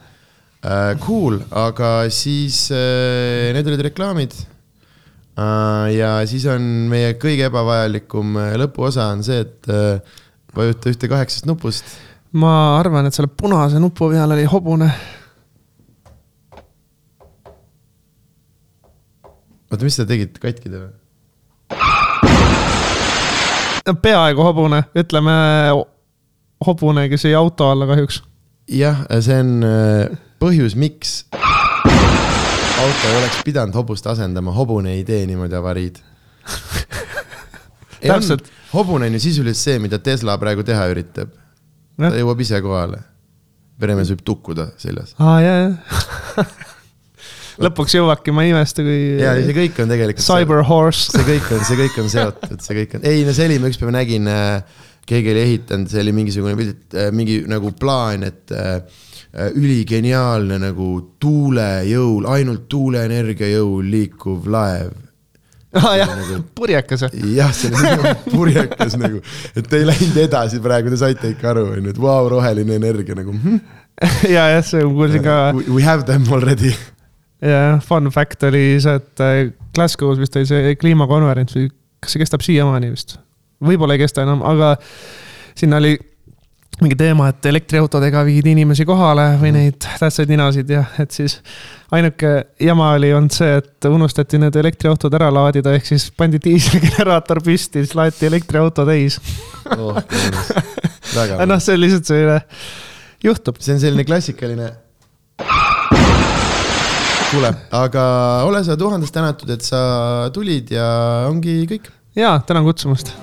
Äh, cool, aga siis äh, need olid reklaamid äh,. ja siis on meie kõige ebavajalikum lõpuosa on see, et äh, vajuta ühte kaheksast nupust. ma arvan, et selle punase nupu peal oli hobune. oota, mis sa tegid, katki ta või? peaaegu hobune, ütleme hobune, kes jäi auto alla kahjuks. jah, see on äh, põhjus, miks auto ei oleks pidanud hobust asendama, hobune ei tee niimoodi avariid. (laughs) Täpselt. hobune on ju sisuliselt see, mida Tesla praegu teha üritab. ta jõuab ise kohale. peremees võib tukkuda seljas. aa jaa. (laughs) lõpuks jõuabki, ma ei imesta, ja see kui kõik on tegelikult. Cyber Horse. see kõik on, see kõik on seotud, see kõik on, ei no see oli, ma ükspäev nägin, keegi oli ehitanud, see oli mingisugune pilt, mingi nagu plaan, et äh, üligeniaalne nagu tuulejõul, ainult tuuleenergia jõul liikuv laev. aa jah Nagu-, purjekas või? jah, see oli nagu purjekas nagu, et te ei läinud edasi praegu, te saite ikka aru, onju, et vau, roheline energia nagu hm,. ja, jah, see ma kuulsin ka we have them already. Ja fun fact oli see, et äh, Glasgow's vist oli see kliimakonverents või kas see kestab siiamaani vist? võib-olla ei kesta enam, aga sinna oli mingi teema, et elektriautodega viidi inimesi kohale või neid tähtsaid ninasid ja et siis ainuke jama oli olnud see, et unustati need elektriautod ära laadida, ehk siis pandi diiselgeneraator püsti, siis laeti elektriauto täis. oh, (laughs) noh, see on lihtsalt selline, juhtub. see on selline klassikaline. kuule, aga ole sa tuhandest tänatud, et sa tulid ja ongi kõik. ja tänan kutsumast